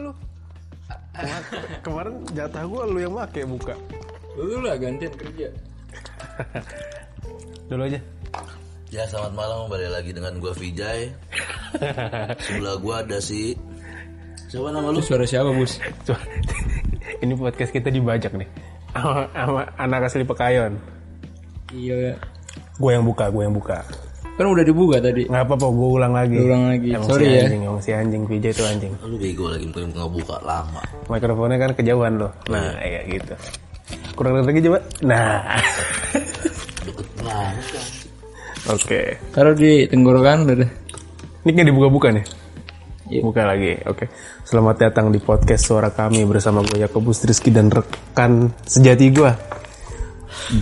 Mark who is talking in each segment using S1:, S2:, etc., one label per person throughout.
S1: lu. Kemar- Kemarin jatah gua lu yang make buka.
S2: Lu lah gantian kerja.
S1: Dulu aja.
S3: Ya selamat malam kembali lagi dengan gua Vijay. Sebelah gua ada si siapa nama lu?
S2: Itu suara siapa, Bos?
S1: Coba. Ini podcast kita dibajak nih. Sama, sama anak asli Pekayon.
S2: Iya.
S1: Gue yang buka, gue yang buka.
S2: Kan udah dibuka tadi.
S1: Nggak apa-apa, gue ulang lagi.
S2: Ulang lagi.
S1: Emang
S2: Sorry
S1: si
S2: ya.
S1: anjing, emang si anjing. PJ itu anjing.
S3: Lu bego lagi mungkin nggak buka lama.
S1: Mikrofonnya kan kejauhan loh. Nah, kayak gitu. Kurang dekat lagi coba. Nah.
S3: Deket banget kan.
S1: Oke.
S2: Taruh di tenggorokan udah deh.
S1: Ini kan dibuka-buka nih.
S2: Iya.
S1: Buka lagi. Oke. Selamat datang di podcast suara kami bersama gue Yakobus Rizky dan rekan sejati gue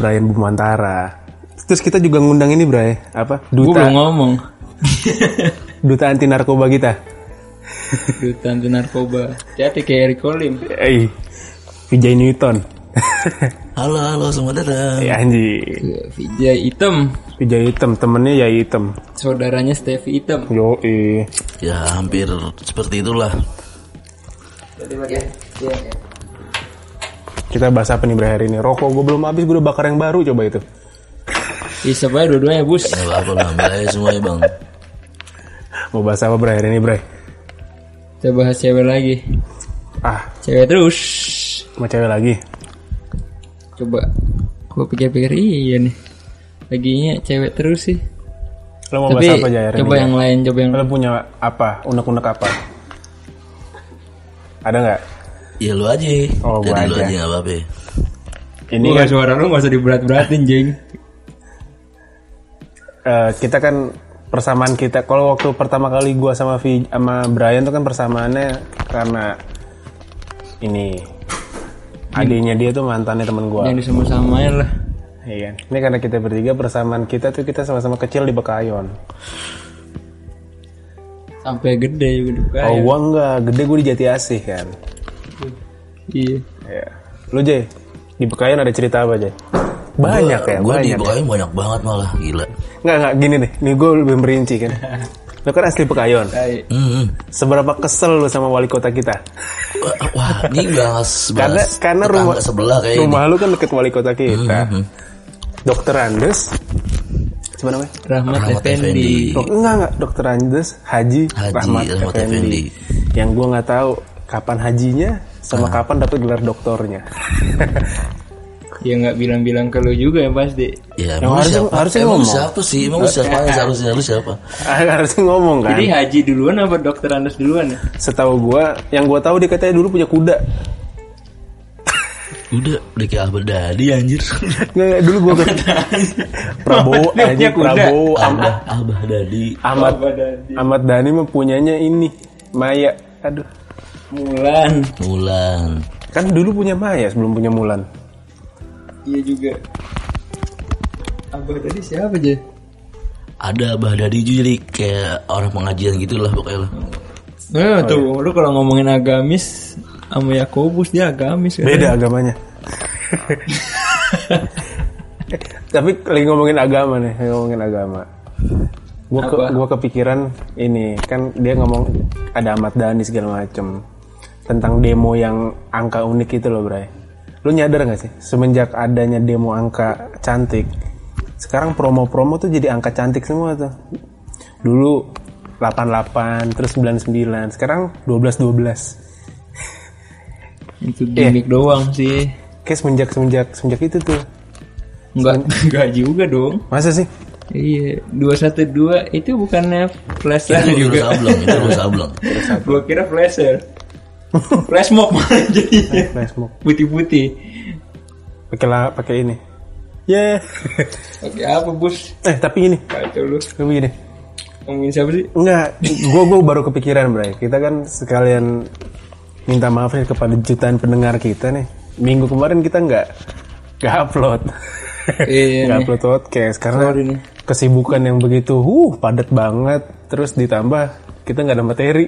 S1: Brian Bumantara. Terus kita juga ngundang ini Bray, apa?
S2: Gue
S1: Duta
S2: belum ngomong.
S1: duta anti narkoba kita.
S2: Duta anti narkoba. Jadi kayak Eric Colim.
S1: Eh, Vijay Newton.
S3: Halo halo selamat datang.
S1: ya anji.
S2: Vijay Item.
S1: Vijay hitam, temennya ya hitam.
S2: Saudaranya Stevie Item.
S1: Yo, eh.
S3: Ya hampir seperti itulah.
S1: Kita bahas apa nih Bray hari ini? Rokok gue belum habis, gue udah bakar yang baru coba itu.
S2: Bisa aja dua-duanya, Bus.
S3: Nggak apa-apa lah ambil aja semua ya bang.
S1: Mau bahas apa Bray hari ini Bray?
S2: Kita bahas cewek lagi.
S1: Ah,
S2: Cewek terus.
S1: sama cewek lagi.
S2: Coba. Gue pikir-pikir iya nih. Laginya cewek terus sih.
S1: Lo mau
S2: Tapi
S1: bahas apa aja hari
S2: coba
S1: ini?
S2: yang lain, coba yang
S1: Lo punya apa? Unek-unek apa? Ada nggak?
S3: Ya lu aja.
S1: Oh, gua
S3: Jadi lu
S1: aja.
S3: aja nggak apa-apa.
S1: Ini
S2: Ini
S1: kan
S2: suara lu gak usah diberat-beratin, Jeng.
S1: Eh, kita kan persamaan kita. Kalau waktu pertama kali gua sama Vi, sama Brian tuh kan persamaannya karena ini adiknya dia tuh mantannya temen gua.
S2: Yang disama-samain lah.
S1: Iya. Ini karena kita bertiga persamaan kita tuh kita sama-sama kecil di Bekayon.
S2: Sampai gede juga dibuka.
S1: Oh, gua enggak, gede gua di Jati Asih kan.
S2: Iya.
S1: Iya. Lu Jay, di Bekayon ada cerita apa Jay? Banyak ya,
S3: Gue di
S1: banyak.
S3: Bekayon banyak banget malah gila.
S1: Enggak, enggak, gini nih. Nih gue lebih merinci kan. Lu kan asli Pekayon.
S2: Hai.
S3: Hmm.
S1: Seberapa kesel lu sama wali kota kita?
S3: Wah, ini gak
S1: Karena karena rumah
S3: sebelah kayak
S1: rumah lu kan deket wali kota kita. Dokter Andes. Siapa namanya?
S2: Rahmat,
S3: Rahmat
S2: Effendi.
S1: Enggak enggak, Dokter Andes Haji,
S3: Haji
S1: Rahmat,
S3: Rahmat
S1: Effendi.
S3: Effendi.
S1: Yang gua nggak tahu kapan hajinya sama kapan dapat gelar doktornya.
S2: Ya nggak bilang-bilang ke lu juga ya pasti.
S3: Ya,
S1: Yang
S3: emang
S1: harusnya-
S3: siapa?
S1: harusnya
S3: emang
S1: ngomong.
S3: siapa sih? Emang lu siapa? Seharusnya lu siapa?
S1: Harusnya ngomong kan.
S2: Jadi Haji duluan apa dokter Andes duluan ya?
S1: Setahu gua, yang gua tahu dia katanya dulu punya kuda.
S3: Udah, udah kayak Ahmad Dhani anjir.
S1: Nggak, nggak, dulu gua kan Prabowo aja
S2: kuda.
S1: Prabowo Ahmad
S3: Abah, Abah Dhani.
S1: Ahmad
S2: Ahmad Dhani.
S1: Ahmad Dhani mah punyanya ini Maya. Aduh.
S2: Mulan.
S3: Mulan.
S1: Kan dulu punya Maya sebelum punya Mulan.
S2: Iya juga. Abah tadi siapa aja?
S3: Ada Abah juga jadi kayak orang pengajian gitu lah pokoknya lah.
S2: Nah, tuh, lu kalau ngomongin agamis sama Yakobus dia agamis kan.
S1: Beda agamanya. Tapi lagi ngomongin agama nih, lagi ngomongin agama. Gua ke, gua kepikiran ini kan dia ngomong ada Ahmad Dhani segala macem tentang demo yang angka unik itu loh, Bray. Lu nyadar gak sih semenjak adanya demo angka cantik, sekarang promo-promo tuh jadi angka cantik semua tuh. Dulu 88, terus 99, sekarang 12 12.
S2: Itu gimmick doang sih.
S1: Kayak semenjak semenjak semenjak itu tuh.
S2: Enggak enggak juga dong.
S1: Masa sih?
S2: Iya, 212 itu bukannya flasher
S3: Itu
S2: juga.
S3: juga sablon, itu sablon.
S2: Gua kira flasher. Flash mob malah jadinya.
S1: Flash mob.
S2: Putih-putih.
S1: Pakai la- pakai ini. Yeah.
S2: Oke, apa, Bus?
S1: eh, tapi ini,
S2: Kacau lu.
S1: tapi gini.
S2: Ngomongin siapa sih?
S1: Enggak, gua gua baru kepikiran, Bray. Kita kan sekalian minta maaf nih kepada jutaan pendengar kita nih. Minggu kemarin kita nggak nggak upload.
S2: Iya
S1: nggak
S2: nih.
S1: upload podcast karena
S2: Sorry nih.
S1: kesibukan yang begitu uh padat banget terus ditambah kita nggak ada materi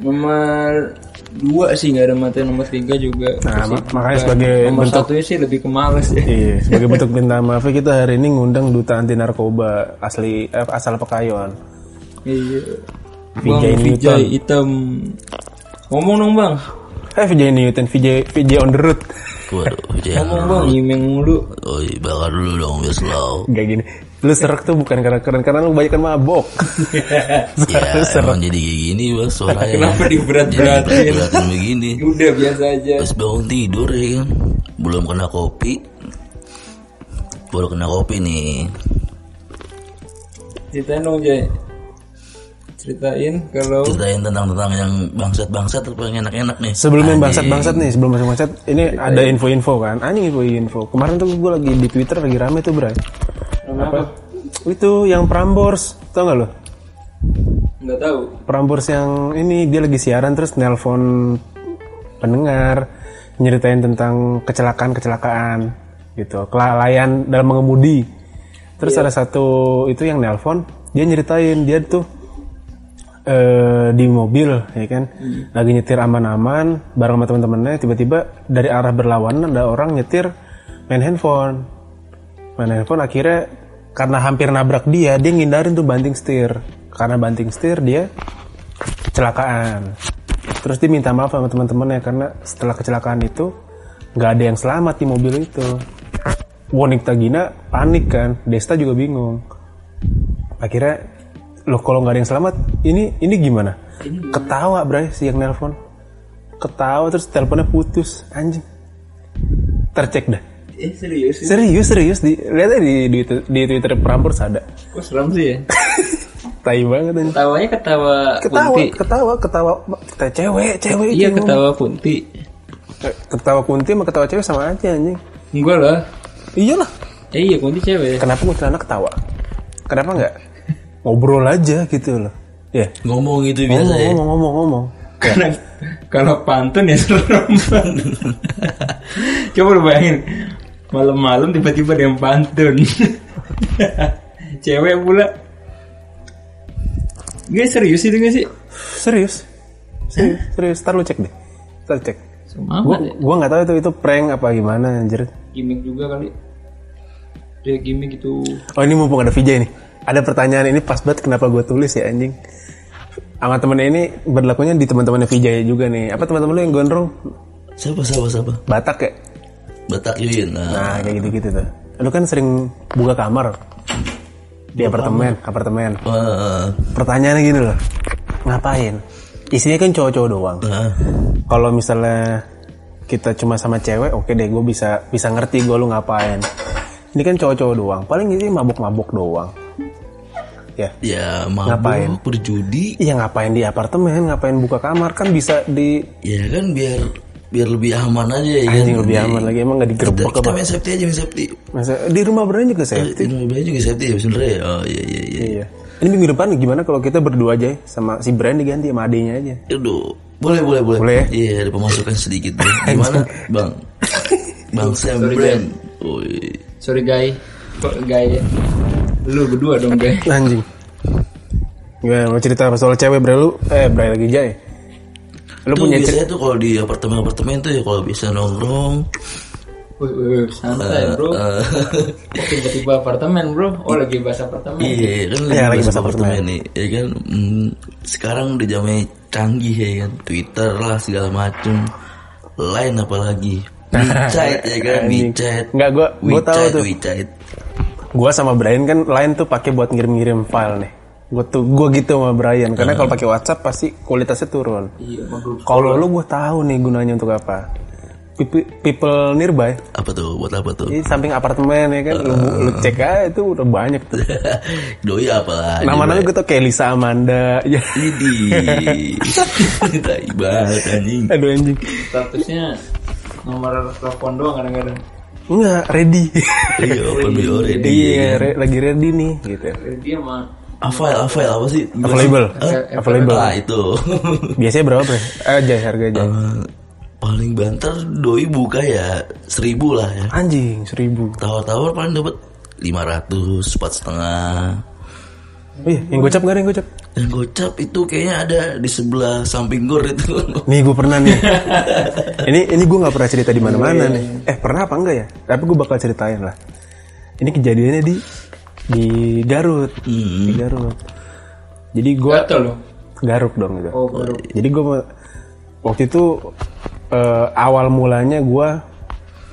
S2: Nomor dua sih nggak ada materi nomor tiga juga.
S1: Nah,
S2: Sih.
S1: mak- makanya sebagai
S2: nomor
S1: bentuk-
S2: satunya sih lebih ke males ya.
S1: iya sebagai bentuk minta maaf kita hari ini ngundang duta anti narkoba asli eh, asal Pekayon
S2: Iya.
S1: Vijay
S2: Bang. Vijay hitam. Ngomong dong bang.
S1: Eh VJ Newton, VJ VJ on the road.
S3: Waduh, jangan.
S2: Ngomong bang. Imeng mulu.
S3: Oh, iya, bakar dulu dong, biar slow.
S1: Gak gini. Lu serak tuh bukan karena keren karena lu banyak mabok.
S3: Ya, emang jadi kayak gini bos suaranya.
S2: Kenapa
S3: Jadi
S2: diberat-beratin?
S3: berat-beratin begini.
S2: Udah biasa aja.
S3: Pas bangun tidur ya kan, belum kena kopi. Baru kena kopi nih.
S2: Ceritain dong Jay. Ceritain kalau
S3: Ceritain tentang tentang yang bangsat-bangsat apa yang enak-enak nih.
S1: Sebelum yang
S3: Anjing.
S1: bangsat-bangsat nih, sebelum masuk bangsat, ini ada info-info kan. Anjing info-info. Kemarin tuh gue lagi di Twitter lagi rame tuh, Bray.
S2: Apa?
S1: Itu yang Prambors, tau gak lo?
S2: Nggak tahu.
S1: Prambors yang ini dia lagi siaran terus nelpon pendengar nyeritain tentang kecelakaan-kecelakaan gitu, kelalaian dalam mengemudi. Terus ada satu itu yang nelpon, dia nyeritain dia tuh eh, di mobil ya kan, lagi nyetir aman-aman bareng sama teman-temannya, tiba-tiba dari arah berlawanan ada orang nyetir main handphone, main handphone akhirnya karena hampir nabrak dia, dia ngindarin tuh banting setir. Karena banting setir dia kecelakaan. Terus dia minta maaf sama teman-temannya karena setelah kecelakaan itu nggak ada yang selamat di mobil itu. Wanita Gina panik kan, Desta juga bingung. Akhirnya, loh kalau nggak ada yang selamat, ini ini gimana? Ketawa Bray si yang nelpon. Ketawa terus teleponnya putus, anjing. Tercek dah.
S2: Eh serius?
S1: Serius serius di lihat aja di di, di Twitter Prambors ada.
S2: Kok seram sih ya?
S1: Tai banget anjing.
S2: Ketawanya ketawa,
S1: Ketawa,
S2: kunti.
S1: ketawa, ketawa, ketawa cewek, cewek
S2: Iya ketawa kunti.
S1: Eh, Ketawa kunti sama ketawa cewek sama aja anjing.
S2: Enggak lah.
S1: Iyalah.
S2: Eh iya kunti cewek.
S1: Kenapa kuntilanak ketawa? Kenapa enggak? Ngobrol aja gitu loh. Ya.
S3: Ngomong gitu
S1: Ngomong,
S3: biasa ya.
S1: ngomong, ngomong, ngomong.
S2: Karena kalau pantun ya serem. Coba lu bayangin malam-malam tiba-tiba ada yang pantun. Cewek pula. Gak serius itu gak sih?
S1: Serius. Serius, serius. Ntar lu cek deh. Ntar cek. Gua,
S2: ya.
S1: gua nggak tahu itu itu prank apa gimana anjir.
S2: Gimik juga kali. Dia gimik itu.
S1: Oh ini mumpung ada VJ nih. Ada pertanyaan ini pas banget kenapa gue tulis ya anjing. Sama temennya ini berlakunya di teman-temannya VJ juga nih. Apa teman-teman lu yang gondrong?
S3: Siapa siapa siapa?
S1: Batak ya?
S3: Batak Yuyun. Nah,
S1: Nah kayak gitu-gitu tuh. Lu kan sering buka kamar di apartemen, apartemen.
S3: eh,
S1: Pertanyaannya gini loh, ngapain? Isinya kan cowok-cowok doang.
S3: nah,
S1: Kalau misalnya kita cuma sama cewek, oke deh, gue bisa bisa ngerti gue lu ngapain. Ini kan cowok-cowok doang. Paling ini mabuk-mabuk doang. Ya,
S3: ya
S1: Ngapain?
S3: mabuk berjudi
S1: iya ngapain di apartemen, ngapain buka kamar kan bisa di
S3: ya kan biar biar lebih aman aja ya kan
S1: anjing lebih aman lagi emang nggak
S3: kita,
S1: digerebek
S3: kita
S1: apa?
S3: main safety aja main safety
S1: Masa di rumah berani juga saya.
S3: ini mobilnya juga safety ya sebenarnya ya oh iya iya iya
S1: Iya. Ini minggu depan gimana kalau kita berdua aja ya, sama si Brian diganti sama adenya aja?
S3: Aduh, boleh boleh boleh.
S1: Boleh ya?
S3: Iya, ada pemasukan sedikit. Bang. Gimana, Bang? Bang Sam Brand. Woi.
S2: Sorry guys. Kok guys ya? Lu berdua dong guys.
S1: Anjing. Gimana mau cerita soal cewek Bray lu? Eh Bray lagi jay. Lu
S3: Tuh
S1: punya cerita?
S3: biasanya tuh kalau di apartemen-apartemen tuh ya kalau bisa nongkrong.
S2: Wih, wih, wih, santai bro.
S3: eh,
S2: tiba-tiba apartemen bro. Oh lagi bahas apartemen.
S3: iya, kan
S1: Iya, lagi
S3: bahas
S1: bahas apartemen.
S3: nih. Ya kan mm, sekarang udah jamnya canggih ya kan. Twitter lah segala macem. Lain apalagi. WeChat ya kan. WeChat.
S1: Nggak, gua- gua tahu tuh.
S3: WeChat.
S1: Gua sama Brian kan lain tuh pakai buat ngirim-ngirim file nih. Gue tuh gue gitu sama Brian karena kalau pakai WhatsApp pasti kualitasnya turun.
S2: Iya, sama.
S1: Kalau lu gue tahu nih gunanya untuk apa. People, people nearby,
S3: Apa tuh? Buat apa tuh?
S1: di samping apartemen ya kan, lu, lu cek aja itu udah banyak tuh.
S3: Doi apa lagi?
S1: Nama-nama gue tuh kayak Lisa Amanda, ya.
S3: Idi. Tai banget anjing.
S1: Aduh anjing.
S2: Statusnya nomor telepon doang kadang-kadang.
S1: Enggak, ready.
S3: Iya, open be already.
S1: Iya, re- lagi ready nih gitu.
S2: Dia mah
S3: Avail, avail apa sih?
S1: Available.
S3: Hah?
S1: Available.
S3: Ah, itu.
S1: Biasanya berapa, Bre? Eh, Jay, harga Jay.
S3: Eh, paling banter doi buka ya seribu lah ya.
S1: Anjing, seribu.
S3: Tawar-tawar paling dapat 500, empat setengah.
S1: Iya, yang gocap nggak ada yang gocap?
S3: Dan gocap itu kayaknya ada di sebelah samping gor itu.
S1: Nih, gue pernah nih. ini ini gue nggak pernah cerita di mana-mana nih. Eh, pernah apa enggak ya? Tapi gue bakal ceritain lah. Ini kejadiannya di di Garut. Di Garut. Jadi gue garuk dong gitu.
S2: Oh.
S1: Jadi gue waktu itu eh, awal mulanya gue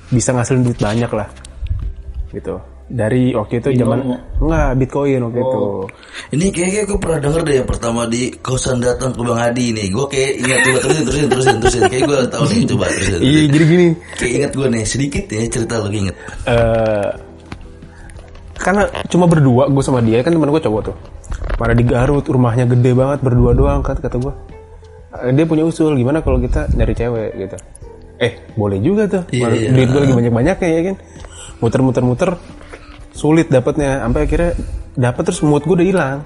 S1: bisa ngasilin duit banyak lah gitu dari waktu itu zaman enggak bitcoin waktu itu
S3: Ini kayaknya gue pernah denger deh yang pertama di kosan datang ke Bang Adi nih. Gue kayak ingat coba terusin terusin terusin terusin. Kayak gue tahu nih coba terusin.
S1: iya jadi gini
S3: Kayak ingat gue nih sedikit ya cerita lo inget.
S1: eh karena cuma berdua gue sama dia kan teman gue cowok tuh. Mana di Garut rumahnya gede banget berdua doang kan kata gue Eh, dia punya usul gimana kalau kita nyari cewek gitu. Eh boleh juga tuh. Mana
S3: iya.
S1: duit gue lagi banyak banyaknya ya kan. Muter-muter muter sulit dapatnya sampai akhirnya dapat terus mood gue udah hilang.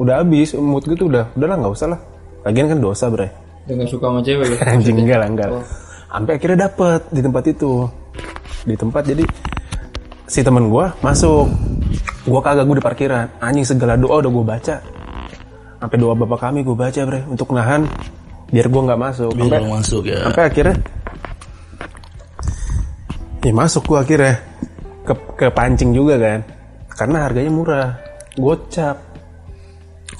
S1: Udah habis mood gue tuh udah udahlah nggak usah lah. Lagian kan dosa bre.
S2: Dia nggak suka sama cewek ya?
S1: anjing enggak lah enggak lah. sampai akhirnya dapet di tempat itu. Di tempat jadi si temen gua masuk gua kagak gue di parkiran anjing segala doa udah gue baca sampai doa bapak kami gue baca bre untuk nahan biar gua nggak masuk
S3: Biar
S1: sampai,
S3: masuk ya.
S1: sampai akhirnya ya masuk gua akhirnya ke ke pancing juga kan karena harganya murah gocap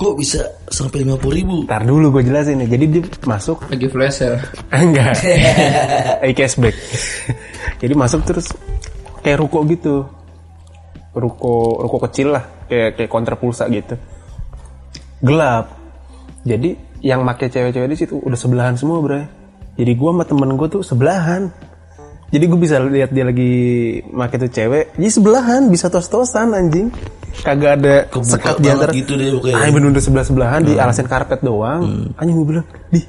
S3: Kok bisa sampai lima puluh ribu?
S1: Ntar dulu gue jelasin nih jadi dia masuk
S2: Lagi flash sale.
S1: Enggak. Eh cashback. Jadi masuk terus kayak ruko gitu. Ruko ruko kecil lah, kayak kayak konter pulsa gitu. Gelap. Jadi yang make cewek-cewek di situ udah sebelahan semua, Bray. Jadi gua sama temen gue tuh sebelahan. Jadi gue bisa lihat dia lagi make tuh cewek, jadi sebelahan bisa tos-tosan anjing. Kagak ada
S3: Kebuka
S1: sekat di antara.
S3: gitu deh.
S1: Ah, bener-bener sebelah-sebelahan di alasan karpet doang. Anjing gue bilang, "Di,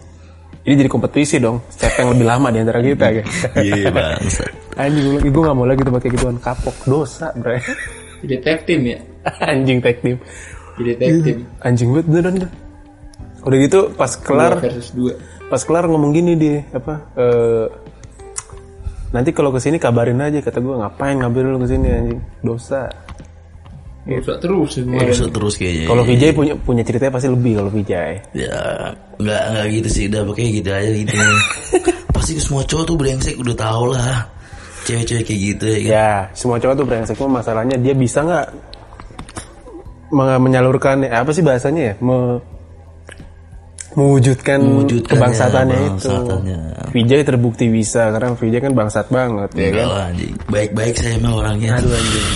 S1: ini jadi kompetisi dong. Siapa yang lebih lama di antara kita gitu.
S3: Iya bangsa.
S1: Anjing gue, gue gak mau lagi tuh pakai gituan kapok dosa, bre.
S2: Jadi tag team ya?
S1: Anjing tag team.
S2: Jadi tag team.
S1: Anjing banget beneran dah. Udah gitu pas kelar,
S2: Dua versus dua.
S1: pas kelar ngomong gini dia apa? eh nanti kalau ke sini kabarin aja kata gue ngapain ngambil lu ke sini anjing dosa.
S2: Rusak terus semua.
S3: Bisa terus kayaknya.
S1: Kalau Vijay punya punya ceritanya pasti lebih kalau Vijay.
S3: Ya nggak nggak gitu sih udah pakai gitu aja gitu. Pasti semua cowok tuh brengsek udah tau lah. Cewek-cewek kayak gitu ya kan.
S1: Ya, semua cowok tuh brengsek cuma masalahnya dia bisa nggak me- menyalurkan apa sih bahasanya ya? Me- mewujudkan,
S3: Mewujudkan
S1: kebangsatannya
S3: ya,
S1: itu. Vijay terbukti bisa karena Vijay kan bangsat banget ya
S3: Enggak
S1: kan.
S3: lah anjing. Baik-baik saya emang orangnya.
S1: Aduh anjing.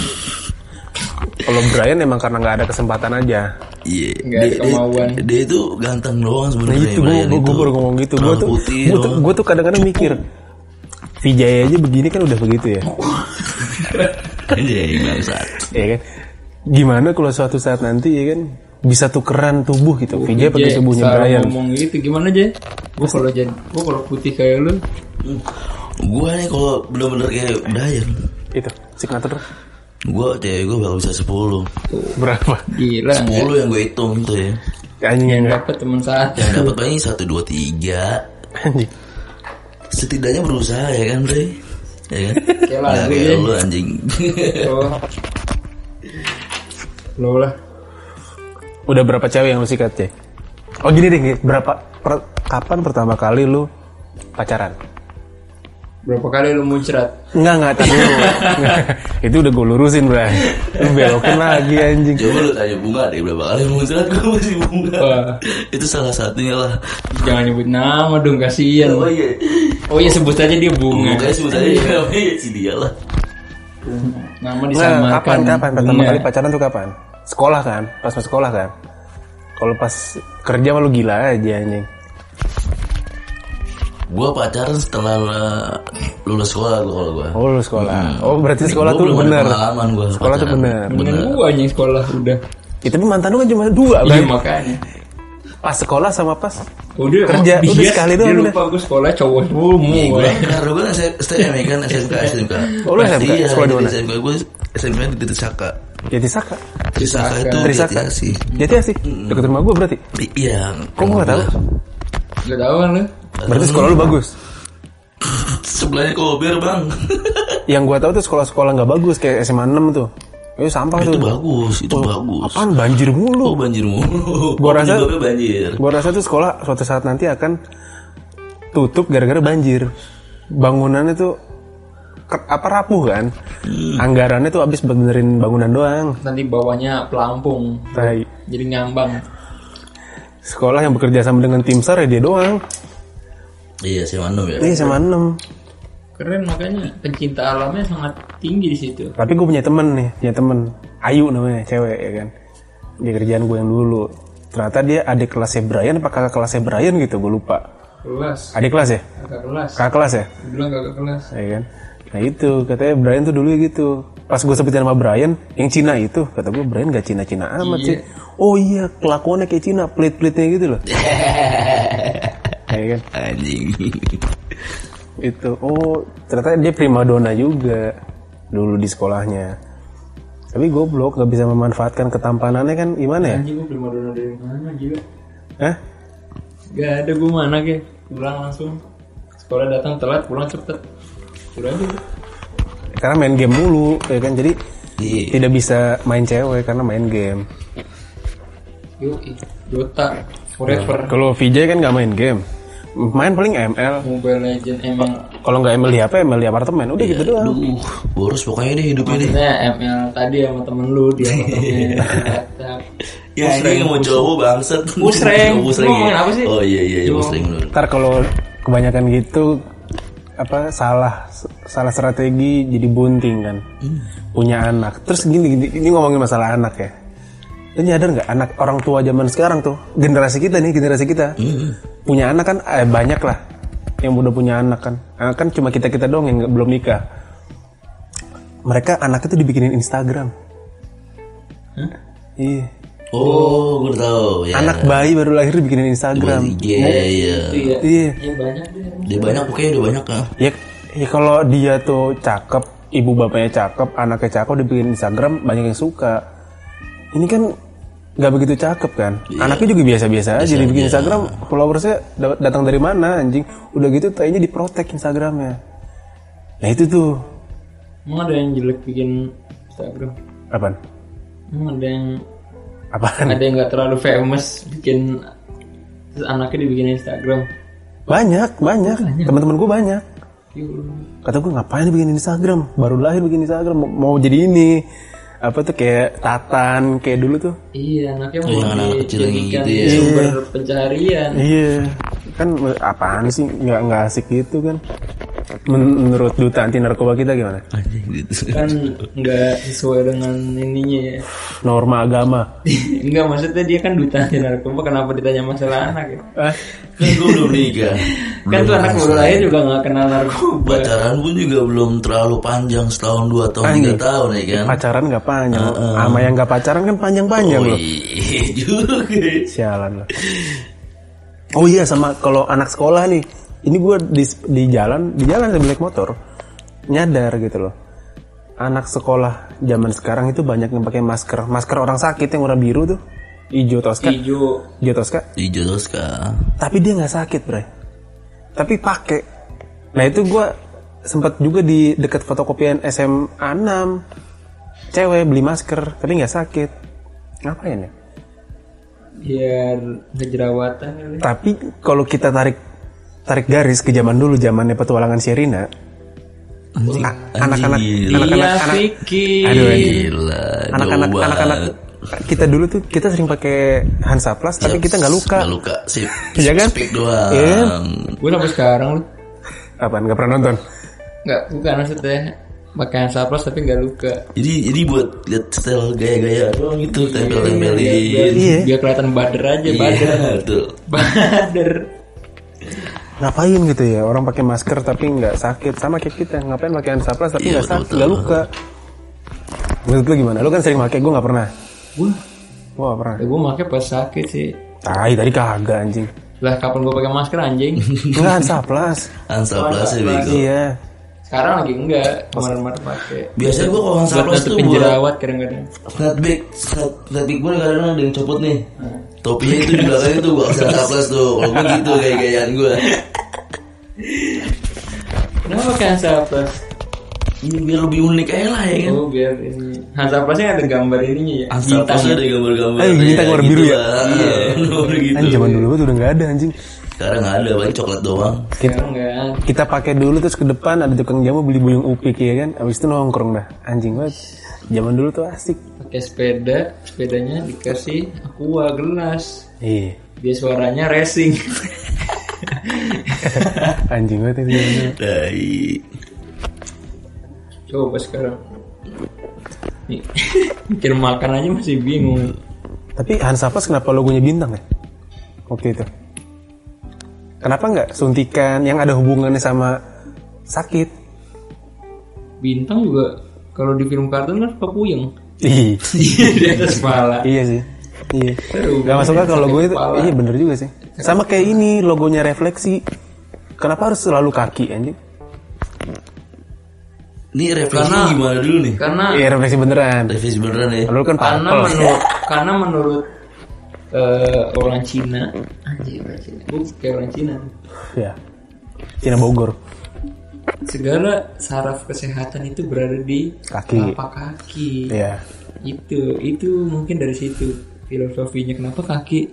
S1: Kalau Brian emang karena nggak ada kesempatan aja.
S3: Iya.
S2: Ada
S3: Dia-
S2: kemauan.
S3: Dia, dia itu ganteng doang
S1: Nah
S3: sebenarnya.
S1: itu gue
S3: Brian
S1: gue baru ngomong gitu. Gue tuh
S3: putih
S1: gue tuh gue tuh kadang-kadang mikir Vijay aja begini kan udah begitu ya.
S3: Anjing bangsat.
S1: ya kan. Gimana kalau suatu saat nanti ya kan bisa tukeran tubuh gitu. Vijay pakai tubuhnya Brian.
S2: ngomong gitu gimana aja? Gue kalau jadi, gue kalau putih kayak lu,
S3: Gua nih kalau bener-bener kayak Brian.
S1: Itu signature
S3: Gua cewek gua bakal bisa 10
S1: berapa?
S2: gila.
S3: 10 yang gue hitung tuh ya
S1: Anjing yang
S2: Yang dapat teman saat.
S3: Yang dapat paling 1, 2, 3
S1: anjing.
S3: Setidaknya berusaha ya kan Bre Ya kan
S2: Kayak lagu,
S3: Nggak kayak
S2: ya.
S3: lu anjing
S2: Oh. Lo lah.
S1: Udah berapa cewek yang lu sikat, Cek? Oh gini deh, berapa per- kapan pertama kali lu pacaran?
S2: Berapa kali lu muncrat?
S1: Enggak, enggak, tadi. Nggak. Itu udah gue lurusin, Bray. Lu belokin lagi anjing.
S3: Coba lu tanya bunga deh berapa kali muncrat gue masih bunga
S2: Wah.
S3: Itu salah satunya lah
S2: Jangan nyebut nama dong, kasihan.
S3: Oh iya
S2: Oh iya sebut aja dia bunga.
S3: Sebut aja namanya si dia lah
S2: Nama
S1: Nah,
S2: disamakan.
S1: kapan, kapan? Pertama kali pacaran tuh kapan? Sekolah kan? Pas masuk sekolah kan? Kalau pas kerja mah lu gila aja anjing.
S3: Gue pacaran setelah uh, lulus sekolah gua kalau gue
S1: Oh, lu sekolah. Oh, berarti sekolah
S3: Gua
S1: tuh
S3: belum
S1: bener.
S3: pengalaman gua
S1: Sekolah tuh bener.
S2: Dengan gua anjing sekolah udah.
S1: Ya, tapi mantan lu kan cuma dua,
S2: Iya
S1: Bray.
S2: makanya.
S1: Pas sekolah sama pas
S2: Udah
S1: Kerja,
S2: dia,
S1: udah sekali doang
S2: Dia
S1: udah.
S2: lupa gua sekolah cowok
S3: Nih
S2: semua.
S3: gue Karena gue kan STM ya kan SMK SMK
S1: Oh, lu SMK?
S3: Iya
S1: Sekolah di mana?
S3: SMK Gue SMK di Trisaka
S1: jadi Saka.
S3: Trisaka itu
S1: Trisaka.
S3: sih
S1: Jadi sih, deket rumah gue berarti.
S3: Iya
S1: Kok gue gak tahu?
S2: Gak tau kan lu?
S1: Berarti sekolah lu bagus.
S3: Sebelahnya kober bang
S1: Yang gue tahu tuh sekolah-sekolah nggak bagus kayak SMA 6 tuh. Itu sampah
S3: Itu
S1: tuh.
S3: bagus Itu bagus
S1: Apaan banjir
S3: Oh
S1: mulu.
S3: banjir mulu
S1: Gua rasa-
S3: Penyebabnya banjir
S1: Gue rasa tuh sekolah suatu saat nanti akan tutup gara-gara banjir. Bangunannya tuh ke- apa rapuh kan? Anggarannya tuh habis benerin bangunan doang.
S2: Nanti bawahnya pelampung.
S1: Tai.
S2: Jadi ngambang.
S1: Sekolah yang bekerja sama dengan tim SAR ya dia doang.
S3: Iya, SMA 6 ya.
S1: Iya sama 6
S2: Keren makanya pencinta alamnya sangat tinggi di situ.
S1: Tapi gue punya temen nih, punya temen Ayu namanya, cewek ya kan. Di kerjaan gue yang dulu. Ternyata dia adik kelasnya Brian apa kakak kelasnya Brian gitu, gue lupa.
S2: Kelas,
S1: Adik kelas ya?
S2: kakak kelas.
S1: Kakak kelas ya?
S2: Bilang kakak kelas.
S1: Ya kan? Nah itu, katanya Brian tuh dulu gitu. Pas gue sebutin nama Brian, yang Cina itu, kata gue Brian gak Cina-Cina amat sih. Oh iya, kelakuannya kayak Cina, pelit-pelitnya gitu loh. ya kan?
S3: Anjing.
S1: Itu, oh ternyata dia primadona juga dulu di sekolahnya. Tapi goblok, gak bisa memanfaatkan ketampanannya kan gimana ya?
S2: Anjing gue prima dona dari mana juga?
S1: Hah?
S2: Gak ada gue mana ke? Pulang langsung. Sekolah datang telat, pulang cepet. Udah aja.
S1: Karena main game mulu, ya kan? Jadi
S3: Iya.
S1: tidak bisa main cewek karena main game.
S2: Yuk, Dota, Forever,
S1: Kalau VJ kan nggak main game, main paling ML.
S2: Mobile Legend, ML.
S1: Kalau nggak ML di HP, ML di apartemen. Udah gitu doang.
S3: Duh, boros pokoknya deh hidupnya deh.
S2: ML tadi sama temen lu di apartemen. WhatsApp.
S3: Ya ini yang mau cowok bangsat.
S2: Musreng.
S3: Oh, musreng ya?
S2: apa sih?
S3: Oh iya iya, iya
S2: Lu
S3: musreng.
S1: Ntar kalau kebanyakan gitu apa salah salah strategi jadi bunting kan. Punya anak. Terus gini, gini ini ngomongin masalah anak ya. Lu nyadar nggak anak orang tua zaman sekarang tuh? Generasi kita nih generasi kita. Punya anak kan eh, banyak lah yang udah punya anak kan. Anak kan cuma kita kita doang yang nggak- belum nikah. Mereka anak itu dibikinin Instagram. Iya
S3: Oh, gue tahu ya.
S1: anak bayi baru lahir dibikinin Instagram
S3: Iya iya.
S2: Iya.
S1: iya
S2: Ya banyak deh.
S3: Dia banyak pokoknya udah banyak kan.
S1: Ya, ya kalau dia tuh cakep, ibu bapaknya cakep, anaknya cakep, dibikin Instagram banyak yang suka. Ini kan nggak begitu cakep kan? Anaknya juga biasa-biasa aja dibikin Instagram, followersnya da- datang dari mana anjing? Udah gitu kayaknya diprotek Instagramnya. Nah itu tuh
S2: Emang ada yang jelek bikin Instagram?
S1: apaan?
S2: Emang ada yang
S1: Apaan?
S2: ada yang nggak terlalu famous bikin terus anaknya dibikin Instagram?
S1: Banyak, banyak. Teman-teman gue banyak.
S2: Yuk.
S1: Kata gue ngapain bikin Instagram? Baru lahir bikin Instagram, mau, mau jadi ini. Apa tuh kayak Tatan, kayak dulu tuh.
S2: Iya, anaknya
S3: Oh,
S2: mau
S3: anak-anak kecil yang
S2: dijadikan
S3: gitu ya.
S2: sumber pencaharian.
S1: Iya, kan apaan sih nggak nggak asik gitu kan? Men- menurut duta anti narkoba kita gimana?
S3: Gitu.
S2: Kan nggak sesuai dengan ininya ya.
S1: Norma agama.
S2: Enggak, maksudnya dia kan duta anti narkoba, kenapa ditanya masalah anak ya?
S1: Eh,
S3: Kan gue belum nikah.
S2: Kan tuh anak baru lahir juga nggak kenal narkoba.
S3: Pacaran pun juga belum terlalu panjang setahun dua tahun tiga tahun ya kan.
S1: pacaran nggak panjang, sama yang nggak pacaran kan panjang-panjang
S3: Oh
S1: loh.
S3: iya juga.
S1: Sialan loh. Oh iya sama kalau anak sekolah nih, ini gue di di jalan di jalan sambil naik motor nyadar gitu loh. Anak sekolah zaman sekarang itu banyak yang pakai masker, masker orang sakit yang warna biru tuh, hijau toska,
S2: Hijau.
S1: hijau toska.
S3: Di Jodoska.
S1: tapi dia nggak sakit bre tapi pakai nah itu gue sempat juga di dekat fotokopian SMA 6 cewek beli masker tapi nggak sakit ngapain ya
S2: Biar kejerawatan kali.
S1: tapi kalau kita tarik tarik garis ke zaman dulu zamannya petualangan Sherina anak-anak anak-anak
S2: Iya,
S1: anak-anak anak-anak kita dulu tuh kita sering pakai Hansaplast tapi kita nggak luka
S3: Nggak luka sip.
S1: Iya kan?
S3: Doang.
S1: Iya.
S2: Gue sampai sekarang lu
S1: apa nggak pernah nonton
S2: nggak bukan maksudnya pakai Hansaplast tapi nggak luka.
S3: Jadi jadi buat lihat style gaya-gaya doang gitu tempel-tempelin.
S2: Biar,
S1: Iya.
S2: biar kelihatan bader aja, bader.
S3: Iya, betul.
S2: Bader.
S1: ngapain gitu ya orang pakai masker tapi nggak sakit sama kayak kita ngapain pakai Hansaplast tapi
S3: Iya,
S1: nggak
S3: betul,
S1: sakit nggak luka menurut lu gimana lu kan sering pakai gue nggak pernah
S2: Gue,
S1: gue nggak pernah
S2: gue pakai pas sakit sih.
S1: tai tadi kagak anjing
S2: Lah kapan gue pakai masker anjing?
S1: nggak Hansaplast
S3: Hansaplast ya bego.
S1: iya
S2: Sekarang lagi enggak, kemarin-kemarin pakai.
S3: Biasanya gua kalau Hansaplast tuh buat
S2: jerawat kadang-kadang.
S3: snapback, snap- snapback gue kadang-kadang ada yang copot nih. Topinya itu di belakangnya tuh gua kasih Hansaplast tuh. Kalau gue gitu gaya-gayaan gue.
S2: Kenapa pakai Hansaplast?
S3: Ini biar lebih unik aja lah ya kan.
S2: Oh biar ini Hansaplastnya ada gambar ininya ya.
S3: Hansaplast ada gambar-gambar.
S1: Eh, bintang warna biru ya?
S3: Iya, gitu.
S1: Anjing zaman dulu tuh udah nggak ada anjing
S3: Sekarang nggak ada, paling coklat doang.
S2: Sekarang enggak.
S1: kita pakai dulu terus ke depan ada tukang jamu beli buyung upik ya kan abis itu nongkrong dah anjing banget zaman dulu tuh asik
S2: Pakai sepeda, sepedanya dikasih aqua gelas.
S1: iya
S2: Dia suaranya racing.
S1: Anjing banget ini. bener.
S3: Dai.
S2: Coba sekarang. Nih, mikir makan aja masih bingung.
S1: Tapi Hansapas kenapa logonya bintang ya? Waktu itu. Kenapa nggak suntikan yang ada hubungannya sama sakit?
S2: Bintang juga kalau di film kartun kan suka puyeng.
S1: Ih,
S2: di atas kepala.
S1: iya sih. Iya. Gak masuk akal logo itu.
S2: kepala.
S1: Iya bener juga sih. Sama kayak ini logonya refleksi. Kenapa harus selalu kaki anjing?
S3: Ini refleksi
S2: Karena-
S3: gimana dulu nih?
S2: Karena
S1: Iya refleksi beneran.
S3: Refleksi beneran ya.
S1: Lalu kan
S2: karena menurut karena menurut eh, orang Cina, anjir orang Cina, gue kayak orang Cina.
S1: Ya. Cina Bogor.
S2: Segala saraf kesehatan itu berada di
S1: Kaki.
S2: telapak kaki.
S1: Iya.
S2: Itu itu mungkin dari situ filosofinya kenapa kaki?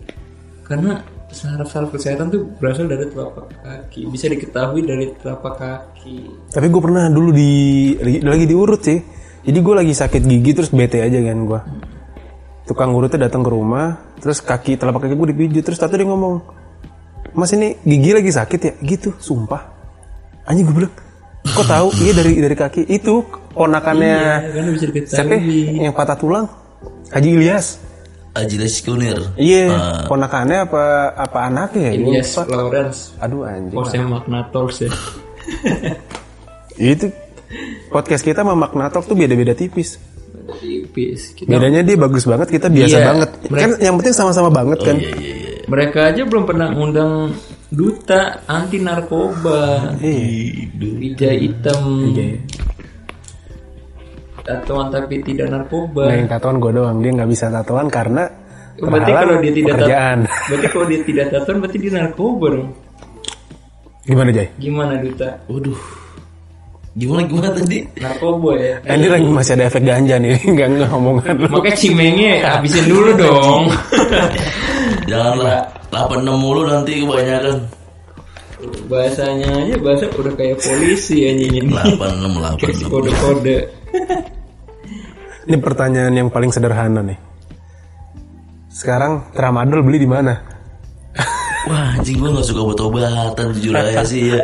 S2: Karena saraf-saraf kesehatan tuh berasal dari telapak kaki. Bisa diketahui dari telapak kaki.
S1: Tapi gue pernah dulu di lagi diurut sih. Jadi gue lagi sakit gigi terus bete aja kan gue. Tukang urutnya datang ke rumah, terus kaki telapak kaki gue dipijit terus tadi dia ngomong, Mas ini gigi lagi sakit ya? Gitu, sumpah. Anjing gue bilang, kok tahu? iya dari dari kaki itu ponakannya
S2: Ya, karena bisa
S1: siapa?
S2: diketahui.
S1: Yang patah tulang, Haji Ilyas.
S3: Ajilas Kunir.
S1: Iya,
S3: Ah.
S1: ponakannya apa apa anaknya ya?
S2: Ilyas
S1: lupa.
S2: Lawrence.
S1: Aduh anjing.
S2: Bosnya Magnatos ya.
S1: Itu podcast kita sama Magnatok tuh beda-beda tipis.
S2: Tipis. Kita
S1: Bedanya dia bagus banget, kita biasa
S2: Iya,
S1: banget. Kan yang penting sama-sama banget kan.
S3: Iya iya iya.
S2: Mereka aja belum pernah undang duta anti narkoba.
S1: Iya.
S2: Wijaya hitam. Tatoan tapi tidak narkoba.
S1: Nah, yang tatoan gue doang, dia nggak bisa tatoan karena
S2: berarti
S1: terhalang
S2: kalau dia tidak
S1: pekerjaan.
S2: tat- berarti kalau dia tidak tatoan berarti dia narkoba dong.
S1: Gimana Jay?
S2: Gimana duta?
S3: Waduh. Gimana gimana tadi?
S2: Narkoba ya.
S1: Eh, ini lagi masih ada efek ganja nih, nggak nggak omongan lu.
S2: Makanya cimengnya habisin dulu dong.
S3: Janganlah 86 mulu nanti kebanyakan.
S2: Bahasanya aja bahasa udah kayak polisi anjing ini.
S3: 86
S2: Kasih
S3: 86.
S2: kode-kode.
S1: Ini pertanyaan yang paling sederhana nih. Sekarang tramadol beli di mana?
S3: Wah anjing gue gak suka obat-obatan jujur aja sih ya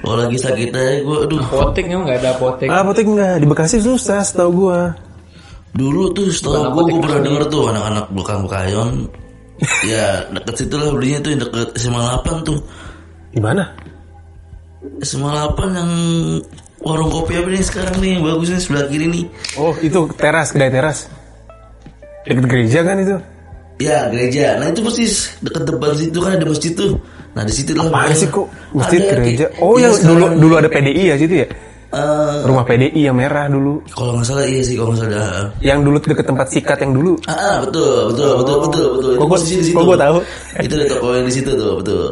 S3: Kalau lagi sakit aja gue aduh
S2: Apotek emang nggak ada apotek.
S1: Ah, apotek nggak di Bekasi susah, setahu gue.
S3: Dulu tuh setahu gue gue pernah denger tuh anak-anak belakang Bekayon Ya deket situ lah belinya tuh yang deket SMA 8 tuh
S1: Di mana?
S3: SMA 8 yang warung kopi apa nih sekarang nih yang bagus nih sebelah kiri nih
S1: Oh, itu teras, kedai teras. Deket gereja kan itu?
S3: Ya gereja Nah itu persis deket depan situ kan ada masjid tuh Nah di situ lah pokoknya.
S1: sih kok masjid
S3: Ada,
S1: gereja? Oh,
S3: iya,
S1: yang dulu dulu ada PDI ya situ ya?
S3: Eh,
S1: Rumah PDI yang merah dulu.
S3: Kalau nggak salah iya sih kalau nggak salah
S1: Yang dulu deket tempat sikat yang dulu.
S3: Ah, ah, betul, betul, betul, betul, betul.
S1: Kok
S3: posisi di situ.
S1: kok gua tahu?
S3: Itu ada toko yang di situ tuh, betul.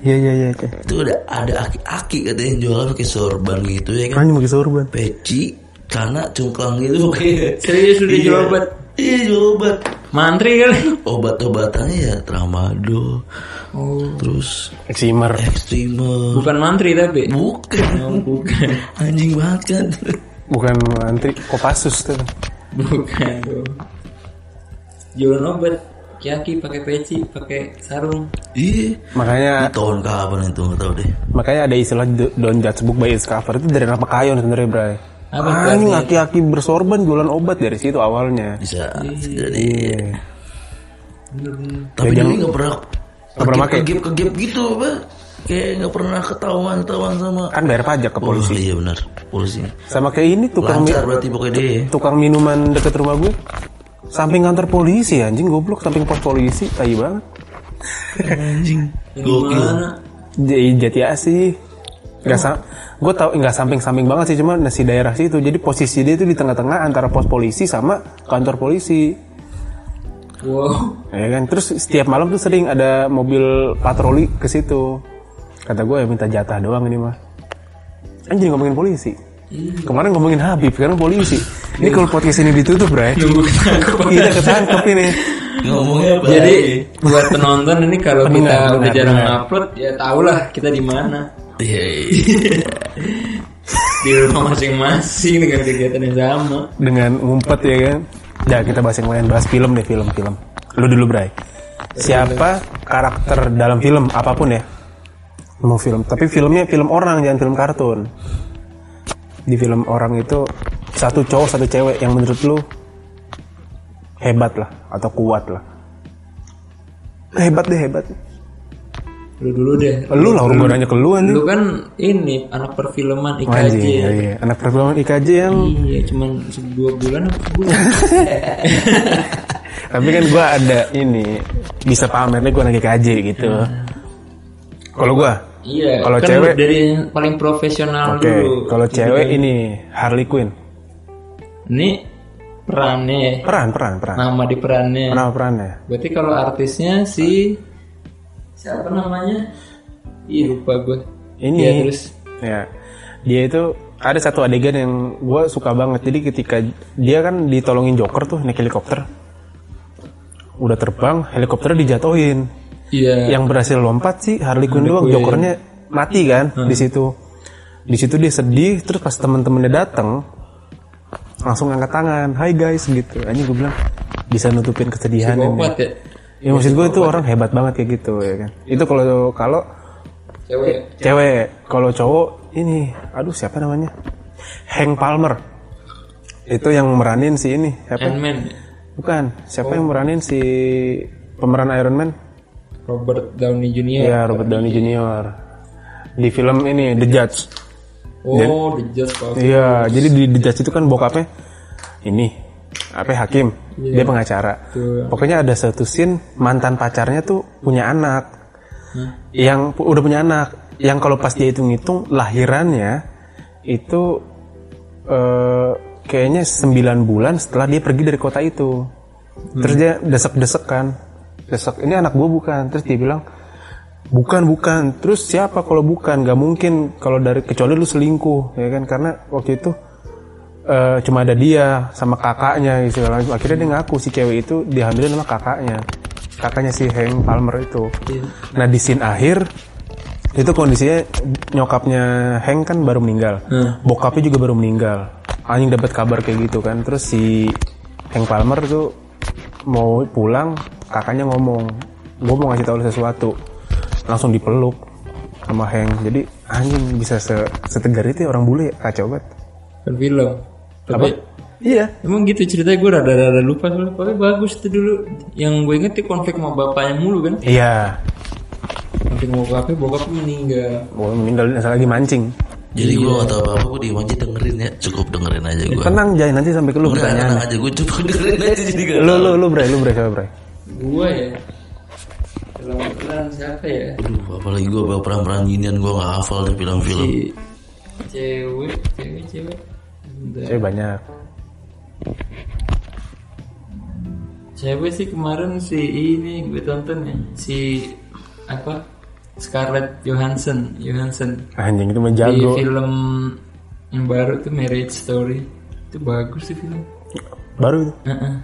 S1: Iya iya iya.
S3: Itu ada ada aki-aki katanya jualan pakai sorban gitu ya kan.
S1: Anjing pakai sorban.
S3: Peci, celana cungklang gitu.
S2: Serius udah
S3: Iya.
S2: jual obat?
S3: Iya, jual obat.
S2: Mantri kali.
S3: Obat-obatannya ya tramadol,
S2: Oh.
S3: terus
S1: Eksimer.
S3: ekstrimer.
S2: Bukan mantri tapi.
S3: Bukan.
S2: Oh, bukan.
S3: Anjing banget kan.
S1: Bukan antri Kopassus tuh.
S2: Bukan. Jualan obat. Kaki pakai peci, pakai sarung.
S3: Iya.
S1: Makanya
S3: Ini tahun kapan itu nggak tahu deh.
S1: makanya ada istilah do- don't judge book by its cover itu dari nama kayon sebenarnya Bray.
S2: Apa
S1: Anjing aki-aki bersorban jualan obat dari situ awalnya.
S3: Bisa jadi.
S1: Iya.
S3: Tapi
S1: Ya,
S3: dia
S1: jangan-
S3: nggak pernah
S1: Nggak pernah pakai.
S3: kegep kegep gitu apa? Kayak nggak pernah ketahuan ketahuan sama.
S1: Kan bayar pajak ke
S3: Oh,
S1: polisi.
S3: iya benar polisi.
S1: Sama kayak ini tukang
S3: Lancar berarti pokoknya dia.
S1: tukang minuman deket rumah gue. Samping kantor polisi anjing goblok samping pos polisi tai banget.
S3: Anjing.
S2: Gimana?
S1: J- Jati Asih. Gak sa gue tau nggak samping-samping banget sih cuma nasi daerah situ. Jadi posisi dia itu di tengah-tengah antara pos polisi sama kantor polisi.
S2: Wow.
S1: Ya kan, terus setiap malam tuh sering ada mobil patroli ke situ. Kata gue ya minta jatah doang ini mah. Anjing ngomongin polisi. Kemarin ngomongin Habib, sekarang polisi. Ini kalau podcast ini ditutup.
S2: Nunggu ketangkep.
S1: Kita ketangkep ini.
S3: Ngomongnya apa?
S2: Jadi buat penonton ini kalau kita udah jarang upload ya tau lah kita di mana. Di rumah masing-masing dengan kegiatan yang sama.
S1: Dengan ngumpet ya kan. Ya kita bahas yang lain, bahas film deh, film-film. Lu dulu, Bray. Siapa karakter dalam film apa pun ya? mau film tapi filmnya film orang jangan film kartun di film orang itu satu cowok satu cewek yang menurut lu hebat lah atau kuat lah hebat deh hebat
S2: Lu dulu deh.
S1: lu lah orang gua nanya ke lu anjing
S2: Lu kan ini anak perfilman IKJ.
S1: Anjing, iya, iya. anak perfilman IKJ yang
S2: Iya, cuman dua bulan apa
S1: tapi kan gua ada ini bisa pamer nih gua anak IKJ gitu kalau gua
S2: iya.
S1: Kalau
S2: kan
S1: cewek-
S2: dari yang paling profesional
S1: oke
S2: dulu.
S1: kalau cewek ini Harley Quinn
S2: Ini perannya,
S1: peran peran peran
S2: nama di perannya.
S1: Kenapa perannya
S2: Berarti kalau artisnya si siapa namanya? Ih lupa gue.
S1: ini
S2: Iya terus.
S1: ya dia itu ada satu adegan yang gue suka banget. Jadi ketika dia kan ditolongin Joker tuh naik helikopter. Udah terbang helikopternya dijatuhin.
S2: Iya.
S1: Yang berhasil lompat sih Harley Quinn doang. Jokernya mati kan di situ. Di situ dia sedih terus pas temen-temennya datang langsung angkat tangan. Hai guys gitu. Aja gue bilang bisa nutupin kesedihan
S2: ya.
S1: Ya maksud gue itu orang hebat banget kayak gitu ya kan? Itu kalau kalau
S2: Cewek.
S1: cewek. Kalau cowok ini aduh siapa namanya? Hank Palmer. Itu yang meranin si ini siapa?
S2: Ant-Man.
S1: bukan siapa yang meranin si pemeran Iron Man?
S2: Robert Downey Jr.
S1: ya Robert Downey Jr di film ini The Judge.
S2: Oh, The Judge
S1: iya jadi di The Judge itu kan bokapnya ini apa hakim dia pengacara. Pokoknya ada satu scene mantan pacarnya tuh punya anak. Yang pu- udah punya anak. Yang kalau pas dia hitung hitung lahirannya itu eh, kayaknya 9 bulan setelah dia pergi dari kota itu. Terus dia desek desek kan. Desek ini anak gue bukan. Terus dia bilang bukan bukan. Terus siapa kalau bukan? Gak mungkin kalau dari kecuali lu selingkuh ya kan? Karena waktu itu eh, cuma ada dia sama kakaknya gitu akhirnya dia ngaku si cewek itu dihamilin sama kakaknya. Kakaknya si Hank Palmer itu. Nah di scene akhir itu kondisinya nyokapnya Hank kan baru meninggal. Bokapnya juga baru meninggal. Anjing dapat kabar kayak gitu kan. Terus si Hank Palmer tuh mau pulang kakaknya ngomong gue mau ngasih tahu sesuatu. Langsung dipeluk sama Hank. Jadi anjing bisa se setegar itu ya orang bule ya kacau banget.
S2: Kan film. Tapi
S1: iya
S2: emang gitu ceritanya gue rada-rada lupa soalnya. Tapi bagus itu dulu. Yang gue inget tuh konflik sama bapaknya mulu kan.
S1: iya
S2: Konflik sama bokapnya, bokapnya meninggal.
S1: gue meninggal asal lagi mancing
S3: Jadi gue gak tau apa-apa, gue aja dengerin ya. Cukup dengerin aja gue.
S1: tenang Jay nanti sampai ke lu
S3: Enggak, tenang aja, gue coba dengerin aja jadi gak
S1: lu lu lu bre lu bre siapa bre
S2: Gue ya. Film peran siapa ya?
S3: Aduh, apalagi gue peran-peran ginian gue gak hafal deh film-film.
S2: Cewek, cewek, cewek.
S1: Cewek banyak.
S2: Cewek sih kemarin si ini gue tonton ya si apa? Scarlett Johansson Johansson.
S1: Anjing itu mah
S2: di film yang baru tuh Marriage Story. Itu bagus sih film.
S1: Baru itu?
S2: Heeh.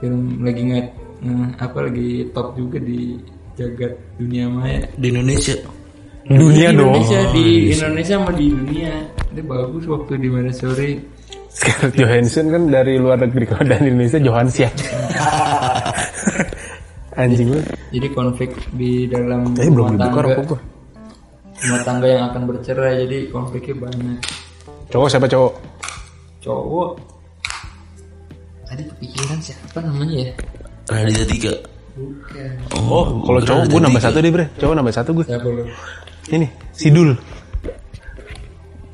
S2: film lagi nggak nge- apa lagi top juga di jagat dunia maya
S3: Di Indonesia.
S1: dunia
S2: di
S1: dong.
S2: Indonesia di Indonesia sama di dunia itu bagus waktu di Marriage Story
S1: Scarlett Johansson kan dari luar negeri kalau dari Indonesia Johansson. Anjing lu.
S2: Jadi konflik di dalam
S1: eh belum
S2: rumah
S1: dibuka
S2: tangga.
S1: rokok gua.
S2: Rumah tangga yang akan bercerai jadi konfliknya banyak.
S1: Cowok siapa cowok?
S2: Cowok. Tadi kepikiran siapa namanya ya?
S3: Raditya Tiga.
S2: bukan.
S1: Oh kalau cowok gue nambah satu deh bre. Cowok nambah satu gue
S2: siapa lu?
S1: Ini Sidul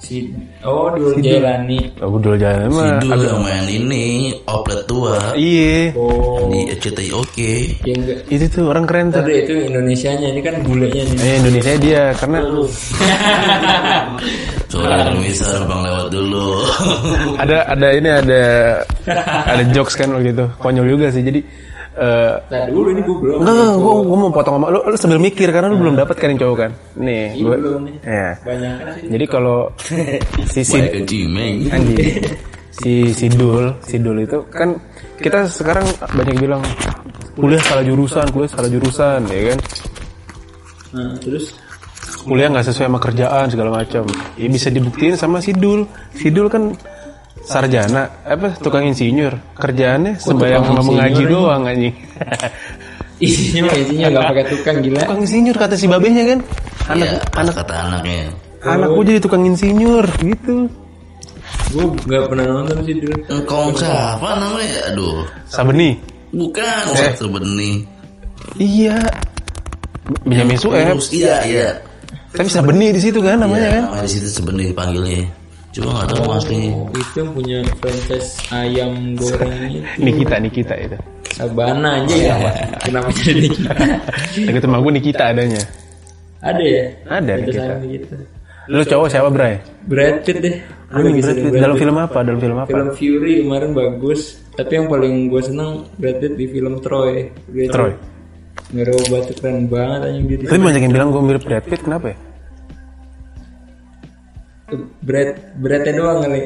S2: si oh Dul Jailani
S1: oh gue dulu jalan mah
S3: Sidul. yang main ini, oplet tua.
S1: iya.
S2: Oh.
S3: Di RCTI oke.
S2: ya enggak.
S1: Itu tuh orang keren tuh.
S2: Tadi itu Indonesianya ini kan bulenya nih.
S1: Eh Indonesia dia karena
S3: Soalnya Indonesia numpang lewat dulu.
S1: ada ada ini ada ada jokes kan waktu itu. Konyol juga sih jadi eh
S2: nah dulu ini gue belum
S1: Enggak, enggak, gue, gue mau potong sama lu, lu sambil mikir karena lu belum dapat kan yang cowok kan. Nih, gue, ya.
S2: banyak kan
S1: Jadi kalau si si anjing, si si Dul, si Dul itu kan kita sekarang banyak bilang kuliah salah jurusan, kuliah salah jurusan, ya kan?
S2: nah terus
S1: Kuliah nggak sesuai sama kerjaan segala macam. Ya bisa dibuktiin sama si Dul. Si Dul kan sarjana, apa tukang insinyur. Kerjaannya sembayang sama mengaji doang anjing.
S2: isinya isinya nggak pakai tukang gila
S1: tukang insinyur kata si babenya kan anak
S3: Iya, anak kata anaknya.
S1: anak gue jadi tukang insinyur gitu
S2: gue nggak pernah nonton sih dulu
S3: Engkong siapa namanya? Aduh,
S1: Sabeni
S3: bukan
S1: Eh.
S3: satu benih.
S1: iya Benyamin Sueb
S3: Iya, iya.
S1: tapi Sabeni di situ kan namanya kan
S3: Namanya di situ sebenarnya dipanggilnya. Cuma nggak tahu aslinya.
S2: itu punya franchise ayam goreng itu
S1: Nikita Nikita itu.
S2: Sabana aja ya kenapa jadi Nikita?
S1: Dekat rumah gue Nikita adanya.
S2: Ada ya?
S1: Ada Nikita.
S2: Nikita.
S1: lu cowok siapa Bray?
S2: Brad Pitt deh.
S1: Anjing, Brad Pitt. Dalam film apa? Dalam film apa?
S2: Film Fury kemarin bagus. Tapi yang paling gue seneng Brad Pitt di film Troy.
S1: Troy.
S2: ngerubah tuh keren banget anjing dia.
S1: Tapi banyak yang bilang gue mirip Brad Pitt kenapa ya
S2: Brad Bradnya doang kali.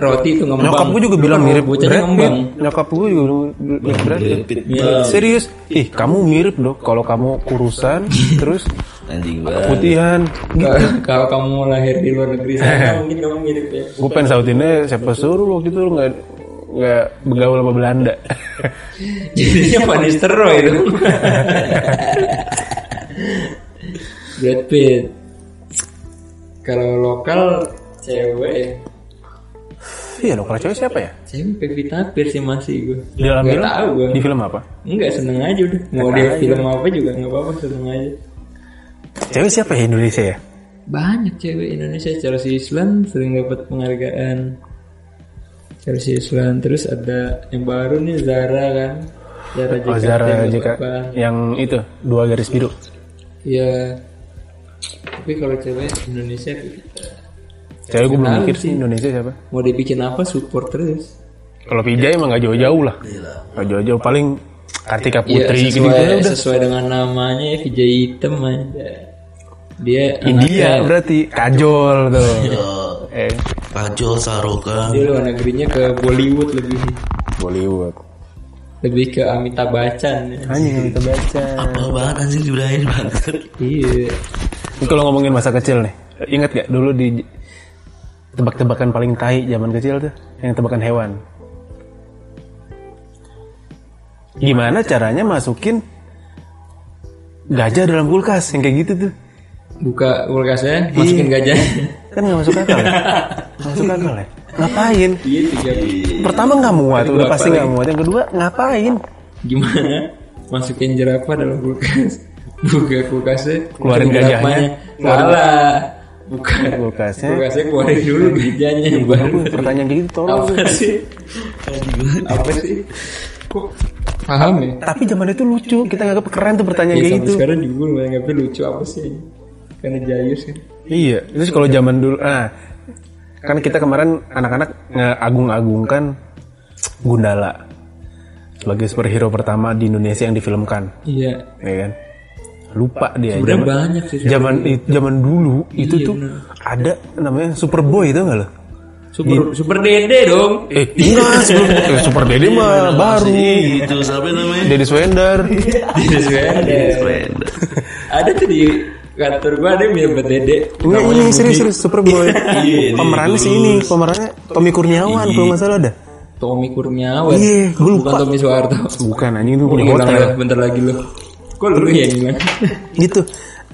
S2: Roti itu ngembang.
S1: Nyokap gue juga bilang mirip
S2: bocahnya ngembang.
S1: Nyokap gue juga bilang mirip Brad Pitt
S2: Iya.
S1: serius? Ih kamu mirip dong. Kalau kamu kurusan terus
S3: Anjing banget.
S1: putihan.
S2: Kalau- kalau kamu lahir di luar negeri sana mungkin kamu mirip ya.
S1: Gue pengen sautinnya siapa suruh waktu itu lu nggak nggak bergaul sama Belanda.
S2: Jadinya Van Nistelrooy itu Brad Pitt kalau lokal cewek.
S1: Iya lo kalau cewek siapa ya?
S2: Cewek Pevita Pierce sih masih gue
S1: di dalam film
S2: tahu gue
S1: di film apa?
S2: Enggak seneng aja udah. Mau dia film apa juga nggak apa-apa seneng aja.
S1: Cewek siapa ya Indonesia ya?
S2: Banyak cewek Indonesia. Chelsea Islan sering dapat penghargaan. Chelsea Islan Terus ada yang baru nih Zara kan. Zara
S1: oh
S2: JKT
S1: Zara jika yang itu dua garis biru.
S2: Iya Tapi kalau cewek Indonesia kita
S1: cewek gue belum mikir
S2: sih.
S1: sih. Indonesia siapa?
S2: Mau dibikin apa support terus.
S1: Kalau Vijay emang nggak jauh-jauh lah. Nggak jauh-jauh. Paling Kartika
S2: Iya
S1: Putri gitu
S2: sesuai,
S1: gitu udah.
S2: sesuai dengan namanya ya Vijay Hitam aja. Dia
S1: India
S2: anaknya-
S1: berarti. Kajol tuh. Eh.
S3: Kajol Saroka.
S2: Dia luar negerinya ke Bollywood lebih.
S1: Bollywood.
S2: Lebih ke Amitabh Bachchan. Ya.
S1: anjing yang kita baca
S3: Apa banget anjing Ibrahim banget.
S2: Iya.
S1: Ini kalau ngomongin masa kecil nih ingat gak dulu di tebak-tebakan paling tai zaman kecil tuh yang tebakan hewan gimana caranya masukin gajah dalam kulkas yang kayak gitu tuh
S2: Buka kulkasnya, masukin gajah.
S1: kan nggak masuk akal ya masuk akal ya ngapain
S2: Iya tiga.
S1: pertama nggak muat udah pasti nggak muat yang kedua ngapain
S2: Gimana? Masukin jerapah dalam kulkas. Buka kulkasnya,
S1: Keluarin gajahnya.
S2: Salah. Bukan.
S1: kulkasnya
S2: Kulkasnya keluarin dulu gajahnya baru.
S1: pertanyaan kayak gitu tolong
S2: Apa sih? Apa sih? Kok paham ya?
S1: tapi zaman itu lucu kita nggak keren tuh pertanyaan
S2: Ya,
S1: kayak gitu
S2: sekarang juga gue nganggapnya lucu apa sih? Karena jayus kan.
S1: Iya, terus kalau zaman dulu, ah, kan kita kemarin anak-anak ngagung-agungkan Gundala sebagai superhero pertama di Indonesia yang difilmkan,
S2: Iya.
S1: ya kan? Lupa dia.
S2: Sebenarnya
S1: Zaman,
S2: banyak sih.
S1: zaman zaman dulu itu
S2: Iya,
S1: tuh
S2: bener.
S1: ada namanya Superboy itu nggak lo?
S2: Super super dede dong.
S1: Eh, enggak, sebelum, eh, Super Dede mah baru.
S3: Itu siapa namanya?
S1: Deddy Swender.
S2: Di Sweden. Ada tuh di kantor gua ada yang mirip dede.
S1: Enggak, ini serius serius Superboy.
S3: Iya,
S1: Pemerannya sih ini, pemerannya Tommy Kurniawan kalau nggak salah ada.
S2: Tommy Kurniawan.
S1: Iya, gue
S2: Bukan
S1: lupa.
S2: Tommy Soeharto.
S1: Bukan, anjing itu punya hotel.
S2: dah, bentar lagi lu. Kok lu ya gimana?
S1: gitu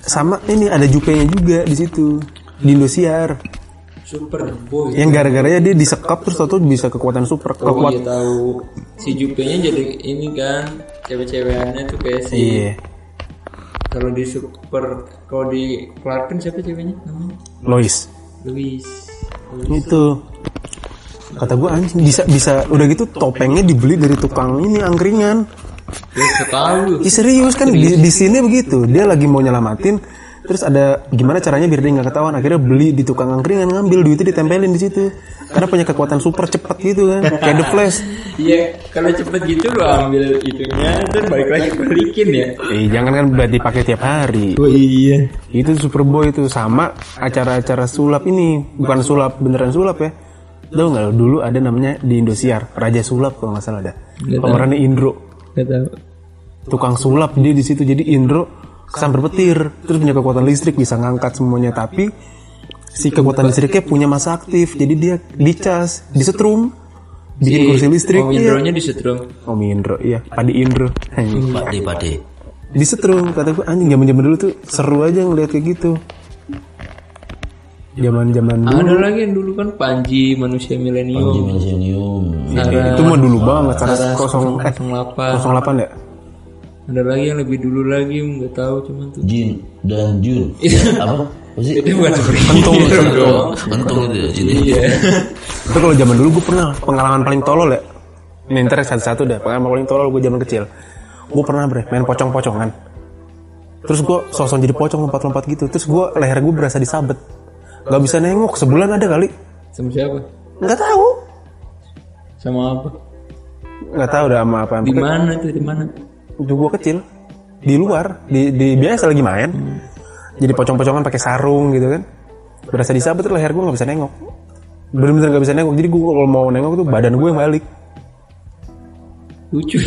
S1: sama ini ada Jupenya juga di situ di Indosiar
S2: Super Boy.
S1: yang gara-garanya dia disekap terus tau bisa kekuatan super
S2: Oh
S1: kekuat
S2: iya tahu. Si Jupe-nya jadi ini kan cewek-cewekannya tuh kayak si
S1: iya
S2: kalau di super kalau di Clark Kent siapa ceweknya namanya?
S1: Lois
S2: Louis.
S1: itu kata gue anjing bisa bisa udah gitu topengnya dibeli dari tukang ini angkringan
S2: tahu.
S1: Ih, serius kan? Di, di sini begitu. Dia lagi mau nyelamatin. Terus ada gimana caranya biar dia nggak ketahuan? Akhirnya beli di tukang angkringan ngambil duitnya ditempelin di situ. Karena punya kekuatan super cepat gitu kan. Kayak the flash.
S2: Iya, kalau cepet gitu lu ambil itunya terus balik lagi balikin ya.
S1: eh jangan kan berarti pakai tiap hari.
S2: Oh iya.
S1: itu Superboy itu sama acara-acara sulap ini. Bukan sulap beneran sulap ya. Tahu nggak lo, dulu ada namanya di Indosiar Raja Sulap kalau nggak salah ada. Pemerannya Indro
S2: Gak tahu.
S1: tukang sulap dia di situ jadi Indro kesambar petir terus punya kekuatan listrik bisa ngangkat semuanya tapi si kekuatan listriknya punya masa aktif jadi dia dicas disetrum bikin kursi listrik
S2: Om
S1: iya.
S2: Indro-nya disetrum.
S1: Om Indro iya Padi Indro
S3: Pade pade.
S1: disetrum kata gue anjing zaman zaman dulu tuh seru aja ngeliat kayak gitu zaman zaman dulu
S2: Ada lagi yang dulu kan Panji manusia milenium.
S3: Milenium.
S2: Sarah
S1: itu mah dulu banget Sarah kosong eh
S2: 08.
S1: 08 ya
S2: Ada lagi yang lebih dulu lagi nggak tahu cuman tuh.
S3: Jin dan Jun. Apa? Apa sih?
S2: Itu bukan itu.
S3: Bentung itu ya Jin.
S2: Iya.
S1: itu kalau zaman dulu gue pernah pengalaman paling tolol ya ini ntar satu-satu deh pengalaman paling tolol gue zaman kecil gue pernah bre main pocong-pocongan terus gue sosok jadi pocong lompat-lompat gitu terus gue leher gue berasa disabet nggak bisa nengok sebulan ada kali
S2: Sama siapa?
S1: nggak tahu
S2: Sama apa?
S1: nggak tahu udah sama apa
S2: Di mana tuh? Di mana?
S1: itu gue kecil di luar di, di biasa lagi main jadi pocong-pocongan pakai sarung gitu kan berasa disabet leher gue nggak bisa nengok bener-bener nggak bisa nengok jadi gue kalau mau nengok tuh badan gue yang balik
S2: Lucu.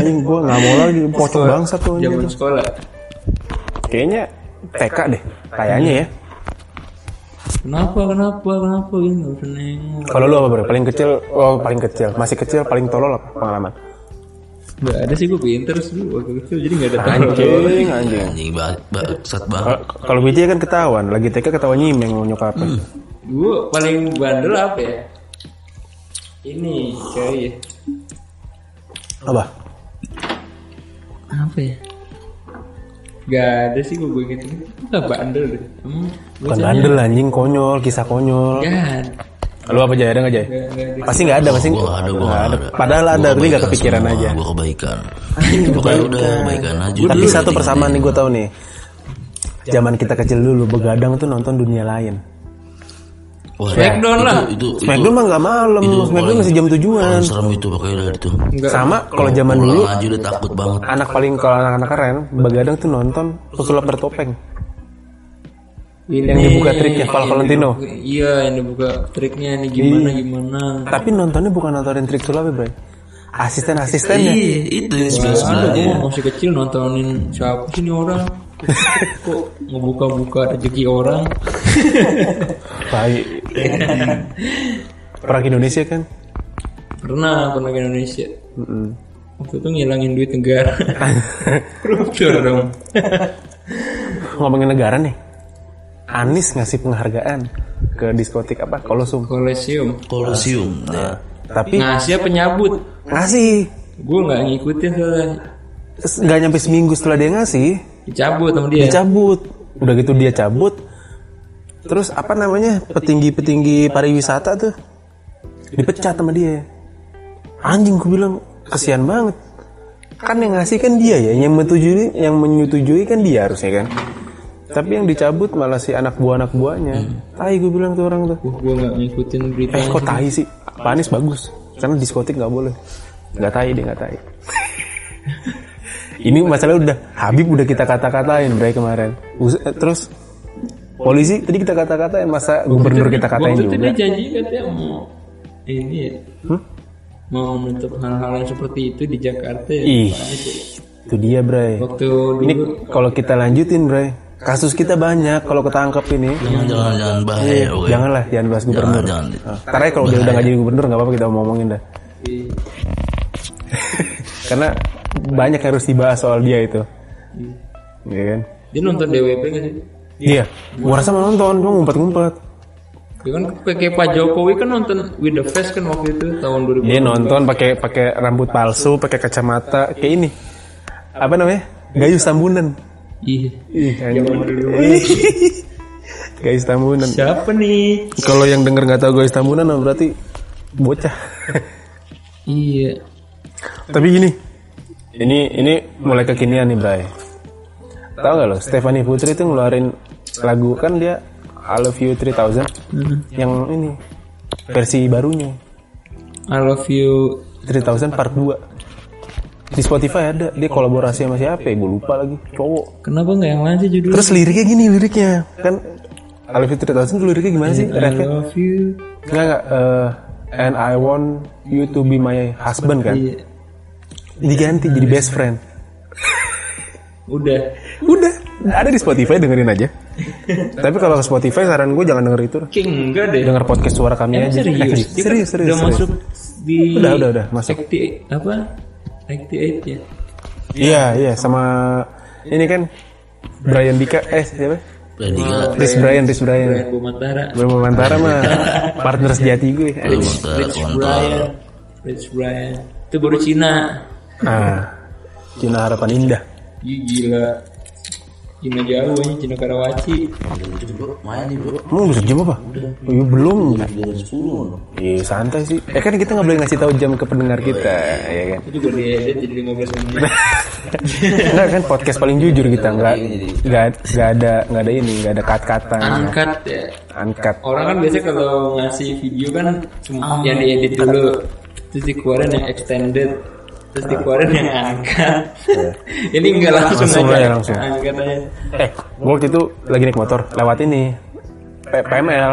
S1: Anjing gue nggak mau lagi pocong bangsa tuh.
S2: Zaman sekolah.
S1: Kayaknya TK deh, kayaknya ya.
S2: Kenapa? Kenapa? Kenapa? Ini nggak nengok.
S1: Kalau lu apa bro? Paling kecil, oh paling kecil, masih kecil, paling tolol apa pengalaman?
S2: Nggak ada sih gue pinter sih waktu kecil jadi nggak ada tahu.
S1: Anjing, anjing.
S3: Anjing ba- bangsat banget.
S1: Kalau- BJ kan ketahuan, lagi TK ketahuan nyimeng mau nyokapin.
S2: Gue paling bandel apa ya? Ini ya.
S1: Apa?
S2: Apa ya? Gak ada sih gue inget ini. Gak bandel deh. Emang
S1: Bukan bandel anjing, konyol, kisah konyol.
S2: Gak
S1: Lu apa Jay? Ada?
S2: Gak ada.
S1: Pasti nggak ada, pasti
S3: Gua gak ada, gua
S1: nggak
S3: gak
S1: ada.
S3: ada.
S1: Padahal ada, tapi nggak
S3: kebaikan
S1: kepikiran
S3: semua,
S1: aja.
S3: Gua kebaikan. Pokoknya udah kebaikan aja.
S1: Tapi satu persamaan nih gue tahu nih. Zaman kita kecil dulu begadang tuh nonton dunia lain.
S3: Wah,
S2: Smackdown lah.
S3: Itu, itu,
S1: Smackdown mah nggak malam,
S3: itu
S1: Smackdown masih jam tujuan.
S3: serem itu pakai dari itu.
S2: Enggak.
S1: Sama kalau zaman dulu
S3: aja udah takut banget.
S1: anak paling kalau anak-anak keren begadang tuh nonton pesulap bertopeng
S2: Ini
S1: yang dibuka triknya Val Valentino
S2: Iya yang dibuka triknya ini gimana gimana.
S1: tapi nontonnya bukan nontonin trik sulapnya bro asisten-asistennya
S3: Iya, itu yang sebelah
S2: gue masih kecil nontonin siapa sih ini orang Kok ngebuka-buka rezeki orang.
S1: Baik. Perang Indonesia kan
S2: Pernah pernah ke Indonesia.
S1: Mm-mm.
S2: Waktu itu ngilangin duit negara. Koruptor dong.
S1: Ngomongin negara nih Anis ngasih penghargaan ke diskotik apa? Kolosum
S2: Kolesium
S3: Kolosium. Ya.
S1: tapi
S2: Ngasih apa nyabut
S1: ngasih.
S2: Gue gak ngikutin soalnya.
S1: Nggak nyampe seminggu setelah dia ngasih
S2: Dicabut sama dia.
S1: Dicabut. Udah gitu dia cabut. Terus apa namanya? Petinggi-petinggi pariwisata tuh dipecat sama dia. Anjing gue bilang kasihan banget. Kan yang ngasih kan dia ya yang menyetujui yang menyetujui kan dia harusnya kan. Tapi yang dicabut malah si anak buah anak buahnya tai gue bilang tuh orang tuh.
S2: Gue gak ngikutin berita
S1: eh kok tai sih? Pak Anies bagus. Karena diskotik nggak boleh. Nggak tai dia nggak tai ini masalah udah Habib udah kita kata-katain Bray kemarin Us- eh, terus polisi tadi kita kata-katain masa gubernur kita katain
S2: Waktu itu
S1: juga
S2: dia janji katanya mau Ini ya
S1: Hmm?
S2: Mau menutup hal-hal yang seperti itu di Jakarta ya
S1: ih itu dia Bray
S2: Waktu
S1: ini kalau kita lanjutin Bray kasus kita banyak kalau ketangkep ini
S3: Jangan jangan jangan bahaya. Oke.
S1: janganlah jangan bahas gubernur
S3: Jangan jangan.
S1: Nah, ntar aja kalau dia udah nggak jadi gubernur nggak apa-apa kita ngomongin dah
S2: Iya.
S1: karena banyak yang harus dibahas soal dia itu Iya kan
S2: Dia nonton DWP gak sih?
S1: Iya, gua rasa mau nonton, cuma ngumpet-ngumpet.
S2: Ya kan kayak Pak Jokowi kan nonton With the Face kan waktu itu tahun 2000
S1: Dia nonton pakai pakai rambut palsu, pakai kacamata, kayak ini. Apa namanya? Gayus Tambunan.
S2: Iya.
S1: Gayus Tambunan.
S2: Siapa nih?
S1: Kalau yang denger nggak tahu Gayus Tambunan berarti bocah.
S2: Iya
S1: Tapi gini, ini ini mulai kekinian nih, Bray. Tahu nggak lo, Stephanie Putri itu ngeluarin lagu kan dia I Love You 3000 yang ini versi barunya.
S2: I love you
S1: 3000 part 2 di Spotify ada dia kolaborasi sama siapa ya? Gue lupa lagi cowok.
S2: Kenapa gak yang lain sih judulnya?
S1: terus liriknya gini liriknya kan? I Love You 3000 tuh liriknya gimana sih?
S2: I love you.
S1: Enggak enggak eh, and I want you to be my husband kan?
S2: Iya
S1: diganti jadi best friend
S2: Udah
S1: udah ada di Spotify dengerin aja tapi kalau ke Spotify saran gue jangan denger itu
S2: King enggak deh
S1: denger podcast suara kami
S2: Emang
S1: aja
S2: serius?
S1: Eh,
S2: kan
S1: serius serius
S2: Udah
S1: serius.
S2: masuk di
S1: Udah, udah, udah, masuk.
S2: Acti, apa 98 ya
S1: Iya, iya sama ini kan Brian Dika eh siapa?
S3: Gila.
S1: Chris Brian, Chris Brian.
S2: Brian Bumantara
S1: Belum Mantara mah partner sejati gue.
S2: Rich
S3: kontol.
S2: Brian Rich Brian itu baru Cina
S1: Nah, Cina harapan indah.
S2: Ih, gila Cina jauh ini Cina Karawaci
S3: Bro, main nih bro.
S1: Udah jam apa? Oh, iya, belum.
S3: Jam 10
S1: Iya santai sih. Eh kan kita nggak boleh ngasih tahu jam ke pendengar kita, ya kan?
S2: itu juga diedit jadi 15 menit
S1: Enggak kan podcast paling jujur kita nggak nggak nggak ada nggak ada ini nggak ada kat-katan
S2: angkat ya
S1: angkat.
S2: orang kan biasanya kalau ngasih video kan cuma yang diedit dulu terus dikeluarin yang extended terus dikeluarin yang angkat ini enggak langsung,
S1: Langsung
S2: aja
S1: aja, langsung.
S2: angkat aja
S1: Eh, gua waktu itu lagi naik motor lewat ini P- PML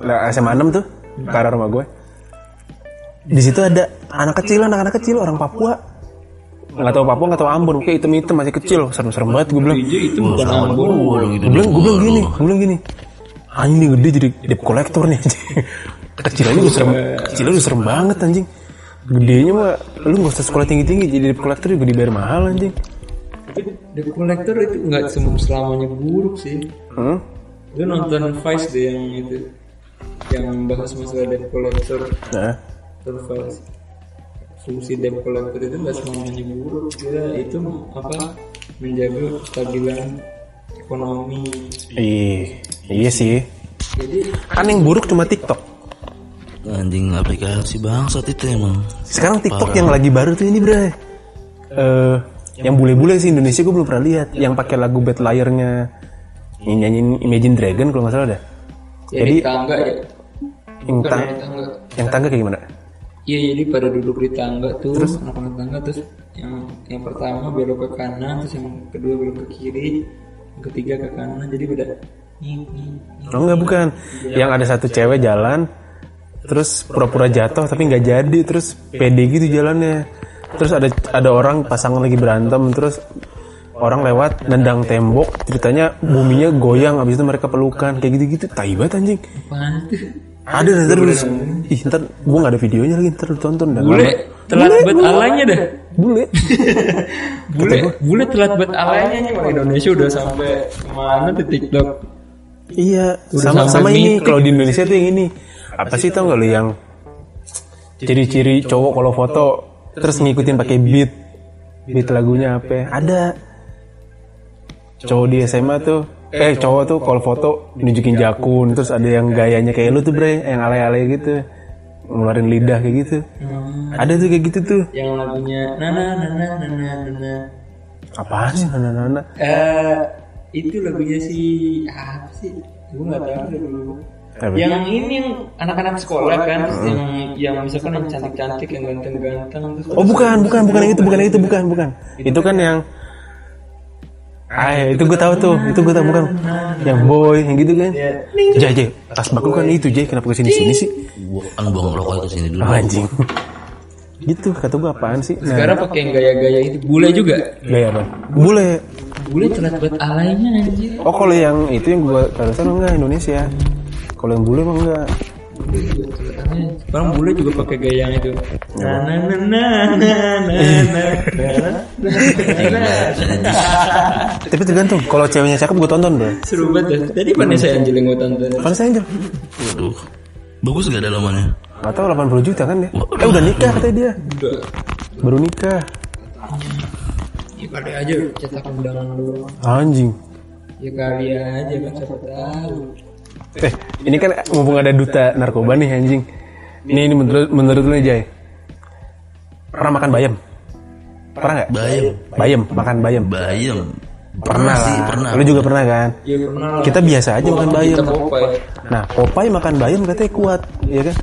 S1: Lah, SMA 6 tuh ke arah rumah gue. Di situ ada anak kecil, anak-anak kecil orang Papua. Nggak tahu Papua, nggak tahu Ambon, kayak hitam-hitam masih kecil, serem-serem banget gue bilang. Gue bilang, gue bilang gini, gue bilang gini. Anjing gede jadi debt collector nih. Kecilnya udah serem, kecilnya udah serem banget anjing. Gedenya mah, lu gak usah sekolah tinggi-tinggi, jadi debt collector juga dibayar mahal anjing.
S2: tapi debt collector itu nggak selamanya buruk sih
S1: Hmm?
S2: lu nonton Vice deh yang itu yang bahas masalah debt collector
S1: Nah,
S2: terus fungsi debt collector itu nggak selamanya buruk dia itu apa menjaga kestabilan ekonomi
S1: iya, iya sih.
S2: jadi
S1: Kan yang buruk cuma TikTok.
S3: Anjing aplikasi bangsat itu emang.
S1: Sekarang TikTok yang lagi baru tuh ini bre. Eh, yang bule-bule sih Indonesia gue belum pernah lihat. Yang pakai lagu Bad Liar-nya yang nyanyiin Imagine Dragon kalau nggak salah dah.
S2: jadi
S1: Jadi
S2: tangga ya
S1: yang, tang-
S2: ya, tangga
S1: yang tangga kayak gimana?
S2: iya jadi pada duduk di tangga tuh anak-anak tangga terus yang yang pertama belok ke kanan terus yang kedua belok ke kiri yang ketiga ke kanan jadi beda.
S1: Oh enggak bukan. Yang ada satu cewek jalan terus pura-pura jatuh tapi nggak jadi terus pede gitu jalannya. Terus ada ada orang pasangan lagi berantem terus orang lewat nendang tembok ceritanya buminya goyang abis itu mereka pelukan kayak gitu-gitu. Tai banget anjing. Ada ntar dulu ih ntar gua nggak ada videonya lagi ntar lu tonton dah.
S2: Bule telat buat alanya dah.
S1: Bule.
S2: Bule bule telat buat alanya nih orang Indonesia udah sampai ke mana tuh TikTok
S1: iya sama sama ini. kalau di Indonesia tuh yang ini apa sih tau nggak lu yang ciri-ciri cowok kalau foto terus ngikutin pakai beat. beat. Lagunya apa ya? ada. Cowok di SMA tuh. eh cowok tuh kalau foto nunjukin jakun terus ada yang gayanya kayak lu tuh bre yang alay-alay gitu. Ngeluarin lidah kayak gitu. Ada tuh kayak gitu tuh.
S2: Yang lagunya nana nana nana nana
S1: apaan sih nana-nana
S2: eh itu lagunya si apa sih? Gue nggak tahu dulu.
S1: Apa?
S2: Yang ini yang anak-anak sekolah kan yang yang misalkan yang cantik-cantik yang ganteng-ganteng
S1: Oh bukan, bukan, bukan yang itu, bukan yang itu, bukan, bukan. Itu kan yang Ah, itu gue tahu tuh, itu gue tahu bukan yang boy, yang gitu kan. Jay, Jay, tas bak lu kan itu Jay, kenapa ke sini sini sih?
S3: Gua kan buang rokok ke sini dulu.
S1: Oh, anjing. Gitu, kata gue apaan sih? Nah,
S2: sekarang pakai yang gaya-gaya itu bule juga
S1: gaya apa? Bule.
S2: bule telat buat alaynya anjir
S1: Oh, kalau yang itu yang gue barusan enggak Indonesia. Kalau yang bule emang enggak.
S2: Sekarang bule juga pakai gaya yang itu nana nana nana nana
S1: Tapi tergantung, kalau ceweknya cakep gue tonton bro.
S2: seru banget ya. tadi Vanessa Angel yang gue tonton
S1: Mana saya Angel?
S3: Waduh. Bagus gak dalamannya?
S1: Gak tau 80 juta kan dia. Eh udah nikah katanya dia.
S2: udah
S1: Baru nikah.
S2: ya kali aja cetak undangan dulu
S1: Anjing.
S2: ya kali aja kan siapa tahu
S1: Eh, ini kan mumpung ada duta narkoba nih anjing. Ini ini menurut menurut lu nih Jay. Pernah makan bayam? Pernah nggak?
S3: Bayam.
S1: Bayam, makan bayam.
S3: Bayam.
S1: Pernah
S3: sih,
S1: lah.
S3: pernah.
S1: Lu juga pernah kan?
S2: ya pernah lah
S1: Kita biasa aja makan bayam.
S2: Popeye
S1: Nah, Popeye makan bayam katanya kuat, ya kan?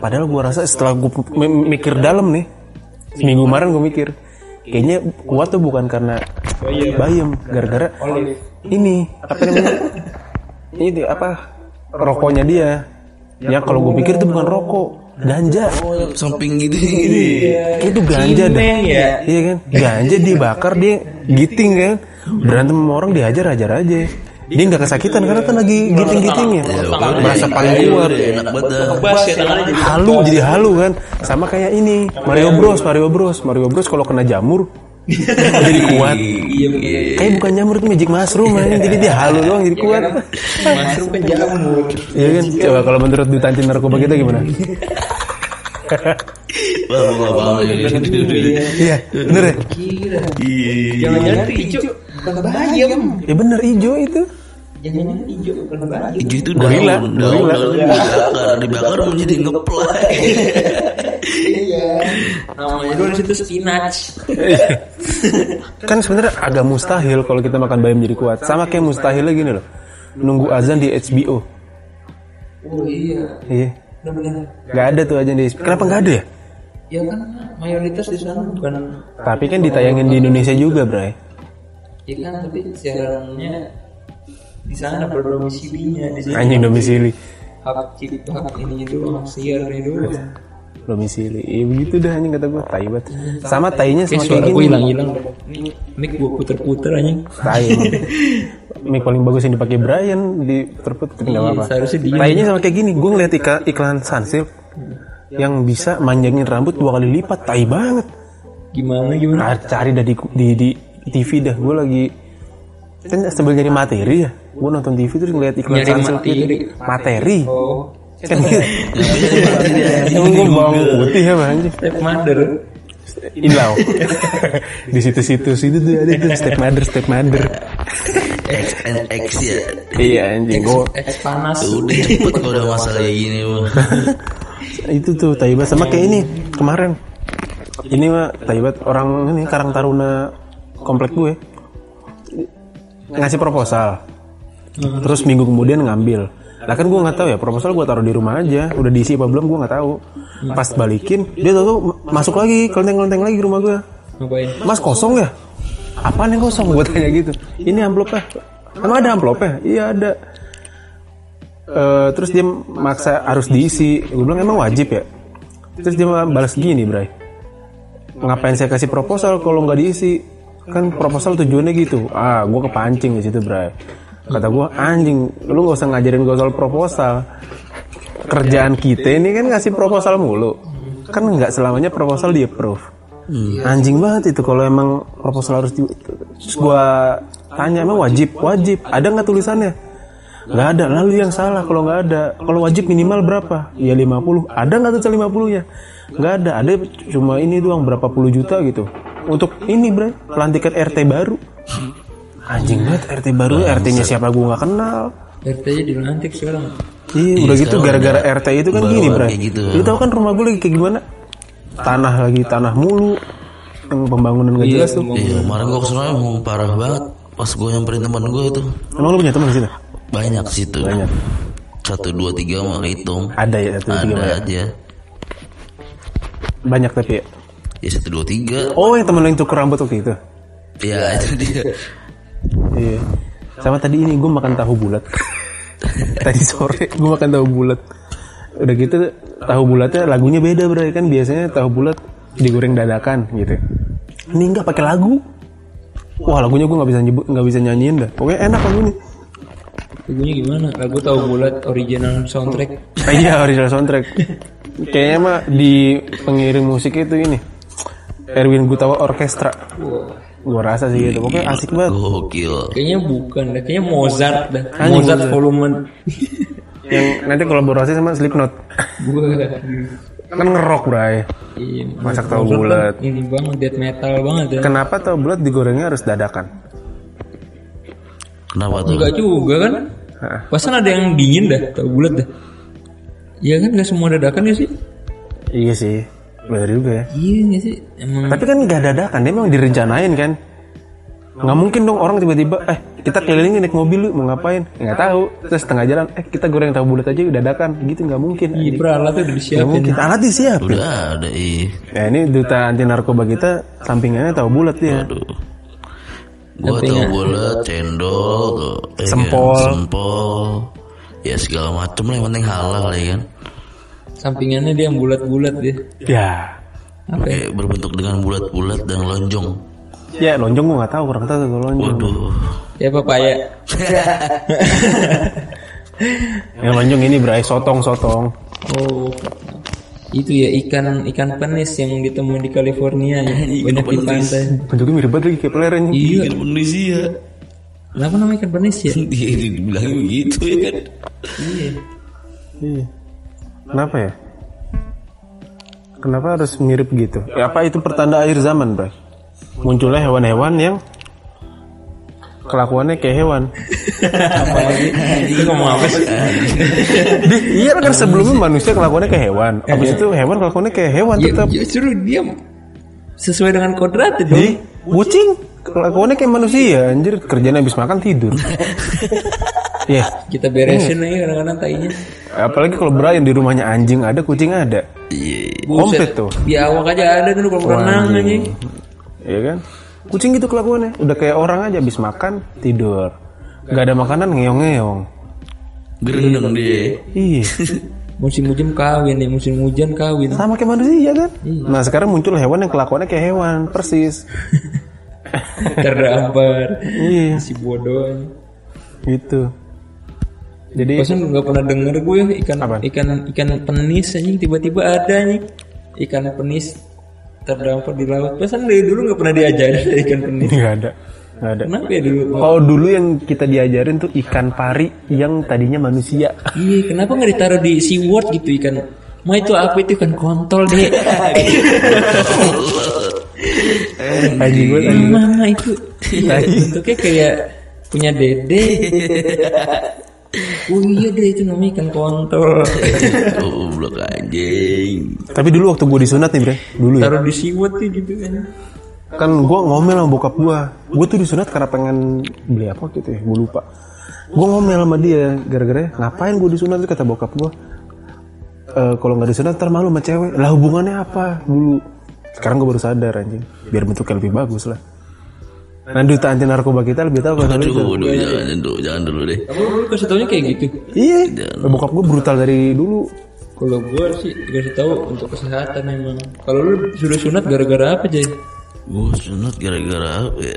S1: Padahal gua rasa setelah gua mikir dalam nih, seminggu kemarin gua mikir, kayaknya kuat tuh bukan karena bayam, gara-gara ini apa namanya? ini apa? Rokoknya dia. Ya kalau gue pikir itu bukan rokok, ganja.
S3: Oh, samping gitu gini.
S1: Itu ganja dah.
S2: Ya
S1: Iya kan? Ganja dibakar dia giting kan. Berantem sama orang dihajar hajar aja. dia nggak kesakitan karena kan lagi giting-gitingnya merasa paling kuat
S3: enak banget dah.
S2: Bas ya tangannya jadi
S1: halu jadi halu kan sama kayak ini Mario Bros Mario Bros Mario Bros kalau kena jamur jadi kuat
S2: iya
S1: kayak bukan jamur itu magic mushroom aja. jadi dia halu doang jadi kuat
S2: Mushroom kan jamur.
S1: Iya kan coba kalau menurut duta anti narkoba kita gimana iya bener ya.
S3: Iya.
S2: Jangan-jangan itu hijau bukan bayam.
S1: ya bener hijau itu
S2: Jangan-jangan hijau bukan bayam.
S3: Hijau itu daun, daun, daun dibakar, dibakar menjadi ngeplay.
S2: Iya. Namanya dulu situ spinach.
S1: kan sebenarnya agak mustahil kalau kita makan bayam jadi kuat. Sama kayak mustahilnya gini loh. Nunggu azan di HBO
S2: Oh iya.
S1: iya.
S2: Benar-benar.
S1: nggak ada tuh azan di HBO kenapa nggak ada ya?
S2: Ya kan mayoritas di sana bukan
S1: tapi kan ditayangin di Indonesia juga bray.
S2: Ya kan tapi siarannya di sana berdomisilinya di sini
S1: anjing domisili.
S2: hak cipta hak ini doang siarnya doang
S1: domisili. Iya begitu dah anjing kata gue tai banget. Sama tainya
S2: Kayak
S1: sama kayak
S2: gue
S1: gini.
S2: hilang-hilang Ini mic gue puter-puter anjing.
S1: Tai. Mic paling bagus yang dipakai Brian di terput tapi nggak apa-apa.
S2: seharusnya diem.
S1: tainya sama kayak gini. Gue ngeliat iklan, iklan Sunsilk yang bisa manjangin rambut dua kali lipat. Tai banget.
S2: Gimana gimana?
S1: Nah, cari dah di, di, di TV dah. Gue lagi kan sambil nyari materi ya. Gue nonton TV terus ngeliat iklan
S2: Nyari
S1: Sunsilk gitu.
S2: materi.
S1: materi.
S2: Oh
S1: emang gue bawang putih ya anjing?
S2: Step mother.
S1: Inlau di situ-situ situ tuh ada tuh step mother step mother.
S3: X and X ya.
S1: iya anjing. Gue
S2: Es panas.
S3: Udah cepet kalau udah masalah kayak gini mah.
S1: itu tuh taibat. Sama kayak ini kemarin. Ini mah taibat orang ini Karang Taruna komplek gue. Ngasih proposal. Terus minggu kemudian ngambil lah kan gue nggak tahu ya proposal gue taruh di rumah aja. Udah diisi apa belum gue nggak tahu. Pas balikin dia tahu masuk lagi kelenteng-kelenteng lagi ke rumah gue mas kosong ya? Apaan yang kosong? Gue tanya gitu. Ini amplopnya. Emang ada amplopnya? Iya ada. Eh, terus dia maksa harus diisi. Gue bilang emang wajib ya? Terus dia balas gini bray. Ngapain saya kasih proposal kalau nggak diisi? Kan proposal tujuannya gitu. Ah gue kepancing di situ bray kata gue anjing lu nggak usah ngajarin gue soal proposal. Kerjaan kita ini kan ngasih proposal mulu. Kan nggak selamanya proposal di approve anjing banget itu kalau emang proposal harus di terus gua tanya emang wajib? Wajib. Ada nggak tulisannya? Nggak ada. Lalu yang salah kalau nggak ada? Kalau wajib minimal berapa? Ya 50 ada nggak tuh 50 nya nggak ada. Ada cuma ini doang berapa puluh juta gitu. Untuk ini bre pelantikan RT baru anjing banget RT baru RT nya siapa gua nggak kenal
S2: RT nya dilantik sekarang
S1: Iya, udah gitu
S3: sekarang
S1: gara-gara RT itu kan gini, Bray.
S3: gitu.
S1: Lu tahu kan rumah gue lagi kayak gimana? Tanah lagi tanah mulu. Yang pembangunan gak jelas tuh.
S3: Iya, kemarin gua ke sana emang parah banget. Pas gua nyamperin teman gua itu
S1: Emang lu punya teman di situ?
S3: banyak sih tuh.
S1: Banyak.
S3: Satu dua tiga mah hitung.
S1: Ada ya satu tiga
S3: Ada
S1: banyak.
S3: aja.
S1: Banyak tapi ya.
S3: Ya satu dua tiga.
S1: Oh, yang temen lu yang cukur rambut waktu itu.
S3: Ya itu dia.
S1: Iya. Sama tadi ini gue makan tahu bulat. tadi sore gue makan tahu bulat. Udah gitu tahu bulatnya lagunya beda bray kan biasanya tahu bulat digoreng dadakan gitu. Ini enggak pakai lagu. Wah lagunya gue nggak bisa nyebut nggak bisa nyanyiin dah. Pokoknya enak lagunya.
S2: lagunya gimana lagu tahu bulat original soundtrack
S1: Ah, iya original soundtrack. Kayaknya mah di pengiring musik itu ini Erwin Gutawa Orkestra. Gua rasa sih gitu. Pokoknya asik banget.
S3: Gokil.
S2: kayaknya bukan dah kayaknya Mozart dah
S1: Anjing,
S2: Mozart
S1: Mozart.
S2: volume
S1: Yang nanti kolaborasi sama Slipknot.
S2: gue
S1: Kan ngerok, Bray.
S2: iya,
S1: Masak tahu
S2: Mozart
S1: bulat.
S2: kan ini banget death metal banget ya
S1: Kenapa tahu bulat digorengnya harus dadakan?
S3: Kenapa tuh?
S2: enggak juga kan
S1: Hah.
S2: pasan ada yang dingin dah tahu bulat dah Iya kan nggak semua dadakan ya sih
S1: Iya sih. Benar juga ya.
S2: iya nggak sih emang
S1: Tapi kan nggak dadakan, dia memang direncanain kan. Nggak mungkin dong orang tiba-tiba, eh kita keliling naik mobil lu mau ngapain? Ya, Nggak tahu. Terus tengah jalan, eh kita goreng tahu bulat aja dadakan. Gitu nggak mungkin.
S2: Iya, peralat tuh udah
S1: Nggak
S2: disiapin
S1: mungkin. Alat disiapin.
S3: Udah ada ih.
S1: Ya ini duta anti narkoba kita sampingannya tahu bulat dia.
S3: Aduh. Gua tahu bulat, cendol, tuh, eh,
S1: Sempol.
S3: kan, sempol, ya segala macem lah yang penting halal ya kan.
S2: Sampingannya dia yang bulat-bulat dia
S1: Ya.
S2: apa ya?
S3: Kayak berbentuk dengan bulat-bulat dan lonjong.
S1: Ya lonjong gue nggak tahu kurang tahu tuh lonjong.
S3: Waduh.
S2: Ya papaya.
S1: Yang lonjong ini berai sotong sotong.
S2: Oh. Itu ya ikan ikan penis yang ditemuin di California ya. Banyak di pantai.
S1: Bentuknya mirip banget lagi kayak pelernya.
S2: Iya.
S3: Ikan Indonesia.
S2: Kenapa namanya ikan penis ya?
S3: Dia dibilang begitu ya kan.
S2: Iya.
S1: Iya. Kenapa ya? Kenapa harus mirip gitu? Ya, apa itu pertanda akhir zaman, Bray? Munculnya hewan-hewan yang kelakuannya kayak hewan.
S2: Itu ngomong apa sih?
S1: Di- iya kan sebelumnya manusia kelakuannya kayak hewan. Habis itu hewan kelakuannya kayak hewan
S2: Ya,
S1: tetap.
S2: justru dia sesuai dengan kodratnya dong.
S1: Jadi kucing kelakuannya kayak manusia, anjir kerjanya habis makan tidur. Iya.
S2: Kita beresin aja kadang-kadang tainya.
S1: Apalagi kalau Brian di rumahnya anjing ada, kucing ada.
S3: Iya.
S1: Komplit tuh.
S2: Di awak aja ada kan kalau berenang aja.
S1: Iya kan? Kucing gitu kelakuannya. Udah kayak orang aja habis makan tidur. Gak ada makanan ngeong-ngeong.
S3: Berenang dia.
S1: Iya.
S2: Musim hujan kawin nih, musim hujan kawin.
S1: Sama kayak manusia kan? Nah sekarang muncul hewan yang kelakuannya kayak hewan, persis.
S2: Terdampar.
S1: Iya,
S2: Si bodoh.
S1: gitu. Jadi
S2: Pasan nggak pernah denger gue ya ikan
S1: Apa?
S2: ikan ikan penis aja tiba-tiba ada nih ikan penis terdampar di laut. Pasan dari dulu nggak pernah diajarin ikan penis.
S1: nggak ada, nggak ada.
S2: Kenapa ya dulu?
S1: Kalau dulu yang kita diajarin tuh ikan pari yang tadinya manusia.
S2: Iya, kenapa nggak ditaruh di SeaWorld gitu ikan? Ma itu apa itu ikan kontol deh.
S1: Anjing gue.
S2: Mana itu? Bentuknya kayak punya dede. Oh iya deh itu namanya ikan kontol.
S3: Goblok anjing.
S1: Tapi dulu waktu gue disunat nih bre, dulu ya.
S2: Taruh di SeaWorld tuh gitu kan.
S1: Kan gue ngomel sama bokap gue. Gue tuh disunat karena pengen beli apa gitu ya, gue lupa. Gue ngomel sama dia, gara-gara ngapain gue disunat tuh kata bokap gue. Eh kalau nggak disunat ntar malu sama cewek. Lah hubungannya apa dulu? Sekarang gue baru sadar anjing. Biar bentuknya lebih bagus lah. Nah duta anti narkoba kita lebih tahu kalau itu.
S3: Aduh, jangan dulu, jangan dulu deh.
S2: Kamu dulu kasih taunya kayak gitu.
S1: Iya, bokap gue brutal dari dulu.
S2: Kalau gue sih dikasih tahu untuk kesehatan emang. Kalau lu sudah sunat gara-gara apa Jay?
S3: Gue sunat gara-gara apa ya?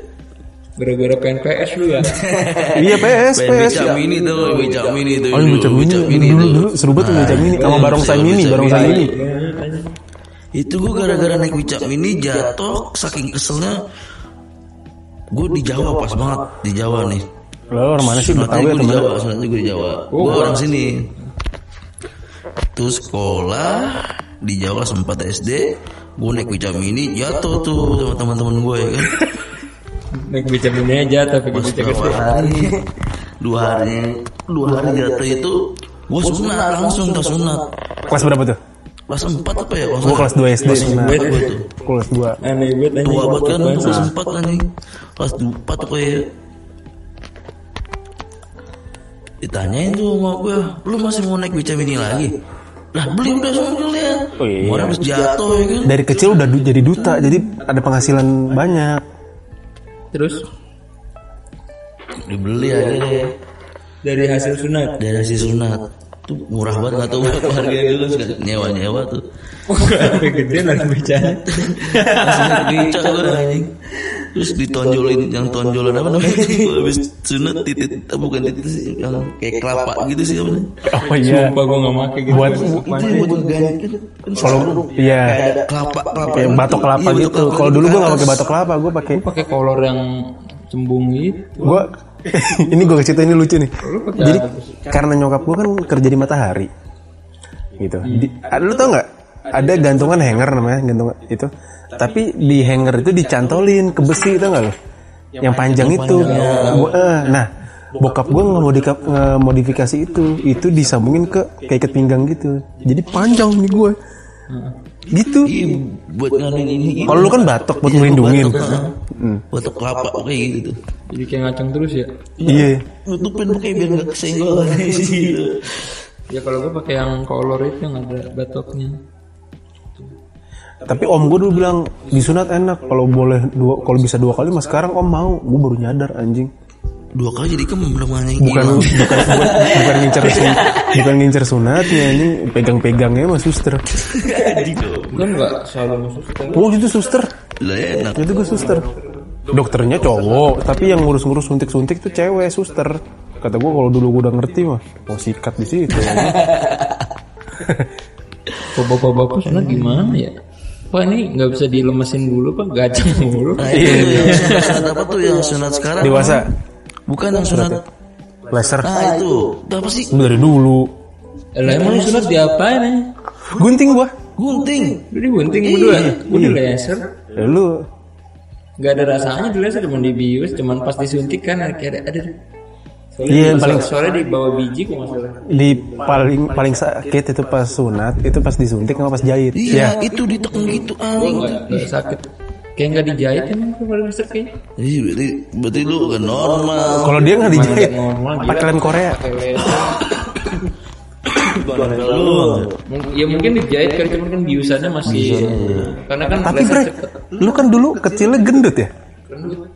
S2: Gara-gara PNPS lu ya?
S1: iya PS,
S3: Pengen
S1: PS.
S3: becak mini tuh, becak mini tuh.
S1: Oh, becak mini,
S3: mini
S1: dulu,
S3: tuh.
S1: dulu seru banget becak mini, sama barongsai mini, barongsai
S3: mini. Itu gue gara-gara naik becak mini jatuh, saking keselnya. Gue di Jawa pas banget, di Jawa nih.
S1: Lalu orang mana sih
S3: Sunatnya
S1: Betawi
S3: gue di? Jawa, sunatnya gue di Jawa. Gue orang sini. Tuh sekolah di Jawa sempat SD, gue naik becak mini jatuh tuh sama teman-teman gue ya kan.
S2: Naik beca mini aja tapi
S3: berapa
S2: gede.
S3: hari, dua hari, dua hari jatuh itu, gue sunat langsung tuh sunat.
S1: Kelas berapa tuh?
S3: Kelas 4 apa ya?
S1: Gue kelas 2 SD.
S3: Kelas gue tuh.
S1: kelas 2.
S2: Aneh banget anjing.
S3: Tua banget kan,
S2: Bangsa.
S3: kelas 4 anjing. Kelas 4 apa ya? Ditanyain tuh sama gue, lu masih mau naik beca mini lagi? Lah beli udah semua lihat.
S1: Oh iya.
S3: Orang habis jatuh ya kan.
S1: Dari kecil udah jadi duta, jadi ada penghasilan banyak.
S2: Terus
S3: Dibeli aja deh.
S2: dari hasil sunat.
S3: Dari si sunat. Tuh murah banget gak tau berapa harganya dulu nyewa-nyewa tuh.
S2: Sampai gede lagi becanya.
S3: Langsung beca gue anjing. Terus ditonjolin yang tonjolan apa namanya? Habis sunat titit eh, bukan titit sih yang kayak kelapa gitu sih apa namanya?
S1: Oh iya.
S2: Sumpah gue gak make gitu.
S1: Buat
S3: Itu yang buat ngeganti kan.
S1: kalau iya
S3: kelapa kelapa
S1: kayak batok kelapa
S3: Iya,
S1: gitu. Kalau
S3: di
S1: dulu gue gak pakai batok kelapa, gue pakai
S2: pakai kolor yang cembung gitu.
S1: gue ini gue cerita ini lucu nih. Jadi karena nyokap gue kan kerja di matahari, gitu. Di, ada lu tau nggak? Ada gantungan hanger namanya gantungan itu. Tapi di hanger itu dicantolin ke besi tau nggak lo? Yang panjang itu. Gua, eh, nah bokap gue ngemodifikasi itu, itu disambungin ke kayak ikat pinggang gitu. Jadi panjang nih gue. Gitu.
S3: Iya, buat nganuin ini.
S1: Kalau lu kan batok buat ngelindungin.
S3: Batok, ah. Batok kelapa kayak gitu.
S2: Jadi kayak ngaceng terus ya.
S1: Iya.
S3: Nutupin kayak biar nggak kesenggol sih.
S2: Ya kalau gue pakai yang kolor itu yang ada batoknya.
S1: Tapi om gue dulu bilang disunat enak kalau boleh dua kalau bisa dua kali mas sekarang om mau gue baru nyadar anjing
S3: Dua kali jadi kemem anjing.
S1: bukan bukan bukan, bukan ngincer sun- bukan ngincer sunatnya anjing. Pegang-pegangnya mas suster.
S2: Kan nggak selalu masuk
S1: oh itu suster?
S3: Lah enak.
S1: itu gue suster. Dokternya cowok tapi yang ngurus-ngurus suntik-suntik tuh cewek suster. Kata gue kalau dulu gue udah ngerti mah mau sikat di situ
S2: Kok bapak-bapak sana gimana ya? Pak ini nggak bisa dilemesin dulu pak, gacang dulu.
S3: Nah, itu sunat, sunat apa tuh yang sunat sekarang?
S1: dewasa
S3: Bukan yang sunat.
S1: laser
S3: Nah itu, apa sih?
S1: dari dulu
S2: Lah emang sunat diapain ya?
S1: gunting gua
S3: Gunting.
S2: Jadi gunting berdua, gue di laser.
S1: Ya, lu
S2: Gak ada rasanya di laser, cuma dibius, cuma pas disuntik kan ada, ada. Soalnya,
S1: Iya,
S2: di-
S1: paling-
S2: soalnya di bawah biji kok masalah.
S1: di paling paling sakit itu pas sunat itu pas disuntik sama pas jahit
S3: Iya,
S1: ya
S3: itu ditekan gitu anjing.
S2: Sakit. Kayak nggak dijahit emang kemarin laser kayaknya.
S3: Iya, berarti, berarti lu kan normal.
S1: kalau dia nggak dijahit? pakai lem Korea.
S3: Lu
S2: Ya mungkin dijahit kan cuman kan biusannya masih karena kan
S1: tapi bre lu kan dulu kecilnya gendut ya?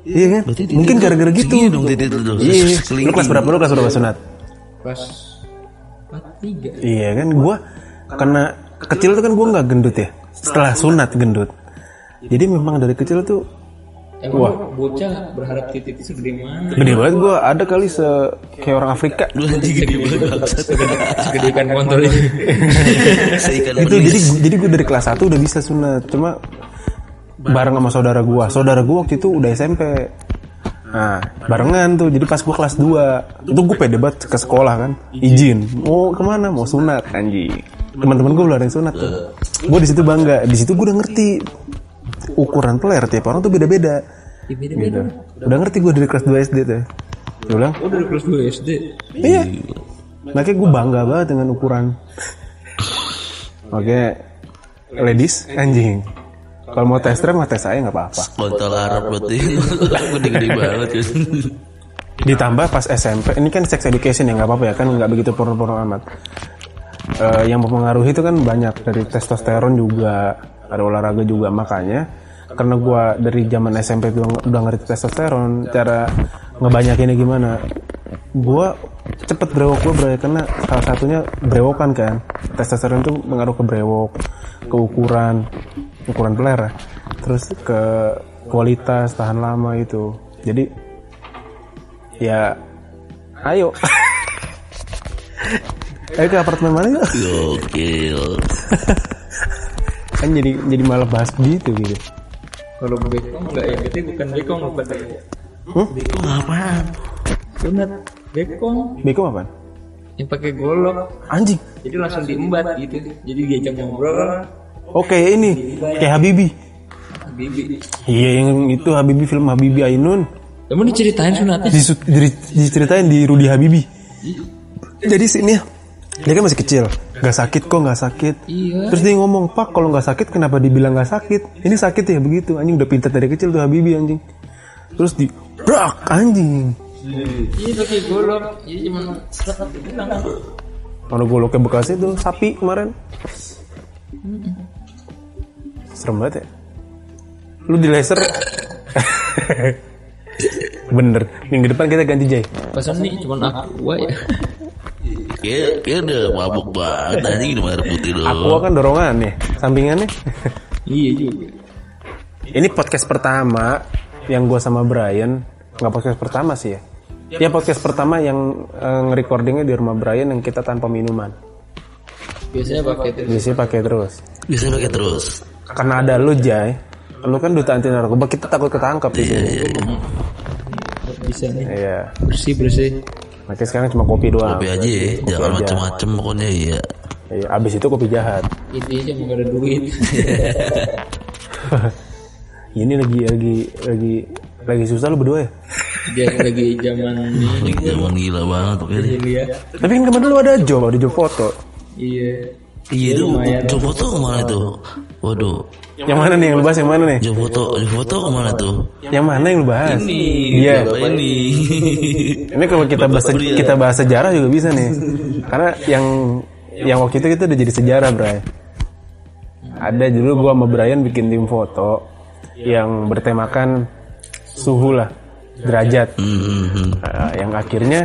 S1: Iya kan? Mungkin gara-gara gitu.
S3: Segini dong titik lu tuh.
S1: iya. Lu kelas berapa? Lu kelas berapa sunat?
S2: Kelas 43.
S1: iya kan gua karena kecil tuh kan gua nggak gendut ya. Setelah sunat. gendut jadi memang dari kecil tuh
S2: Emang bocah berharap titik segede mana?
S1: gede banget gua. Ada kali se kayak orang Afrika.
S3: Lu anjing gede banget.
S2: Segede ikan kontol ini.
S3: Seikan
S1: itu jadi jadi gue dari kelas 1 udah bisa sunat cuma bareng sama saudara gua. Saudara gua waktu itu udah SMP nah barengan tuh. Jadi pas gua kelas 2 itu gue pede banget ke sekolah kan. Izin. Mau ke mana? Mau sunat. Anjing. Teman-teman gue udah ada yang sunat tuh. Gue di situ bangga. Di situ gue udah ngerti ukuran player tiap orang tuh beda-beda
S2: Ya, beda-beda.
S1: gitu udah ngerti gue dari kelas 2 SD tuh Dia bilang
S2: Oh dari kelas 2 SD.
S1: Iya. Makanya gue bangga banget dengan ukuran. Oke, ladies, anjing. Kalau mau tes drive, mau tes saya nggak apa-apa.
S3: Kontol Arab berarti. Gede-gede banget ya.
S1: Ditambah pas SMP, ini kan sex education ya nggak apa-apa ya kan nggak begitu porno-porno amat. Eh, yang mempengaruhi itu kan banyak dari testosteron juga, ada olahraga juga makanya karena gua dari zaman SMP tuh udah ngerti testosteron, cara ngebanyakinnya gimana. Gua cepet brewok gua bro karena salah satunya brewokan kan. Testosteron itu mengaruh ke brewok, ke ukuran, ukuran peler, terus ke kualitas tahan lama itu. Jadi ya ayo ayo ke apartemen mana yuk
S3: Gokil.
S1: kan jadi jadi malah bahas gitu gitu
S2: Kalau bekong enggak ya, berarti bukan bekong bukan ya.
S3: Itu apaan?
S2: Sunat bekong
S1: beko apa
S2: yang pakai golok.
S1: anjing
S2: Jadi langsung diembat gitu. Jadi diajak ngobrol.
S1: oke ini kayak Habibi
S2: Bibi.
S1: iya yang itu Habibi film Habibi Ainun
S2: Emang diceritain sunatnya?
S1: Diceritain di Rudi Habibi jadi sini ya dia kan masih kecil nggak sakit kok nggak sakit
S2: Iya.
S1: terus dia ngomong pak kalau nggak sakit kenapa dibilang nggak sakit ini sakit ya begitu anjing udah pintar dari kecil tuh Habibi anjing terus di brak anjing
S2: Iya pakai golok. Iya cuma.
S1: Mana goloknya bekasnya tuh sapi kemarin. Serem banget ya. Lu di laser. Bener. Minggu depan kita ganti Jay.
S2: Pasan nih cuma aqua ya.
S3: Kayak kayak udah mabuk banget anjing udah air putih dong.
S1: Aqua kan dorongan nih, sampingannya.
S2: iya juga.
S1: Ini podcast pertama yang gua sama Brian, nggak podcast pertama sih ya. Ya podcast pertama yang eh, nge-recordingnya di rumah Brian yang kita tanpa minuman.
S2: Biasanya pakai itu.
S1: Biasanya pakai terus.
S3: Bisa pakai terus.
S1: Karena ada lu Jay, lu kan duta anti narkoba, kita takut ketangkap di sini.
S2: Bisa nih.
S1: Iya.
S2: Bersih bersih.
S1: Makanya sekarang cuma kopi doang.
S3: Kopi aja ya, jangan macem-macem pokoknya iya.
S1: Iya, abis itu kopi jahat.
S2: Intinya cuma gak ada duit.
S1: Ini lagi lagi lagi lagi susah lu berdua ya.
S2: Dia lagi zaman ini
S3: Lagi zaman gila banget pokoknya.
S2: ini ya.
S1: Tapi kan kemarin lu ada job, ada job foto.
S2: Iya.
S3: Iya itu job foto ke mana tuh? Waduh,
S1: Yang mana nih yang lu bahas yang mana nih?
S3: job foto, job foto ke mana tuh?
S1: Yang mana yang lu bahas?
S3: Ini,
S1: Iya.
S3: ini?
S1: Ini kalau kita bahas kita bahas sejarah juga bisa nih. Karena yang yang waktu itu kita udah jadi sejarah, Bray. Ada dulu gua sama Brian bikin tim foto yang bertemakan suhu lah, derajat.
S3: Hmm, hmm, hmm.
S1: Nah, yang akhirnya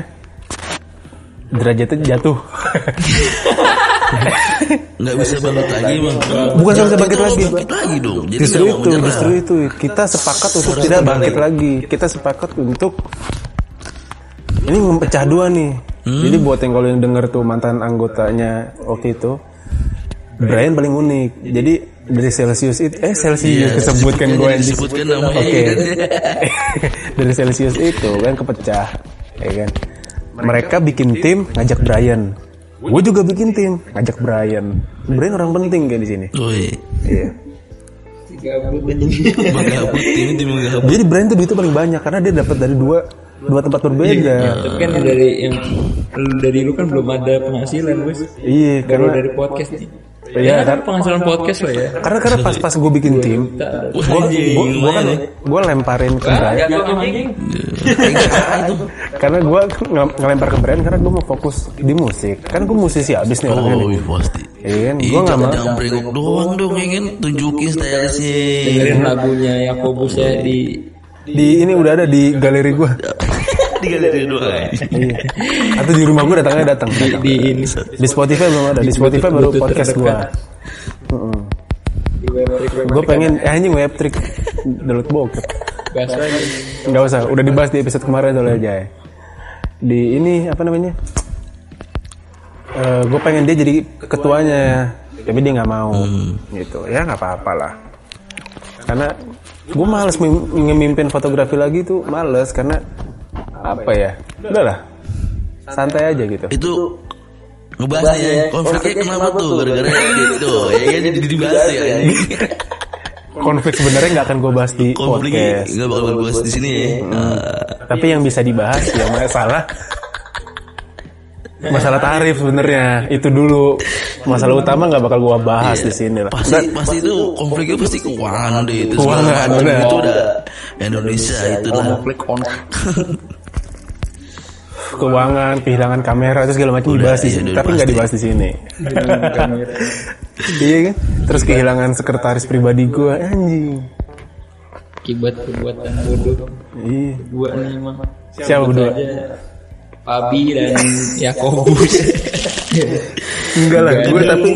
S1: derajatnya jatuh.
S3: nggak bisa bangkit lagi bang
S1: Bukan nggak bisa bangkit lagi.
S3: bangkit lagi dong jadi
S1: justru itu
S3: menyerah.
S1: justru itu kita sepakat untuk tidak bangkit lagi kita sepakat untuk ini mempecah dua nih
S3: Hmm.
S1: jadi buat yang kalau yang denger tuh mantan anggotanya waktu itu Brian paling unik jadi dari Celsius itu eh Celsius disebutkan gue
S3: disebutkan namanya
S1: Oke.
S3: kan.
S1: dari Celsius itu kan kepecah ya kan mereka bikin tim ngajak Brian gue juga bikin tim ngajak Brian Brian orang penting kayak di sini iya
S2: Gabut
S3: tim.
S1: Jadi Brian tuh duitnya paling banyak karena dia dapat dari dua dua tempat berbeda.
S2: Tapi kan dari yang dari lu kan belum ada penghasilan, Bos.
S1: Iya, karena
S2: dari podcast nih.
S1: Iya,
S2: kan penghasilan podcast lah ya.
S1: karena karena pas pas gue bikin tim, gue
S3: anjing,
S1: gue kan
S3: ya.
S1: gue lemparin ke
S2: anjing.
S3: itu
S1: karena gue nge- ngelempar ke Brian karena gue mau fokus di musik. Kan gue musisi abis nih orangnya
S3: oh
S1: nih.
S3: iya, pasti
S1: Iya kan,
S3: Ih,
S1: gue nggak mau.
S3: jangan brengok doang dong ya kan tunjukin stylesnya
S2: Dengerin lagunya Yakobus ya di
S1: Di ini udah ada di galeri gue.
S3: di galeri doang ya.
S1: Iya. Atau di rumah gue datangnya datang.
S2: di, di ini
S1: Di Spotify belum ada. Di Spotify baru podcast gue. Gue pengen eh anjing web trick download bokep. Nggak usah, udah dibahas di episode kemarin soalnya aja. Di ini apa namanya? gue pengen dia jadi ketuanya, tapi dia nggak mau, gitu. Ya nggak apa-apa lah. Karena gue males mim- ngemimpin fotografi lagi tuh males karena apa ya? Udah lah, santai aja gitu.
S3: itu ngebahas ya konfliknya kenapa tuh? gara-gara gitu ya kan? Jadi dibahas ya
S1: Konflik sebenarnya nggak akan gue bahas di
S3: konfliknya
S1: podcast,
S3: nggak bakal bahas di sini ya. Ah,
S1: tapi yang bisa dibahas ya masalah masalah tarif sebenarnya itu dulu. Masalah utama nggak bakal gua bahas di sini lah.
S3: Pasti pasti itu konfliknya pasti keuangan deh itu
S1: Keuangan,
S3: itu udah Indonesia itu lah
S2: konflik on
S1: keuangan kehilangan kamera itu segala macam dibahas di
S3: iya,
S1: sini. tapi nggak dibahas di sini. Iya kan? Terus kehilangan sekretaris pribadi gua. Anjing.
S2: Akibat perbuatan bodoh.
S1: Iya.
S2: Dua nih mah
S1: siapa berdua?
S2: Pabi dan Yakobus.
S1: Enggak lah gua tapi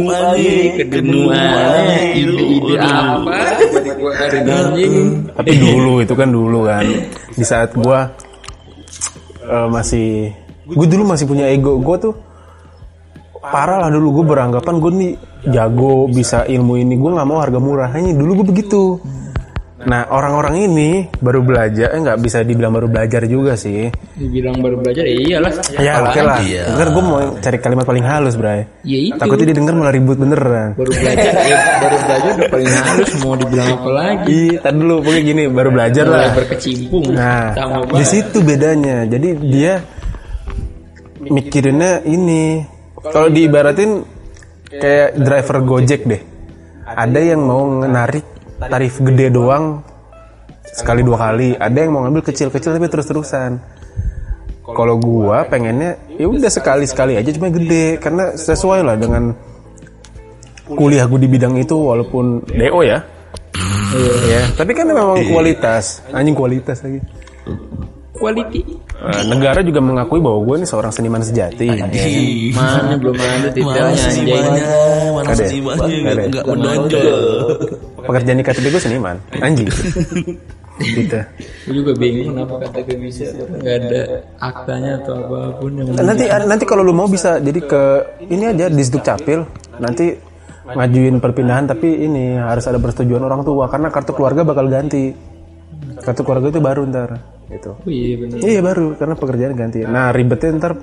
S2: kedenuan ide-ide apa?
S1: Tapi dulu itu kan dulu kan. Di saat gua eh, masih gue dulu masih punya ego. gue tuh parah lah dulu gue beranggapan gue nih jago bisa. ilmu ini. Gue nggak mau harga murah. Hanya dulu gue begitu nah orang-orang ini baru belajar eh nggak bisa dibilang baru belajar juga sih.
S2: Dibilang baru belajar ya iyalah.
S1: Ya oke lah.
S3: Iya.
S1: ntar gue mau cari kalimat paling halus bray.
S2: Ya itu.
S1: Takutnya didengar malah ribut beneran.
S2: Baru belajar ya, baru belajar udah paling halus mau dibilang apa lagi?
S1: Ih, tadi dulu pokoknya gini baru belajar lah.
S2: berkecimpung.
S1: Nah, di situ bedanya. Jadi dia mikirinnya ini. Kalau diibaratin kayak driver Gojek deh. Ada yang mau narik tarif gede doang. sekali dua kali. Ada yang mau ngambil kecil-kecil tapi terus-terusan. Kalau gua pengennya ya udah sekali-sekali aja cuma gede. Karena sesuai lah dengan kuliah. gue di bidang itu walaupun DO ya. Iya, tapi kan memang kualitas, anjing kualitas lagi.
S2: Quality
S1: Eh, negara juga mengakui bahwa gue ini seorang seniman sejati.
S3: Ih,
S2: mana belum ada detailnya anjing
S3: senimannya mana
S1: ya?
S3: senimannya
S1: Ada
S3: nggak
S1: ya?
S3: nggak menonjol
S1: Pekerjaan di KTP gue seniman, anjing. gitu.
S2: Gue juga bingung kenapa KTP bisa nggak ada aktanya atau apa pun yang
S1: Nanti nanti kalau lu mau bisa jadi ke ini aja di Capil. Nanti ngajuin perpindahan tapi ini harus ada persetujuan orang tua karena kartu keluarga bakal ganti. Kartu keluarga itu baru ntar gitu.
S2: oh iya bener
S1: Iya baru karena pekerjaan ganti. Nah ribetnya ntar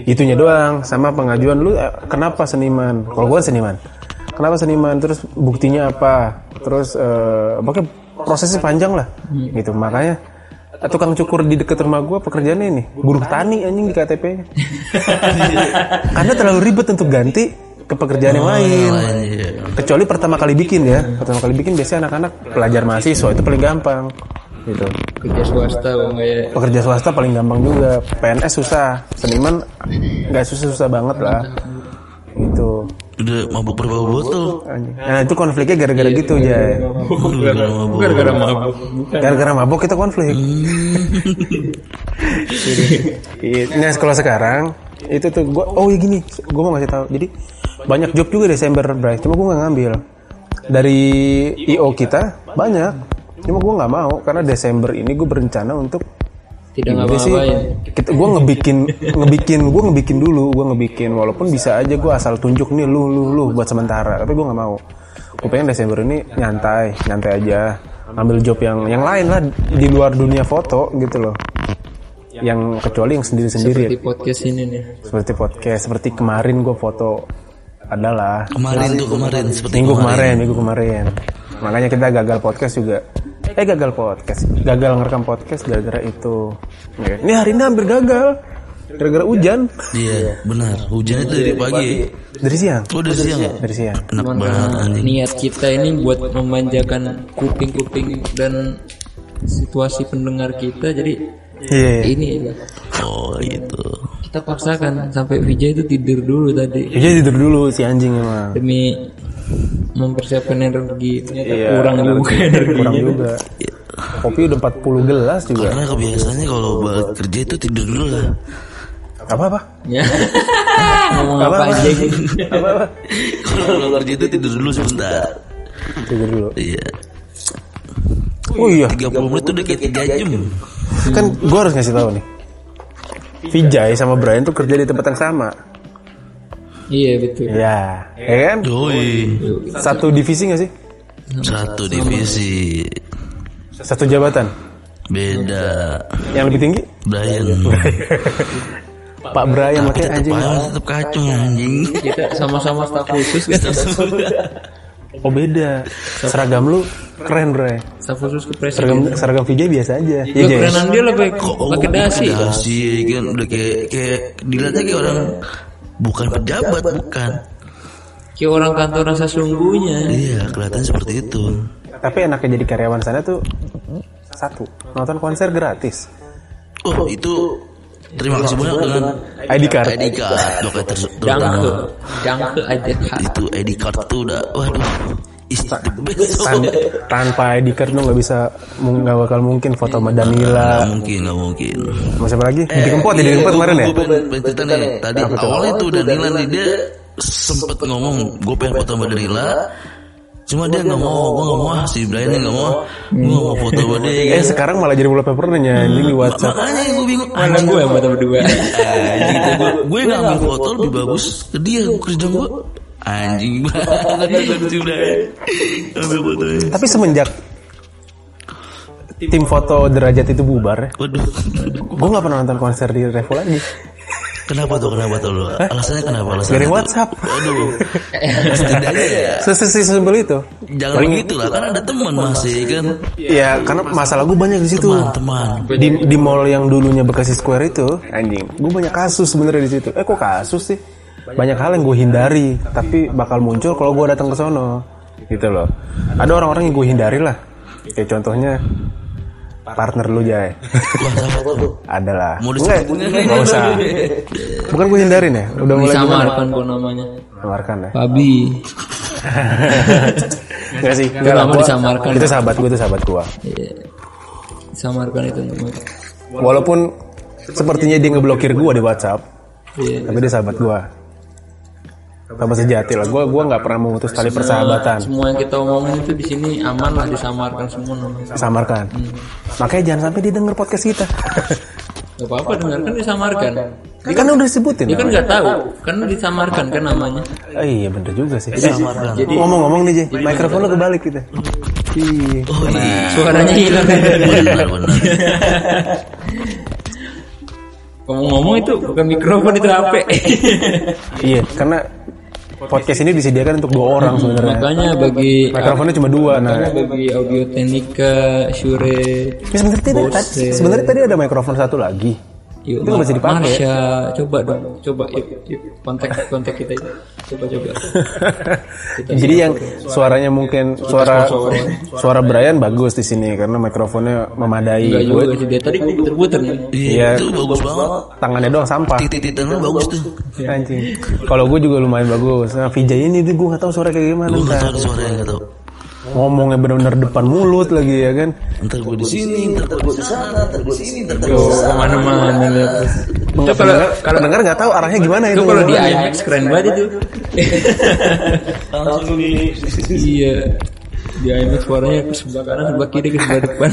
S1: itunya doang sama pengajuan lu eh, kenapa seniman? Kalau gue seniman, kenapa seniman? Terus buktinya apa? Terus eh pokoknya prosesnya panjang lah, gitu. Makanya tukang cukur di dekat rumah gue pekerjaannya ini buruh tani anjing di KTP. karena terlalu ribet untuk ganti ke pekerjaan yang lain.
S3: Iya.
S1: Kecuali pertama kali bikin ya, pertama kali bikin biasanya anak-anak pelajar mahasiswa itu paling gampang, gitu.
S2: Kerja swasta nggak ya.
S1: Pekerja swasta paling gampang juga. PNS susah. Seniman nggak susah susah banget lah. Itu
S3: udah mabuk berapa botol.
S1: Nah itu konfliknya gara-gara gitu aja
S3: Gara-gara mabuk.
S2: gara-gara mabuk.
S1: Gara-gara mabuk kita konflik. Iya. nah kalau sekarang itu tuh gua oh iya gini. Gua mau ngasih tahu. Jadi banyak job juga Desember Bray. Cuma gue nggak ngambil. Dari io kita banyak cuma gue nggak mau karena Desember ini gue berencana untuk
S2: Tidak
S1: Gimana sih kita gue ngebikin ngebikin gue ngebikin dulu gue ngebikin walaupun bisa aja gue asal tunjuk nih lu lu lu buat sementara tapi gue nggak mau. Gue pengen Desember ini nyantai nyantai aja. Ambil job yang yang lain lah di luar dunia foto gitu loh. Yang kecuali yang sendiri sendiri
S2: Di podcast ini nih.
S1: seperti podcast seperti kemarin gue foto adalah.
S3: Kemarin tuh kemarin seperti
S1: minggu kemarin minggu kemarin. Makanya kita gagal podcast juga eh gagal podcast. Gagal ngerekam podcast gara-gara itu. Ya, ini hari ini hampir gagal. Gara-gara hujan.
S3: Iya, benar. Hujan itu dari pagi.
S1: dari siang?
S3: Oh, dari siang ya?
S1: dari siang.
S3: Enak banget anjing.
S2: niat kita ini buat memanjakan kuping-kuping dan situasi pendengar kita. Jadi
S1: iya
S2: ini
S3: Oh, gitu.
S2: kita paksakan sampai Vijay itu tidur dulu tadi.
S1: Iya tidur dulu si anjing emang.
S2: Demi mempersiapkan energi ternyata
S1: Iya,
S2: kurang juga. Energi
S1: kurang juga. Kopi udah 40 gelas juga.
S3: Karena kebiasaannya kalau balik kerja itu tidur dulu lah.
S1: apa apa
S2: ya. Ngomong apa aja
S1: apa apa
S3: Kalau kerja itu tidur dulu sebentar.
S1: tidur dulu.
S3: Iya.
S1: oh iya.
S3: 30 menit udah kayak 3 jam.
S1: kan gue harus ngasih tahu nih. Vijay sama Brian tuh kerja di tempat yang sama
S2: iya betul.
S1: Ya ya kan?
S3: Yoi.
S1: satu divisi gak sih?
S3: Satu divisi.
S1: satu jabatan?
S3: Beda.
S1: yang lebih tinggi?
S3: Brian.
S1: Pak Brian makanya
S3: Tetep
S1: anjing.
S3: aja tetep kacung anjing.
S2: kita sama-sama staf khusus kan
S1: oh beda. Seragam lu keren Bray
S2: staf khusus ke presiden.
S1: Seragam seragam Vijay biasa aja. Iya
S2: Gak
S1: Jay
S2: kerenan dia pakai pakai dasi.
S3: Dasi kan? Udah kayak kayak dilihatnya kayak orang bukan pejabat bukan.
S2: kayak orang kantoran sesungguhnya
S3: Iya kelihatan seperti itu.
S1: tapi enaknya jadi karyawan sana tuh satu nonton konser gratis
S3: Oh itu terima kasih banyak dengan
S1: ID card
S3: ID card Oke, ter-
S2: jangke
S3: terutama
S2: jangke aja
S3: itu ID card tuh udah waduh.
S1: Tan- tanpa ID card lu nggak bisa nggak bakal mungkin foto sama
S3: Nggak
S1: Danila
S3: mungkin nggak mungkin.
S1: sama siapa lagi di kempot di kempot kemarin ya
S3: nih. Tadi awalnya tuh Danila nih dia sempet ngomong gue pengen foto sama Danila. Cuma dia nggak mau, gue nggak mau ah, si Brian nggak mau, gue nggak mau foto sama dia.
S1: eh sekarang malah jadi wallpaper nanya anjing di WhatsApp
S3: Makanya gue bingung.
S2: mana gue yang foto berdua
S3: gue, gue ngambil foto lebih bagus ke dia kerja gue. Anjing banget. Ambil fotonya.
S1: tapi semenjak tim foto derajat itu bubar ya
S3: Waduh.
S1: gue nggak pernah nonton konser di Revo lagi
S3: Kenapa tuh? Kenapa tuh lu? Alasannya kenapa? Alasannya
S1: dari? WhatsApp
S3: Waduh. Setidaknya ya.
S1: sesimpel itu
S3: Jangan begitu lah, karena ada teman masih kan.
S1: ya karena masalah gue banyak di situ
S3: Teman-teman.
S1: di di mall yang dulunya Bekasi Square itu anjing gue banyak kasus sebenarnya di situ eh kok kasus sih banyak hal yang gue hindari tapi bakal muncul kalau gue datang ke sono. Gitu loh. Ada orang-orang yang gue hindari lah. Kayak contohnya partner lu Jay
S3: Wah, siapa tuh?
S1: ada lah.
S3: Mau
S1: Enggak,
S3: disebutin
S1: nggak usah. Bukan gue hindarin ya udah mulai gimana?
S2: disamarkan kok namanya.
S1: Samarkan ya?
S2: Fabi
S1: Enggak sih.
S2: Nama
S1: gua-
S2: disamarkan.
S1: itu sahabat gue itu sahabat gue
S2: Iya. disamarkan itu namanya.
S1: Walaupun sepertinya dia ngeblokir gue di WhatsApp
S2: Iya.
S1: tapi dia sahabat gue sahabat sejati lah. Gue gua nggak pernah memutus tali persahabatan.
S2: semua yang kita omongin itu di sini aman lah disamarkan semua namanya.
S1: Samarkan makanya jangan sampai dia denger podcast kita.
S2: Gak apa-apa dengarkan disamarkan.
S1: Kan udah disebutin
S2: dia kan nggak tahu. Kan disamarkan kan namanya.
S1: Oh, iya bener juga sih.
S3: Samarkan.
S1: ngomong-ngomong nih Jay mikrofon lo kebalik kita. Ih,
S3: Oh iya.
S2: suaranya hilang. Ngomong-ngomong itu bukan mikrofon itu HP
S1: iya karena podcast ini disediakan untuk dua orang sebenarnya.
S2: makanya bagi
S1: mikrofonnya cuma dua nah.
S2: makanya bagi audio teknika Shure
S1: Ya, sebenarnya tadi, tadi, sebenarnya tadi ada mikrofon satu lagi.
S2: Yuk,
S1: Itu bisa dipakai.
S2: Marsha, coba dong, coba yuk, yuk kontak kontak kita itu, coba coba.
S1: Jadi yang suaranya mungkin suara suara Brian bagus di sini karena mikrofonnya memadai.
S2: Enggak
S1: Gue
S2: juga sih dia tadi puter-puter nih.
S3: Iya, itu bagus banget.
S1: tangannya doang sampah.
S3: Titik-titiknya bagus tuh.
S1: Anjing. Kalau gue juga lumayan bagus. Nah, Vijay ini tuh gue nggak tahu suara kayak gimana.
S3: Gue nggak
S1: ntar.
S3: tahu suaranya nggak tahu.
S1: Ngomongnya benar-benar depan mulut lagi ya kan
S3: Ntar gue di sini, ntar gue di sana, ntar gue sini, ntar gue
S2: Tuh, ke mana-mana lihat. Itu kalau kalau
S1: pendengar nggak tahu arahnya gimana
S2: itu kalau di IMAX keren banget itu.
S3: langsung di
S2: iya. Di IMAX suaranya ke sebelah kanan, sebelah kiri, ke sebelah depan.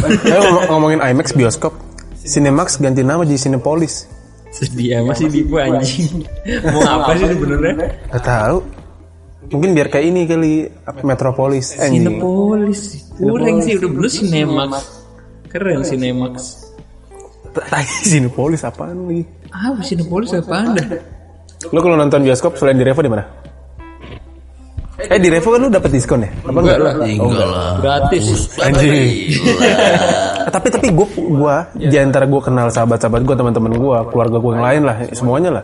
S1: Ngomongin IMAX bioskop Cinemax ganti nama jadi Cinepolis
S2: Sedih amat sih Dipo anjing. Mau apa sih sebenarnya?
S1: Gak tahu mungkin biar kayak ini kali Metropolis eh.
S2: Cinepolis. Kurang sih udah bener Cinemax. Keren Cinemax.
S1: Tai Cinepolis apaan lagi
S2: Ah, Cinepolis apaan dah?
S1: Lo kalau nonton bioskop selain di Revo di mana? Eh di Revo kan lu dapet diskon ya? Apa
S2: Enggak lah.
S3: Enggak lah.
S2: Gratis.
S1: Anjing. Tapi tapi gue gua di antara gue kenal sahabat-sahabat gue teman-teman gue keluarga gue yang lain lah semuanya lah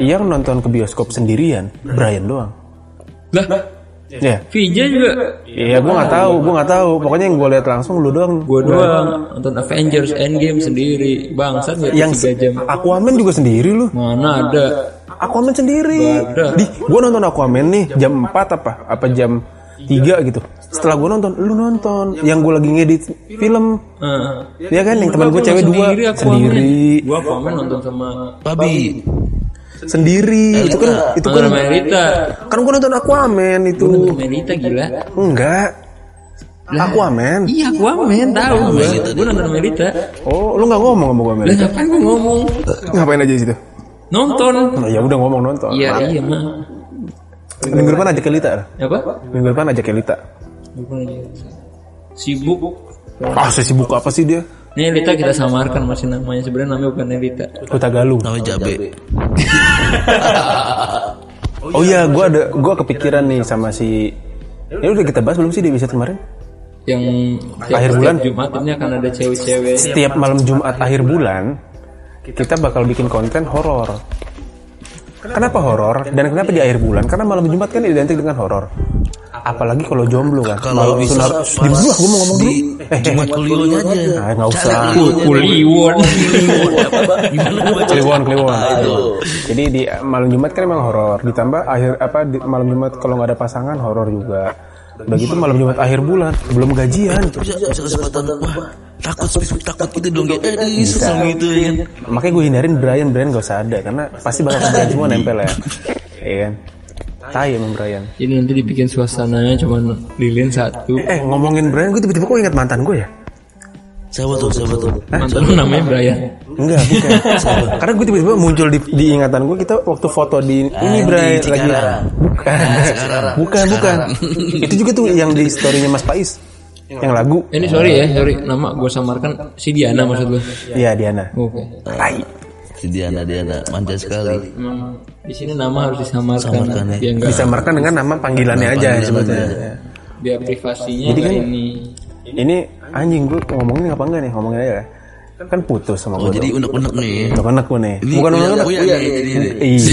S1: yang nonton ke bioskop sendirian Brian doang
S2: Lah,
S1: ya
S2: VJ juga.
S1: iya gue nggak tahu gue nggak tahu. Pokoknya yang gue lihat langsung lu doang.
S2: Gue doang. Nonton Avengers Endgame sendiri. Bangsat nggak
S1: yang
S2: jam.
S1: Aquaman juga sendiri lu.
S2: Mana ada?
S1: Aquaman sendiri.
S2: Ada.
S1: di gue nonton Aquaman nih jam 4 apa? Apa jam 3 gitu. Setelah gue nonton lu nonton. Yang gue lagi ngedit film.
S2: Heeh.
S1: ya kan? Yang teman gue cewek dua
S2: Sendiri Aquaman.
S1: sendiri.
S2: Gua Aquaman nonton sama
S3: Babi.
S1: Sendiri itu kan itu kan
S2: Rita.
S1: kan gue nonton Aquaman itu
S2: Nonton sama Rita gila.
S1: enggak Aquaman
S2: Iya Aquaman tahu gua. Gua nonton sama Rita.
S1: oh lu nggak ngomong sama gue Mel
S2: Lah ngapain gua ngomong?
S1: ngapain aja di situ
S2: Nonton.
S1: nah, ya udah ngomong nonton
S2: Iya iya mah.
S1: minggu depan aja ke Lita
S2: Apa?
S1: minggu depan aja ke Lita
S2: Bukan aja. Sibuk.
S1: ah sibuk apa sih dia
S2: Nih Lita kita samarkan masih namanya sebenarnya namanya bukan Lita.
S1: Kota Galuh
S3: Namanya Jabe.
S1: oh iya gue ada gue kepikiran nih sama si ini udah kita bahas belum sih di episode kemarin
S2: Yang
S1: Akhir bulan?
S2: Jumat ini akan ada cewek-cewek.
S1: setiap malam Jumat akhir bulan kita bakal bikin konten horor. Kenapa horor? Dan kenapa di akhir bulan? Karena malam Jumat kan identik dengan horor. Apalagi kalau jomblo kan.
S3: Kalau
S1: Malam
S3: bisa
S1: di dulu gue mau ngomong dulu.
S3: di Jumat Kulionya aja.
S1: Ah, nggak usah.
S3: Baca?
S1: Kliwon, kliwon. Jadi di malam Jumat kan emang horor. Ditambah akhir apa di malam Jumat kalau nggak ada pasangan horor juga. Udah gitu malam Jumat akhir bulan belum gajian.
S3: Bisa, bisa kesempatan. Wah, takut takut gitu dong. Eh, di sesama gitu ya kan.
S1: Makanya gue hindarin Brian, Brian gak usah ada karena pasti bakal ke Brian semua nempel ya. Iya kan? Tai emang Brian.
S2: Ini nanti dibikin suasananya cuma lilin satu.
S1: Eh ngomongin Brian, gue tiba-tiba kok ingat mantan gue ya?
S3: Siapa tuh? Siapa tuh?
S2: Mantan lu namanya Brian.
S1: Enggak, bukan. Karena gue tiba-tiba muncul di, di ingatan gue kita waktu foto di ini Brian lagi.
S3: Cikarang.
S1: Bukan. Bukan, bukan. Itu juga tuh yang di storynya Mas Pais. Yang lagu.
S2: Ini sorry ya, sorry nama gue samarkan si Diana maksud lu.
S1: Iya, Diana.
S2: Oke.
S1: Tai.
S3: Si Diana, Diana. Manja sekali.
S2: Emang di sini nama harus disamarkan
S3: Samarkan, ya.
S2: biar enggak
S1: Disamarkan dengan nama panggilannya aja sebetulnya.
S2: biar privasinya enggak ini.
S1: Ini anjing gue ngomongin apa enggak nih? Ngomongin aja ya. Kan putus sama
S3: Oh,
S1: gue.
S3: jadi unek-unek nih.
S1: Udah anak gue nih.
S3: Ini
S1: Bukan
S3: punya-
S1: unek-unek.
S3: nih, ini nih.
S1: Iya.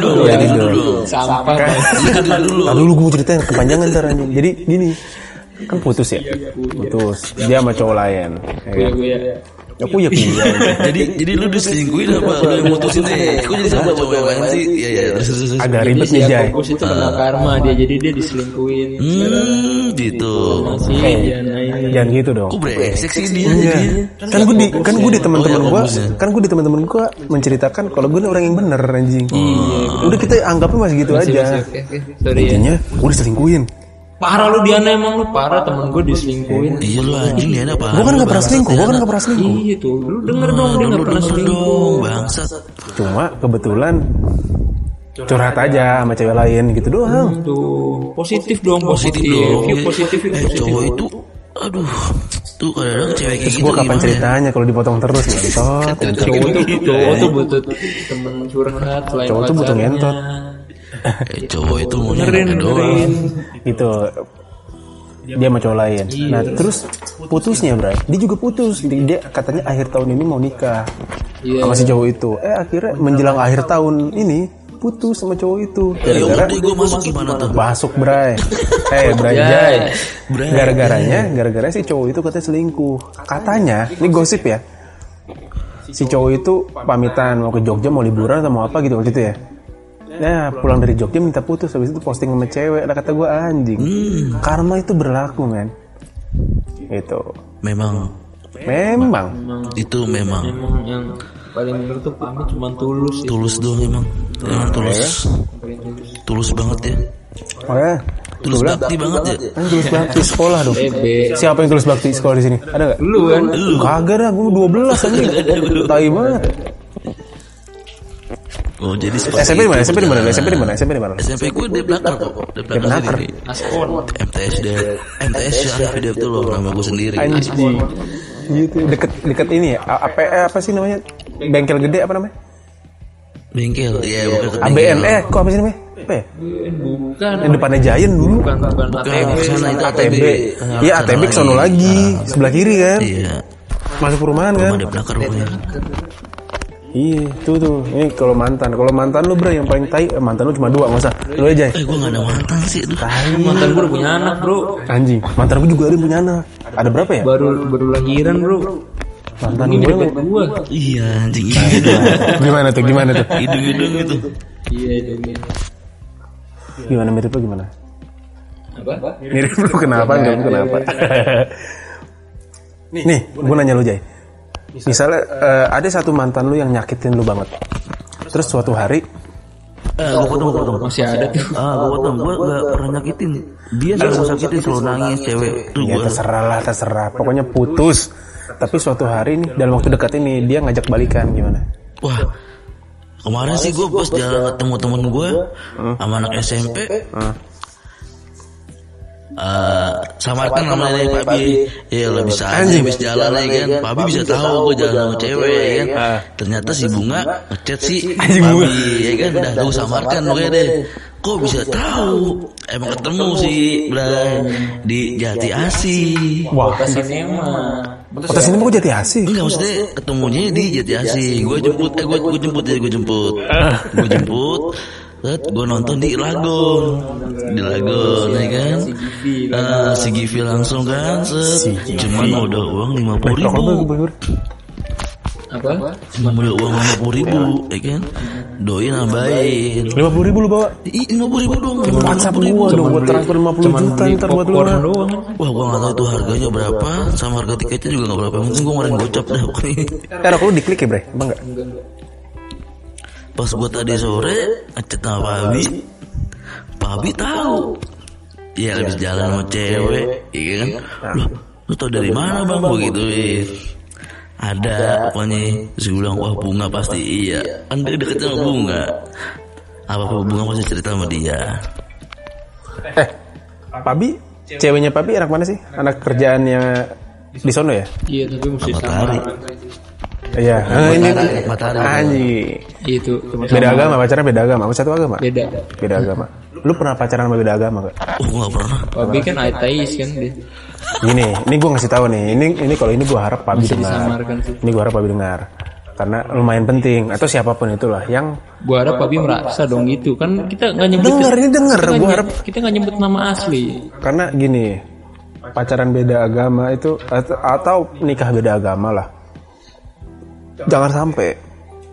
S3: Dulu,
S1: Iya,
S3: ini
S1: dulu.
S3: dulu.
S2: Sampah.
S3: Dulu.
S1: Nah, dulu gue ceritain kepanjangan ntar anjing. Jadi gini, kan putus ya, putus. Dia sama cowok lain. Ya,
S2: Gue
S1: kan?
S2: gue ya.
S1: Aku ya punya.
S3: Jadi jadi lu diselingkuhin apa lu yang mutusin deh? Kok jadi sama cowok yang lain sih? Iya iya. terus, terus, terus.
S1: Agak
S2: Jadi
S1: ribet nih Jay.
S2: Agustus itu kena karma dia jadi dia diselingkuhin.
S3: Hmm, gitu.
S1: Jangan gitu dong.
S3: Kok brengsek sih dia
S1: Iya.
S3: jadinya?
S1: Kan gue di kan gue di teman-teman
S3: Oh, iya,
S1: gue, kan gue di teman-teman gue menceritakan kalau gue ini orang yang bener anjing. Udah kita anggapnya masih gitu aja.
S2: ya.
S1: Intinya gue diselingkuhin.
S2: Parah lu Diana emang lu parah temen gue diselingkuhin.
S3: Iya lu anjing dia apa?
S1: Gue kan gak pernah selingkuh, gue kan gak pernah selingkuh.
S2: Iya tuh, lu denger dong dia nggak pernah selingkuh.
S3: dong, bangsat.
S1: Cuma kebetulan curhat aja sama cewek lain gitu doang.
S2: Tuh, positif dong, positif.
S3: dong.
S2: View positif,
S3: Eh, cowok itu aduh tuh kadang-kadang cewek kayak gitu
S1: gue kapan
S3: ya?
S1: ceritanya kalau dipotong terus ngentot.
S2: Cowok tuh, tuh butuh temen curhat selain
S1: Cowok tuh butuh ngentot.
S3: Eh, cowok itu mau
S2: Dengerin,
S3: doang.
S1: Gitu. Dia sama cowok lain. Nah terus putusnya Bray, dia juga putus. Dia katanya akhir tahun ini mau nikah
S2: Iya.
S1: sama si cowok itu. Eh akhirnya menjelang akhir tahun ini putus sama cowok itu.
S3: ya
S1: Gara-gara
S3: gue masuk gimana tuh
S1: masuk Bray. Eh Bray
S2: Jay.
S1: Gara-garanya, gara-gara si cowok itu katanya selingkuh. Katanya, ini gosip ya. Si cowok itu pamitan mau ke Jogja mau liburan atau mau apa gitu waktu itu ya. Ya pulang dari Jogja minta putus habis itu posting sama cewek lah kata gue anjing karma itu berlaku men itu
S3: Memang
S1: memang
S3: itu memang
S2: Emang yang paling bener tuh pamit cuma tulus sih.
S3: tulus doang emang. Emang tulus.
S2: Paling tulus.
S3: Tulus banget ya.
S1: oh ya
S3: Tulus bakti banget ya.
S1: kan tulus bakti sekolah dong
S2: Ebe.
S1: siapa yang tulus bakti sekolah di sini ada nggak
S2: Lu kan?
S1: Kagak dah gue 12 anjing tai banget
S3: Oh jadi seperti
S1: SMP di mana SMP di mana. SMP di mana SMP di mana
S3: SMP gue di belakang kok. Di belakang sendiri.
S2: Askon.
S3: MTS deh. MTS Syarif Hidayat tuh loh nama gue sendiri.
S1: anjing gitu deket deket ini ya A- apa eh, apa sih namanya bengkel gede apa namanya
S3: Bengkel. Iya bukan ke
S1: ABN
S3: bengkel.
S1: eh kok apa sih namanya apa ya?
S2: Bukan.
S1: yang depannya Giant dulu
S2: Bukan bukan
S3: Bukan
S2: ATB.
S3: sana itu ATB.
S1: Iya ATB ke sono lagi sebelah kiri kan
S3: Iya.
S1: masuk perumahan kan
S3: Rumah di belakang rumahnya.
S1: Iya tuh tuh ini kalau mantan kalau mantan lu bro yang paling tai eh, mantan lu cuma dua usah lu aja
S3: Eh gue gak ada mantan sih. Aduh.
S2: Mantan gue udah punya anak bro.
S1: anjing mantan gue juga ada punya anak ada berapa ya
S2: Baru baru lahiran bro.
S1: mantan
S2: Ini
S1: gue
S2: deket gua.
S3: Iya anjing.
S1: gimana tuh gimana tuh
S3: Hidung-hidung gitu.
S2: Iya demi.
S1: gimana mirip lu gimana
S2: Apa?
S1: mirip lu kenapa enggak kenapa nih gue nanya lu Jay misalnya eh, ada satu mantan lu yang nyakitin lu banget terus suatu hari
S3: Eh gue potong gue potong.
S2: Masih ada tuh.
S3: Ah gue potong. Gue gak pernah nyakitin. Dia selalu sakitin selalu nangis cewek. Tuh
S1: ya terserah lah terserah pokoknya putus tapi suatu hari nih dalam waktu dekat ini dia ngajak balikan gimana
S3: Wah. Kemarin sih gue pas jalan ketemu temen gue sama anak SMP. Eh, samarkan namanya nih Pak Bi. Ya lah bisa aja habis jalan ya kan. Pak Bi bisa tahu gue jalan sama cewek ya kan. Ternyata si Bunga ngechat si Pak Bi ya kan. Dah gue samarkan pokoknya deh. Kok bisa tahu? Emang ketemu sih. Bray Di Jati Asi
S1: wah.
S2: Sinema.
S1: kota sini mau jadi asih?
S3: Enggak maksudnya ketemunya di Jati Asih. Gue jemput, eh gue gue jemput ya gue jemput. Gue jemput. Set, gue nonton di Lagon, di Lagon, ya kan? Ah, si Givi langsung kan, set. Cuman udah uang lima puluh ribu.
S2: Apa?
S3: cuma udah uang lima puluh ribu, ya kan? Doi nambahin,
S1: lima puluh ribu lu bawa
S3: Ih, lima puluh ribu dong,
S1: WhatsApp gua dong buat transfer lima puluh juta ntar buat lu.
S3: Wah, gue gak tahu itu harganya berapa, sama harga tiketnya juga gak berapa. Penting gue ngeluarin gocap dah
S1: rokok lu diklik ya bre bang nggak
S3: Pas gue tadi sore ngechat sama Pak Abi, Pak Abi tahu. Iya habis jalan sama cewek, iya kan? Loh, lu tau dari mana bang? Gue gituin. Ada pokoknya. Terus gue bilang, wah bunga pasti iya. Kan dia deket sama bunga. Apa-apa bunga masih cerita sama dia.
S1: eh Pabi ceweknya Pabi anak mana sih anak kerjaannya di sono ya
S2: Iya tapi mesti sama.
S1: Iya ah, ini
S3: Matahari.
S1: anjing
S2: Itu
S1: beda agama pacaran beda agama apa satu agama
S2: Beda.
S1: beda agama lu pernah pacaran sama beda agama gak
S3: Oh gue gak pernah.
S2: Babi kan ateis kan dia.
S1: Gini, ini gue ngasih tahu nih. Ini ini kalau ini gue harap Pabi
S2: Bisa
S1: dengar. Ini gue harap Pabi dengar. Karena lumayan penting atau siapa pun itulah yang
S2: Gua harap Pabi merasa dong gitu kan kita nggak nyebut
S1: dengar ini Gue
S2: nggak
S1: harap
S2: kita nggak nyebut nama asli.
S1: karena gini pacaran beda agama itu atau, atau nikah beda agama lah. Jangan sampai.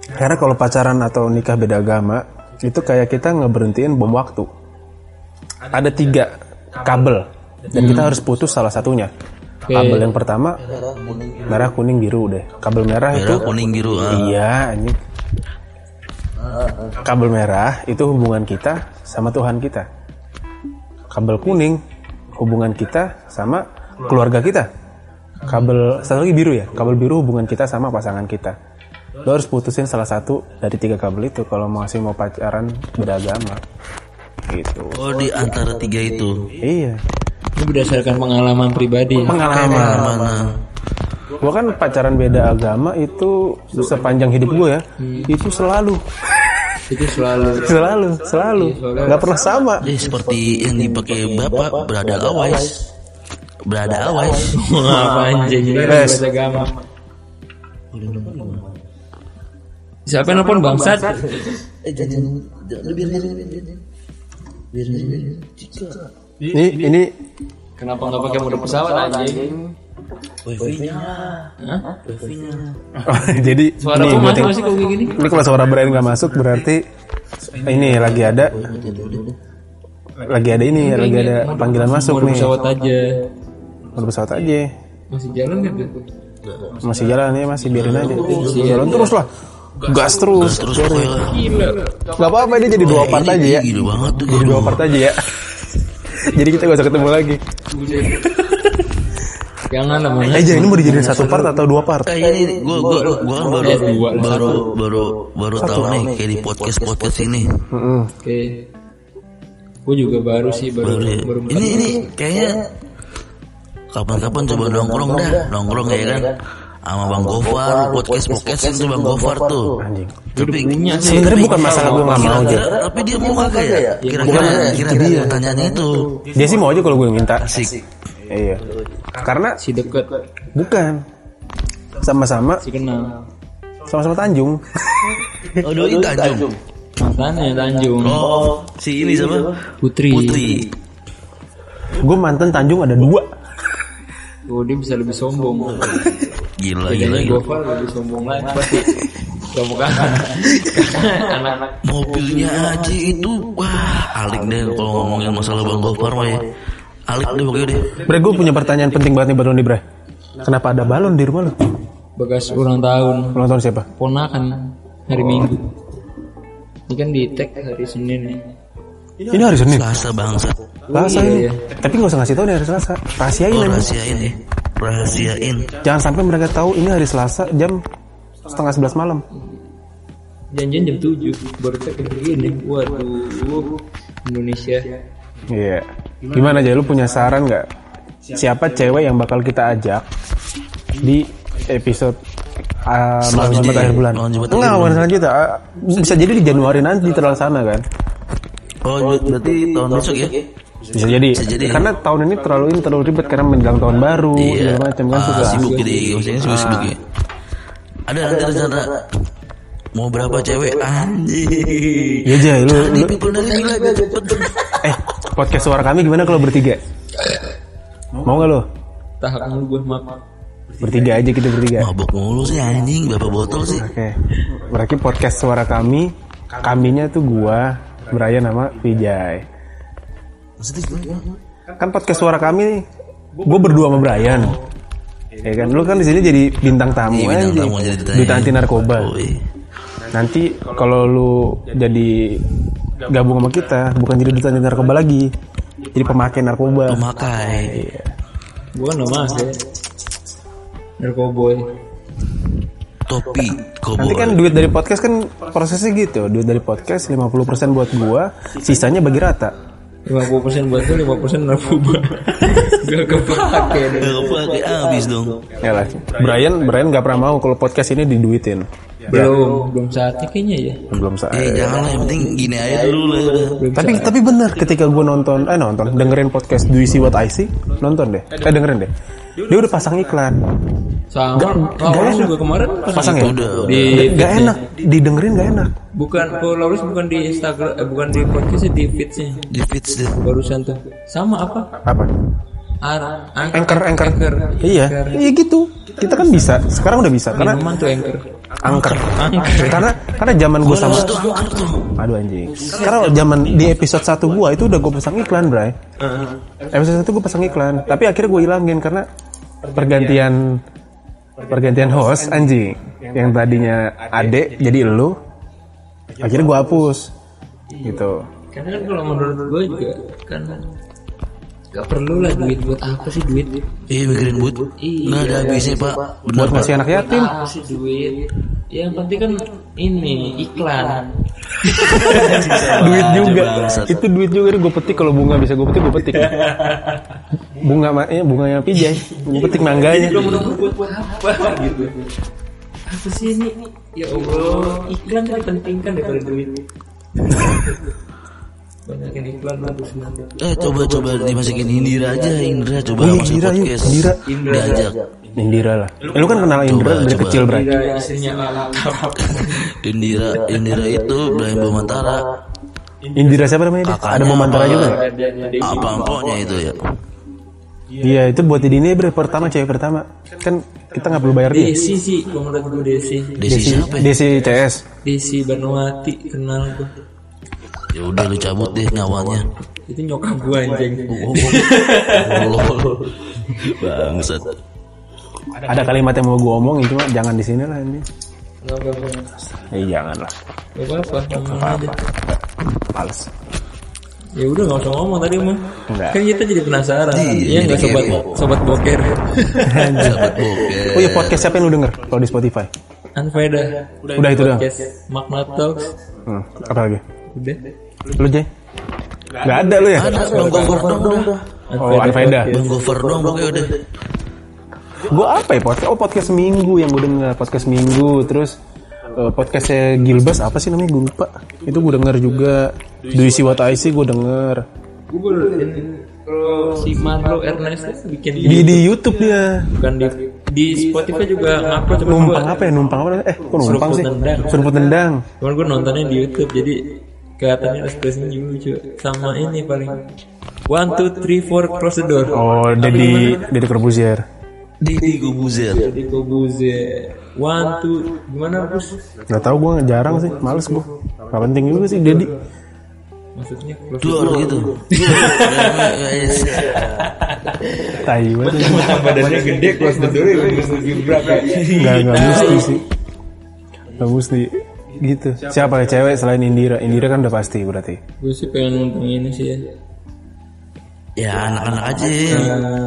S1: Karena kalau pacaran atau nikah beda agama itu kayak kita ngeberhentiin bom waktu. Ada tiga kabel dan kita harus putus salah satunya. Kabel yang pertama merah kuning biru deh. Kabel merah itu
S3: Merah kuning biru. ah.
S1: Iya, anjing. Kabel merah itu hubungan kita sama Tuhan kita. Kabel kuning hubungan kita sama keluarga kita. Kabel satu lagi biru ya. Kabel biru hubungan kita sama pasangan kita. Lo harus putusin salah satu dari tiga kabel itu kalau masih mau pacaran beda agama. Gitu.
S3: Oh di antara tiga itu.
S1: Iya.
S2: Ini berdasarkan pengalaman pribadi.
S1: Pengalaman.
S3: Mana?
S1: Gua kan pacaran beda agama itu sepanjang hidup gue ya. Itu selalu
S2: Itu selalu
S1: selalu selalu nggak pernah sama
S3: Eh seperti yang dipakai bapak berada awais. Berada awais.
S2: apa anjing ini
S1: Res.
S2: bahasa agama. Siapa yang nelfon bangsat?
S3: Eh
S1: ini ini
S2: Kenapa nggak pakai mode pesawat anjing?
S3: Wifi-nya.
S2: Hah?
S3: Wifi-nya.
S1: jadi
S2: Suara
S1: nih,
S2: masuk masih kok gini?
S1: ini kalau suara Brian nggak masuk berarti ini lagi ada lagi ada ini lagi ada panggilan masuk
S2: Mode
S1: nih
S2: pesawat aja.
S1: Mode pesawat aja
S2: Masih jalan tuh?
S1: masih jalan ya masih biarin aja jalan terus lah gas terus
S3: Terus.
S2: Gila.
S1: nggak apa-apa dia jadi dua part aja ya
S3: Gila banget tuh.
S1: jadi dua part aja ya jadi kita gak usah ketemu lagi
S2: Jangan lah mana.
S1: eh jadi ini mau dijadiin satu part atau dua part
S3: Eh ini gua gua gua kan baru baru baru baru tahu nih kayak di podcast podcast ini.
S2: Oke. Gue juga baru sih baru
S3: Baru ya.
S2: baru
S3: Ini ini kayaknya kapan-kapan coba nongkrong dah, nongkrong ya kan. Sama Bang Gofar, podcast podcast itu Bang Gofar tuh. Tapi
S1: sebenarnya bukan masalah gue nggak mau aja
S3: tapi dia mau kagak ya? Kira-kira kira-kira pertanyaan itu.
S1: dia sih mau aja kalau gue minta
S3: Asik.
S1: iya karena
S2: si deket
S1: bukan sama-sama
S2: si kenal.
S1: sama-sama Tanjung
S3: Oh, doi Tanjung.
S2: Mantannya Tanjung.
S3: Oh, si ini siapa?
S2: Putri.
S3: Putri.
S1: gue mantan Tanjung ada dua
S2: Oh dia bisa lebih sombong.
S3: Gila, gila,
S2: Bedanya
S3: gila.
S2: Gofar lebih sombong lagi pasti. Kamu kan anak-anak
S3: Mobilnya aja itu, wah, alik deh kalau ngomongin masalah Bang Gofar mah ya. Alik deh pokoknya deh.
S1: Bre gue punya pertanyaan penting banget nih buat lo nih Bre kenapa ada balon di rumah lo
S2: bekas ulang tahun
S1: ulang tahun siapa
S2: ponakan hari Minggu. Ini kan di tag hari Senin nih.
S1: Ini hari Senin
S3: Selasa bangsa.
S1: Selasa
S2: iya,
S1: ini
S2: iya.
S1: tapi gak usah ngasih tau nih hari Selasa rahasiain
S3: Oh,
S1: aja
S3: rahasiain ya. Rahasiain.
S1: jangan sampai mereka tahu ini hari Selasa jam setengah sebelas malam
S2: Janjian jam 7 baru kayak begini. Waduh, Indonesia.
S1: Iya. Gimana aja lu punya saran nggak? Siapa cewek yang bakal kita ajak di episode uh, malam Jumat akhir bulan? Enggak, malam selanjutnya. Bisa jadi di Januari nanti terlaksana kan?
S3: Oh, berarti tahun besok ya?
S1: Bisa jadi.
S3: jadi.
S1: Karena tahun ini terlalu ini terlalu ribet karena menjelang tahun baru
S3: Iya.
S1: segala macam kan
S3: Ah,
S1: susah.
S3: sibuk jadi, maksudnya sibuk sibuk ya. Ada nanti rencana mau berapa cewek anjing.
S1: Iya aja lu,
S3: Tadi
S1: lu-
S3: pikul dari gila biar cepet.
S1: eh podcast suara kami gimana kalau bertiga? Mau nggak lo?
S2: Tahap mulu gue maaf.
S1: Bertiga aja kita bertiga.
S3: Mabok mulu sih anjing, berapa botol sih?
S1: Oke. Berarti podcast suara kami, kaminya tuh gua, Brian sama Vijay. Kan podcast suara kami, gua berdua sama Brian. Ya kan, lu kan di sini jadi bintang tamu
S3: Iya, bintang
S1: aja.
S3: tamu jadi.
S1: Duta anti narkoba. Nanti kalau lu jadi gabung sama kita, bukan jadi duta anti narkoba lagi, jadi pemakai narkoba.
S3: Pemakai.
S1: Iya.
S2: Gue kan mas ya. Narkoboy.
S3: Topi
S1: Nanti
S3: koboi.
S1: kan duit dari podcast kan prosesnya gitu. Duit dari podcast 50% buat gua, sisanya bagi rata.
S2: 50% buat gue, 50% narkoba. Gak kepake deh.
S3: Gak kepake habis dong.
S1: Ya lah. Brian, Brian nggak pernah mau kalau podcast ini diduitin.
S2: Belum, belum saatnya kayaknya ya.
S1: Belum saat.
S3: Eh jangan lah, yang penting gini aja dulu lah.
S1: Tapi tapi benar ketika gue nonton, eh nonton, dengerin podcast Do You See What I See, nonton deh. Eh dengerin deh. Dia udah pasang iklan.
S2: Sama, Lawrence juga kemarin
S1: Pasang ya?
S3: Udah,
S2: di
S1: Gak enak, didengerin gak enak.
S2: bukan kalau Lawrence bukan di Instagram, eh, bukan di podcast di feedsnya
S3: Di feeds deh.
S2: barusan tuh. Sama apa?
S1: Apa?
S2: Ar,
S1: Anchor, anchor.
S2: anchor.
S1: Iya, iya gitu. Kita kan bisa. Sekarang udah bisa karena
S2: Minuman tuh anchor.
S1: angker. Karena karena zaman gue sama Aduh anjing. Karena zaman di episode 1 gua itu udah gue pasang iklan, Bray. Episode 1 gue pasang iklan, tapi akhirnya gue hilangin karena pergantian pergantian host anjing. Yang tadinya Ade jadi elu. Akhirnya gue hapus. Gitu.
S2: Karena kan kalau menurut gue juga kan gak perlu lah duit buat apa sih duit?
S3: Iya mikirin but. Nggak ada habisnya pak. Benar
S1: Buat
S3: pak.
S1: ngasih anak yatim.
S2: Apa sih duit? Yang penting kan ini iklan.
S1: duit juga. Itu duit juga gue petik kalau bunga bisa gue petik gue petik. Bunga ma- eh, bunga yang pijay. Petik mangganya.
S2: Lo menurut buat buat apa gitu? Apa sih ini? Ya Allah, iklan kan dipentingkan daripada duit. Banyakin iklan bagus banget.
S3: Eh coba coba dimasukin Indira aja Indra coba
S1: Oh,
S3: masuk
S1: Indira,
S3: podcast.
S1: Indira.
S3: Diajak.
S1: Indira lah. Eh, lu kan kenal Indra
S3: Coba,
S1: dari
S3: coba.
S1: kecil,
S2: istrinya Alap.
S3: Indira Indira itu Brahim Bomantara.
S1: Indira siapa namanya dia?
S3: Kakaknya
S1: Ada Momantara juga nggak?
S3: Apa ampoknya itu ya?
S1: Iya, itu buat di ini bre pertama cewek pertama. Kan kita nggak perlu bayar dia.
S2: Desi sih, kalau menurut gue Desi.
S3: Desi siapa ya?
S1: Desi CS.
S2: Desi Banowati kenal gue.
S3: Ya udah lu cabut deh nyawanya.
S2: Itu nyokap gua anjing.
S3: Allah. Bangsat.
S1: Ada kalimat yang mau gue omongin cuma jangan di sini lah ini.
S2: Enggak apa-apa.
S1: Eh jangan lah.
S2: Enggak apa-apa. ngomong aja.
S1: Males.
S2: Ya udah nggak usah ngomong tadi mah.
S1: Enggak.
S2: Kan kita jadi penasaran.
S3: Iya,
S2: Iya nggak sobat
S3: kepo.
S2: sobat boker.
S3: Sahabat boker.
S1: Oh iya podcast siapa yang lu denger kalau di Spotify?
S2: Anfaida.
S1: Udah itu doang.
S2: Magna Talks.
S1: Hmm, apa lagi?
S2: Udah.
S1: Lu Jay? Gak ada lu ya?
S3: Ada Bang Gofar dong udah.
S1: Oh Anfaida.
S3: Bang Gofar dong pokoknya udah.
S1: Gue apa ya podcast? Oh podcast Minggu yang gue denger podcast Minggu terus eh, podcastnya Gilbas apa sih namanya? Gue lupa. Itu gue denger juga. Do You See What I See gue denger
S2: Gue kalau si Marlo Ernest bikin
S1: di di YouTube. Dia.
S2: Bukan di di Spotify juga ngupload cuma
S1: numpang
S2: gua
S1: apa ya? Numpang apa? Eh kok numpang sih?
S2: Seruput Nendang.
S1: seruput nendang.
S2: Cuman gue nontonnya di YouTube jadi kelihatannya ekspresinya lucu. Sama ini paling. One two three four cross the door.
S1: Oh Dedi Dedi Corbuzier.
S3: Didi Gobuzer.
S2: jadi gue buze one two gimana bos
S1: nggak tahu gue jarang sih. Males gue gak penting juga sih Dedi.
S2: Maksudnya
S3: Dua orang gitu.
S1: tai banget
S2: badannya gede cross the door ya
S1: nggak nggak mesti sih. Nggak mesti. Gitu. Siapa ya cewek selain Indira? Indira kan udah pasti berarti.
S2: Gue sih pengen nonton ini sih ya.
S3: Ya anak-anak aja.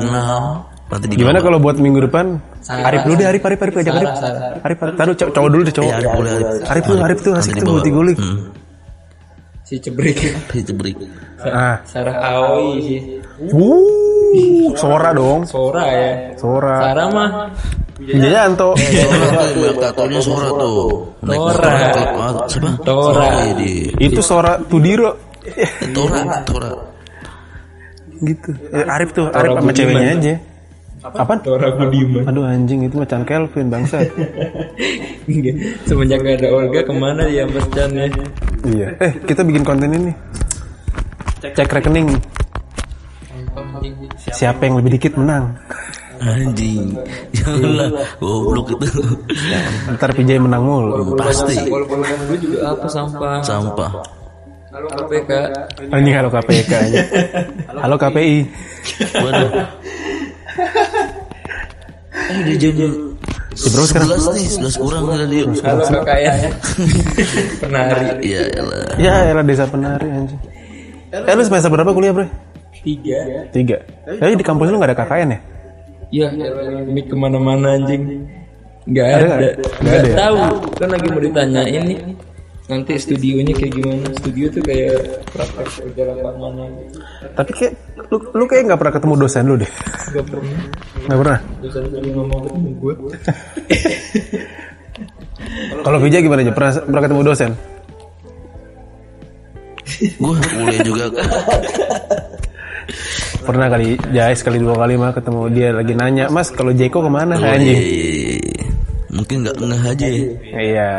S3: Nah,
S1: Gimana kalau buat minggu depan?
S2: Sarah.
S1: Arif dulu deh, Arif, Arif, Arif, ajak Arif. Arif. Taruh cowok, cowok dulu deh, cowok.
S3: Ya, Arif boleh, Arif.
S1: Arif tuh, Arif tuh asik tuh, gulik.
S3: Hmm.
S2: si cebrik
S3: Itu break.
S1: Ah,
S2: Sarah Aoi sih
S1: wuh, Sora dong,
S2: Sora ya
S1: Sora.
S2: Sarah mah
S1: Wijayanto.
S3: Sora tatonya Sora tuh. Klub ah, siapa?
S2: Tora.
S3: Iya, di
S1: Itu Sora Tudiro.
S3: Tora, Tora.
S1: Gitu. Eh, Arif tuh, Arif sama ceweknya aja. Apaan?
S2: Tora Budiman
S1: Aduh anjing itu macan Kelvin bangsat.
S2: Semenjak gak ada Olga ke mana dia Mas Chan ya
S1: iya. Eh, kita bikin konten ini. Cek rekening. Siapa yang lebih dikit menang.
S3: Anjing. Janganlah goblok itu.
S1: Ntar PJ menang mulu.
S3: Pasti
S2: Walaupun gue juga apa sampah
S3: sampah.
S2: Halo KPK
S1: Anjing halo KPK. Halo KPI.
S3: Waduh. Eh udah jam
S1: Jam berapa sekarang?
S3: 11 nih, 11 kurang kira dia.
S2: Halo KKN Penari
S3: Iya, elah.
S1: Ya era desa penari anjing. Eh lu semester berapa kuliah bro?
S2: Tiga
S1: Tiga. Tapi di kampus lu gak ada KKN ya?
S2: Ya ini ke mana-mana anjing Gak
S1: Ada?
S2: Gak,
S1: ada ya?
S2: tahu Kan lagi mau ditanyain nih Nanti studionya kayak gimana Studio tuh kayak praktek kerja lapangannya gitu.
S1: Tapi kayak lu, lu kayak nggak pernah ketemu dosen lu deh.
S2: Gak pernah
S1: Nggak pernah.
S2: Dosen tadi ngomong ketemu gue
S1: Kalau Vijay gimana aja? Pernah pernah ketemu dosen?
S3: Gue kuliah juga.
S1: Pernah kali Jai sekali dua kali mah ketemu dia lagi nanya, Mas kalau Jeko ke mana? Anjing.
S3: Eh, Mungkin nggak ngeh aja. ya.
S1: Iya.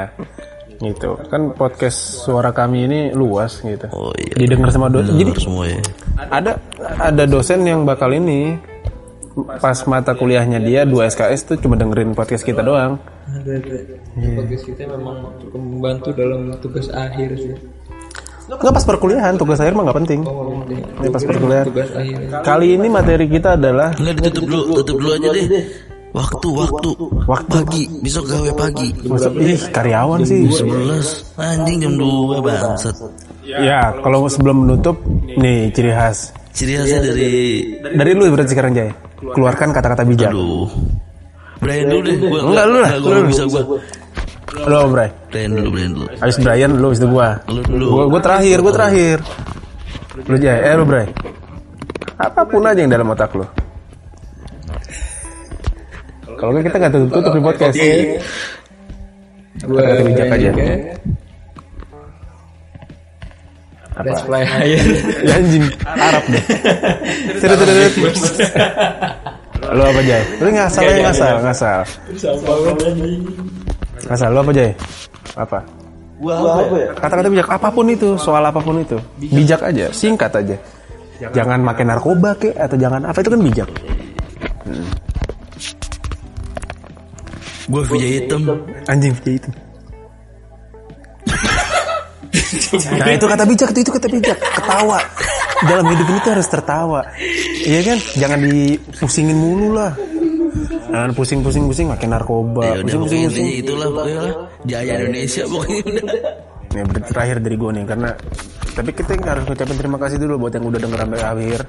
S1: Gitu. Kan podcast suara kami ini luas gitu.
S3: Oh iya.
S1: Didengar sama dosen. Jadi
S3: semua ya.
S1: ada ada dosen yang bakal ini pas mata kuliahnya dia 2 SKS tuh cuma dengerin podcast kita doang.
S2: Ada ada Podcast kita memang cukup membantu dalam tugas akhir sih
S1: Enggak pas perkuliahan, tugas akhir mah nggak penting.
S2: Oh.
S1: Ini pas perkuliahan.
S2: Tugas akhir
S1: Kali ini materi kita adalah
S3: Enggak ditutup dulu, tutup dulu aja deh. Waktu, waktu,
S1: Waktu.
S3: pagi, besok gawe pagi.
S1: Masuk, ih karyawan sih.
S3: 11 anjing jam 2 bangsat.
S1: Ya, kalau sebelum menutup, nih ciri khas.
S3: Ciri khasnya dari
S1: Dari lu berarti sekarang Jay. Keluarkan kata-kata bijak.
S3: aduh. Brian dulu deh, gua
S1: Enggak, lu lah,
S3: gua
S1: lu.
S3: bisa gua.
S1: Lu apa, Bray?
S3: Brian dulu, Brian dulu.
S1: Habis Brian, lu habis itu gua.
S3: Lu dulu.
S1: Gua, gua terakhir, gua terakhir. Lu Jay, eh lu Bray. Apa pun aja yang dalam otak lu. Kalau kita nggak tutup-tutup di podcast.
S2: Gue
S1: Kata-kata bijak aja. Apa?
S2: Let's fly higher
S1: Ya anjing, Arab deh. Tidak, tidak. Lu apa Jay? Lu ngasal ya ngasal, ngasal. Ngasal lu apa Jay? Apa? Kata-kata bijak apa pun itu, soal apa pun itu. Bijak aja, singkat aja. Jangan makan narkoba ke atau jangan apa itu kan bijak.
S3: Gua Vijay hitam.
S1: Anjing bijak itu. Nah itu kata bijak, itu, itu kata bijak. Ketawa. Dalam hidup ini tuh harus tertawa. Iya kan? Jangan dipusingin mulu lah. Jangan pusing-pusing-pusing makin narkoba.
S3: Ya udah pokoknya
S1: Pusing-pusing-pusing.
S3: intinya itulah pokoknya lah. Jaya Indonesia pokoknya udah.
S1: Terakhir dari gue nih karena tapi kita harus ngucapin terima kasih dulu buat yang udah denger sampai akhir,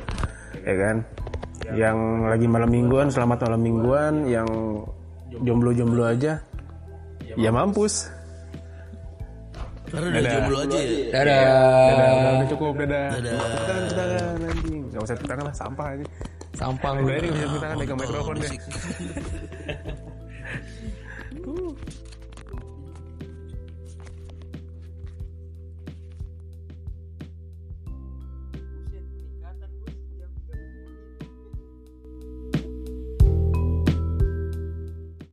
S1: ya kan? Yang lagi malam mingguan, selamat malam mingguan. Yang jomblo-jomblo aja, ya mampus.
S3: Karena udah jomblo aja ya.
S2: Dadah.
S1: Dadah, udah, udah cukup, dadah. Tepuk tangan, tangan, anjing. Gak usah tangan lah, sampah aja.
S2: Sampah
S1: Udah ini bisa tepuk tangan, pegang mikrofon deh.